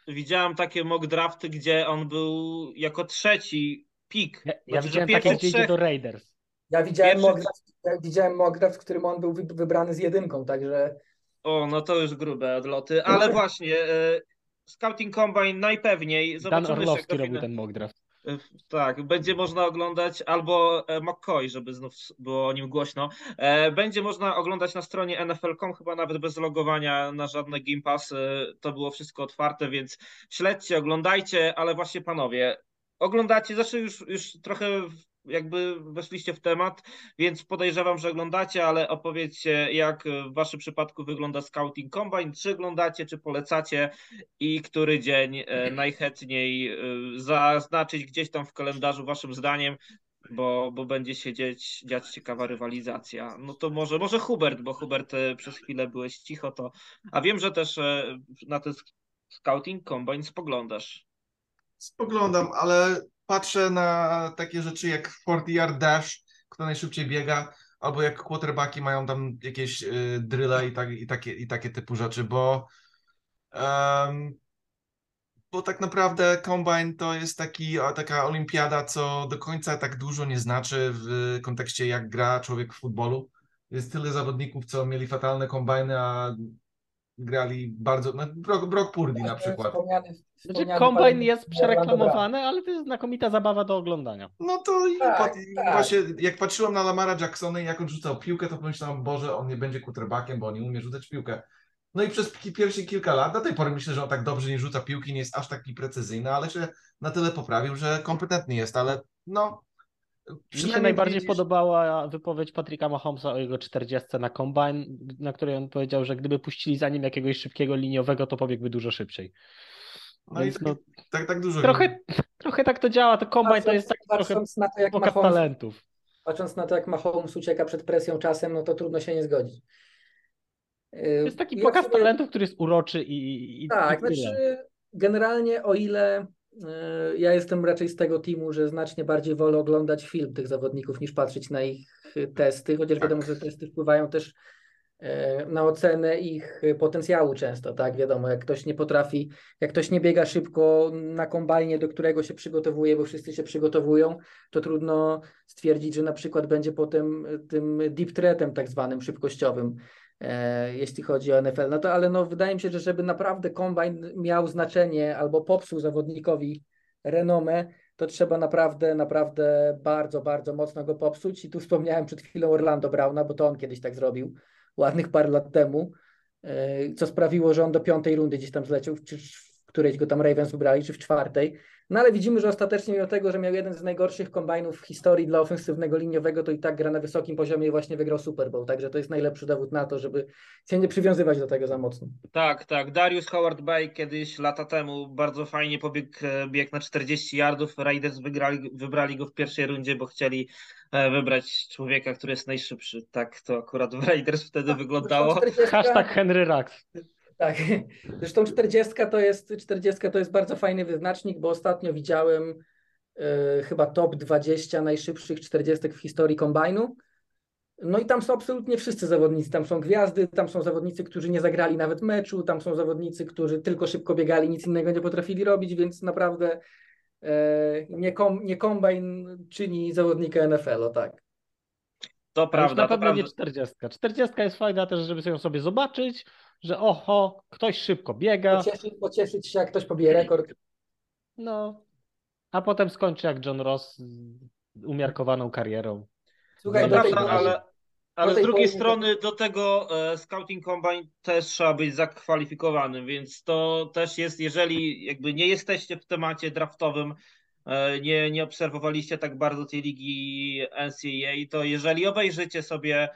Widziałem takie mock drafty, gdzie on był jako trzeci pik. Ja, ja Znaczy, że widziałem pierwszy takie, gdzie idzie trzech- do Raiders. Ja widziałem Pierwszy- mock draft, ja widziałem w którym on był wy- wybrany z jedynką, także O, no to już grube odloty, ale właśnie e, Scouting Combine najpewniej. Dan Zobaczymy jak Orlowski robił ten mock draft. E, Tak, będzie można oglądać albo e, McCoy, żeby znów było o nim głośno. Będzie można oglądać na stronie NFL.com, chyba nawet bez logowania na żadne Game Pass. To było wszystko otwarte, więc śledźcie, oglądajcie, ale właśnie panowie, oglądacie, zresztą już, już trochę jakby weszliście w temat, więc podejrzewam, że oglądacie, ale opowiedzcie, jak w waszym przypadku wygląda Scouting Combine, czy oglądacie, czy polecacie i który dzień e, najchętniej e, zaznaczyć gdzieś tam w kalendarzu waszym zdaniem, bo, bo będzie się dziać, dziać ciekawa rywalizacja. No to może, może Hubert, bo Hubert e, przez chwilę byłeś cicho, to a wiem, że też na ten Scouting Combine spoglądasz. Spoglądam, ale patrzę na takie rzeczy jak 40 yard dash, kto najszybciej biega, albo jak quarterbacki mają tam jakieś y, i, tak, i, takie, i takie typu rzeczy, bo em, bo tak naprawdę combine to jest taki, taka olimpiada, co do końca tak dużo nie znaczy w kontekście jak gra człowiek w futbolu. Jest tyle zawodników, co mieli fatalne kombajny, a grali bardzo, no, Brock, Brock Purdy na przykład. Wspomniany, Znaczy, wspomniany kombajn pan- jest przereklamowany, ale to jest znakomita zabawa do oglądania. No to i Tak, pat- tak. właśnie jak patrzyłem na Lamara Jacksona i jak on rzucał piłkę, to pomyślałem, Boże, on nie będzie quarterbackiem, bo on nie umie rzucać piłkę. No i przez pierwsze kilka lat, do tej pory myślę, że on tak dobrze nie rzuca piłki, nie jest aż taki precyzyjny, ale się na tyle poprawił, że kompetentny jest, ale no... Mi się najbardziej widzisz- podobała wypowiedź Patricka Mahomesa o jego 40 na combine, na której on powiedział, że gdyby puścili za nim jakiegoś szybkiego liniowego, to pobiegłby dużo szybciej. No i Więc no, tak, tak dużo... trochę, trochę tak to działa, to combine to jest taki trochę patrząc na to, jak pokaz Mahomes, talentów. patrząc na to, jak Mahomes ucieka przed presją czasem, no to trudno się nie zgodzić. To jest taki Ja pokaz sobie- talentów, który jest uroczy i, i, Tak, i znaczy generalnie o ile ja jestem raczej z tego teamu, że znacznie bardziej wolę oglądać film tych zawodników niż patrzeć na ich e, testy, chociaż Tak. wiadomo, że testy wpływają też e, na ocenę ich e, potencjału często, tak, wiadomo, jak ktoś nie potrafi, jak ktoś nie biega szybko na kombajnie, do którego się przygotowuje, bo wszyscy się przygotowują, to trudno stwierdzić, że na przykład będzie potem e, tym deep threatem tak zwanym szybkościowym, e, jeśli chodzi o NFL. No to ale no, wydaje mi się, że żeby naprawdę kombajn miał znaczenie albo popsuł zawodnikowi renomę, to trzeba naprawdę, naprawdę bardzo, bardzo mocno go popsuć. I tu wspomniałem przed chwilą Orlando Browna, bo to on kiedyś tak zrobił, ładnych parę lat temu, e, co sprawiło, że on do piątej rundy gdzieś tam zleciał, czy którejś go tam Ravens wybrali, czy w czwartej. No ale widzimy, że ostatecznie mimo tego, że miał jeden z najgorszych kombajnów w historii dla ofensywnego liniowego, to i tak gra na wysokim poziomie i właśnie wygrał Super Bowl. Także to jest najlepszy dowód na to, żeby się nie przywiązywać do tego za mocno. Tak, tak. Darius Howard Bay kiedyś lata temu bardzo fajnie pobiegł e, bieg na 40 yardów. Raiders wygrali, wybrali go w pierwszej rundzie, bo chcieli e, wybrać człowieka, który jest najszybszy. Tak to akurat w Raiders wtedy wyglądało. 40, Hashtag Henry Rax. Tak. Zresztą 40 to jest 40 to jest bardzo fajny wyznacznik, bo ostatnio widziałem e, chyba top 20 najszybszych 40 w historii kombajnu. No i tam są absolutnie wszyscy zawodnicy. Tam są gwiazdy, tam są zawodnicy, którzy nie zagrali nawet meczu, tam są zawodnicy, którzy tylko szybko biegali, nic innego nie potrafili robić, więc naprawdę e, nie, kom, nie kombajn czyni zawodnika NFL, o tak. To Ale już prawda, na to pewno prawda. nie 40. 40 jest fajna też, żeby sobie ją sobie zobaczyć, że oho, ktoś szybko biega, Pocieszyć, pocieszyć się, jak ktoś pobije rekord. no, a potem skończy jak John Ross z umiarkowaną karierą. Słuchaj, tej prawda, pory- ale, ale z tej drugiej strony do tego e, Scouting Combine też trzeba być zakwalifikowanym, więc to też jest, jeżeli jakby nie jesteście w temacie draftowym, e, nie, nie obserwowaliście tak bardzo tej ligi NCAA, to jeżeli obejrzycie sobie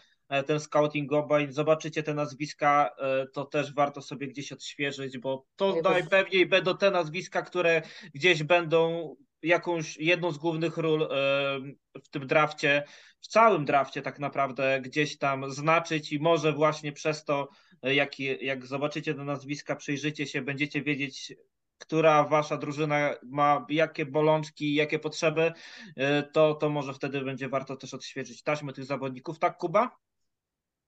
ten Scouting Combine, zobaczycie te nazwiska, e, to też warto sobie gdzieś odświeżyć, bo to Nie, najpewniej będą te nazwiska, które gdzieś będą jakąś jedną z głównych ról e, w tym drafcie w całym drafcie tak naprawdę gdzieś tam znaczyć i może właśnie przez to, jak, jak zobaczycie te nazwiska, przyjrzycie się, będziecie wiedzieć, która wasza drużyna ma jakie bolączki, jakie potrzeby, to, to może wtedy będzie warto też odświeżyć taśmy tych zawodników. Tak, Kuba?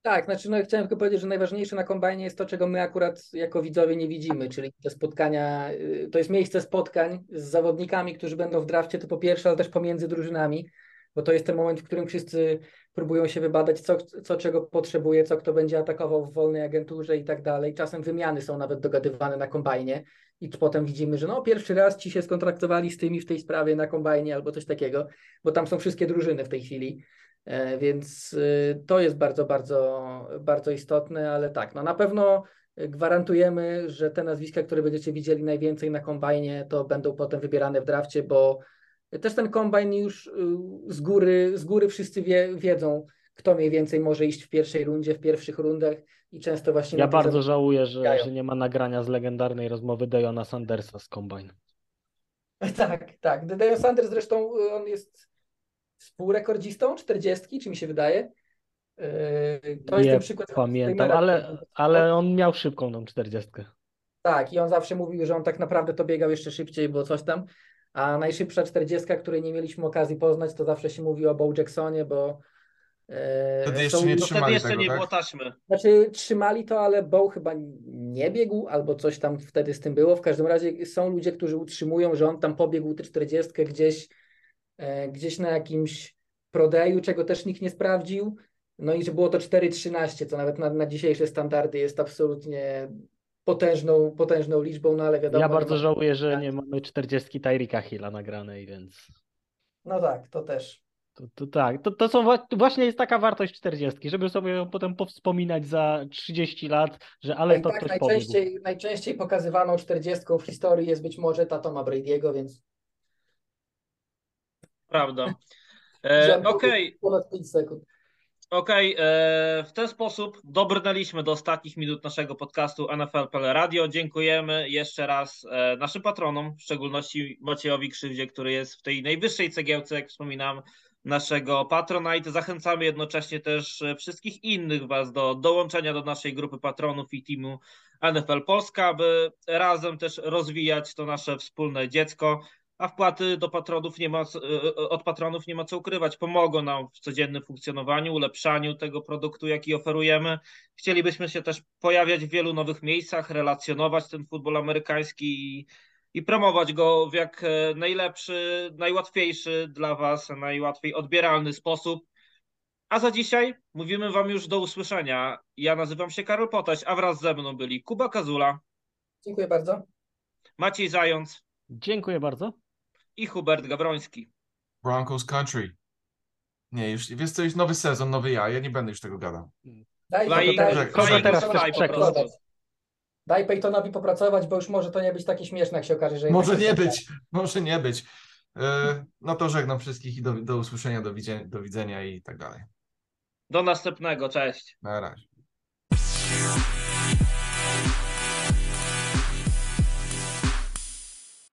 Tak, znaczy no chciałem tylko powiedzieć, że najważniejsze na kombajnie jest to, czego my akurat jako widzowie nie widzimy, czyli te spotkania, y, to jest miejsce spotkań z zawodnikami, którzy będą w drafcie, to po pierwsze, ale też pomiędzy drużynami, bo to jest ten moment, w którym wszyscy próbują się wybadać, co, co czego potrzebuje, co kto będzie atakował w wolnej agenturze i tak dalej. Czasem wymiany są nawet dogadywane na kombajnie i potem widzimy, że no pierwszy raz ci się skontraktowali z tymi w tej sprawie na kombajnie albo coś takiego, bo tam są wszystkie drużyny w tej chwili. E, Więc y, to jest bardzo, bardzo, bardzo istotne, ale tak, no na pewno gwarantujemy, że te nazwiska, które będziecie widzieli najwięcej na kombajnie, to będą potem wybierane w drafcie, bo też ten kombajn już y, z góry, z góry wszyscy wie, wiedzą, kto mniej więcej może iść w pierwszej rundzie, w pierwszych rundach i często właśnie Ja bardzo żałuję, że, że nie ma nagrania z legendarnej rozmowy Dejona Sandersa z Combine. Tak, tak. Deion Sanders zresztą y, on jest współrekordzistą 40, czy mi się wydaje. Yy, To jest Nie ten przykład. Pamiętam, ale, ale on miał szybką tą 40. Tak, i on zawsze mówił, że on tak naprawdę to biegał jeszcze szybciej, bo coś tam. A najszybsza 40, której nie mieliśmy okazji poznać, to zawsze się mówi o Bo Jacksonie, bo. e, Wtedy są- jeszcze nie wtedy Trzymali jeszcze tego, nie tak? było taśmy. Znaczy, trzymali to, ale Bow chyba nie biegł, albo coś tam wtedy z tym było. W każdym razie są ludzie, którzy utrzymują, że on tam pobiegł tę 40 gdzieś, gdzieś na jakimś prodeju, czego też nikt nie sprawdził. No i że było to 4,13, co nawet na, na dzisiejsze standardy jest absolutnie potężną, potężną liczbą, no ale wiadomo. Ja bardzo żałuję, że nie mamy 40 Tyrika Hilla nagranej, więc No tak, to też. to, to tak. To, to są to właśnie jest taka wartość 40, żeby sobie ją potem powspominać za 30 lat, że ale I to tak ktoś pobiegł. najczęściej, najczęściej pokazywaną 40 w historii jest być może ta Toma Brady'ego, więc Prawda. E, Okej, ponad 5 sekund. Okej, e, w ten sposób dobrnęliśmy do ostatnich minut naszego podcastu NFL.pl Radio. Dziękujemy jeszcze raz e, naszym patronom, w szczególności Maciejowi Krzywdzie, który jest w tej najwyższej cegiełce, jak wspominam, naszego Patronite. Zachęcamy jednocześnie też wszystkich innych Was do dołączenia do naszej grupy patronów i teamu NFL Polska, aby razem też rozwijać to nasze wspólne dziecko a wpłaty do patronów nie ma, co- e, od patronów nie ma co ukrywać. Pomogą nam w codziennym funkcjonowaniu, ulepszaniu tego produktu, jaki oferujemy. Chcielibyśmy się też pojawiać w wielu nowych miejscach, relacjonować ten futbol amerykański i, i promować go w jak e, najlepszy, najłatwiejszy dla Was, najłatwiej odbieralny sposób. A za dzisiaj mówimy Wam już do usłyszenia. Ja nazywam się Karol Potaś, a wraz ze mną byli Kuba Kazula, Dziękuję bardzo. Maciej Zając Dziękuję bardzo. I Hubert Gawroński. Broncos Country. Nie, już wiesz co, jest nowy sezon, nowy ja. Ja nie będę już tego gadał. Daj, ich- daj, Peytonowi teraz. Daj popracować, bo już może to nie być takie śmieszne, jak się okaże, że Może jednak- nie być, może nie być. No to żegnam wszystkich i do, do usłyszenia, do widzenia, do widzenia i tak dalej. Do następnego, cześć. Na razie.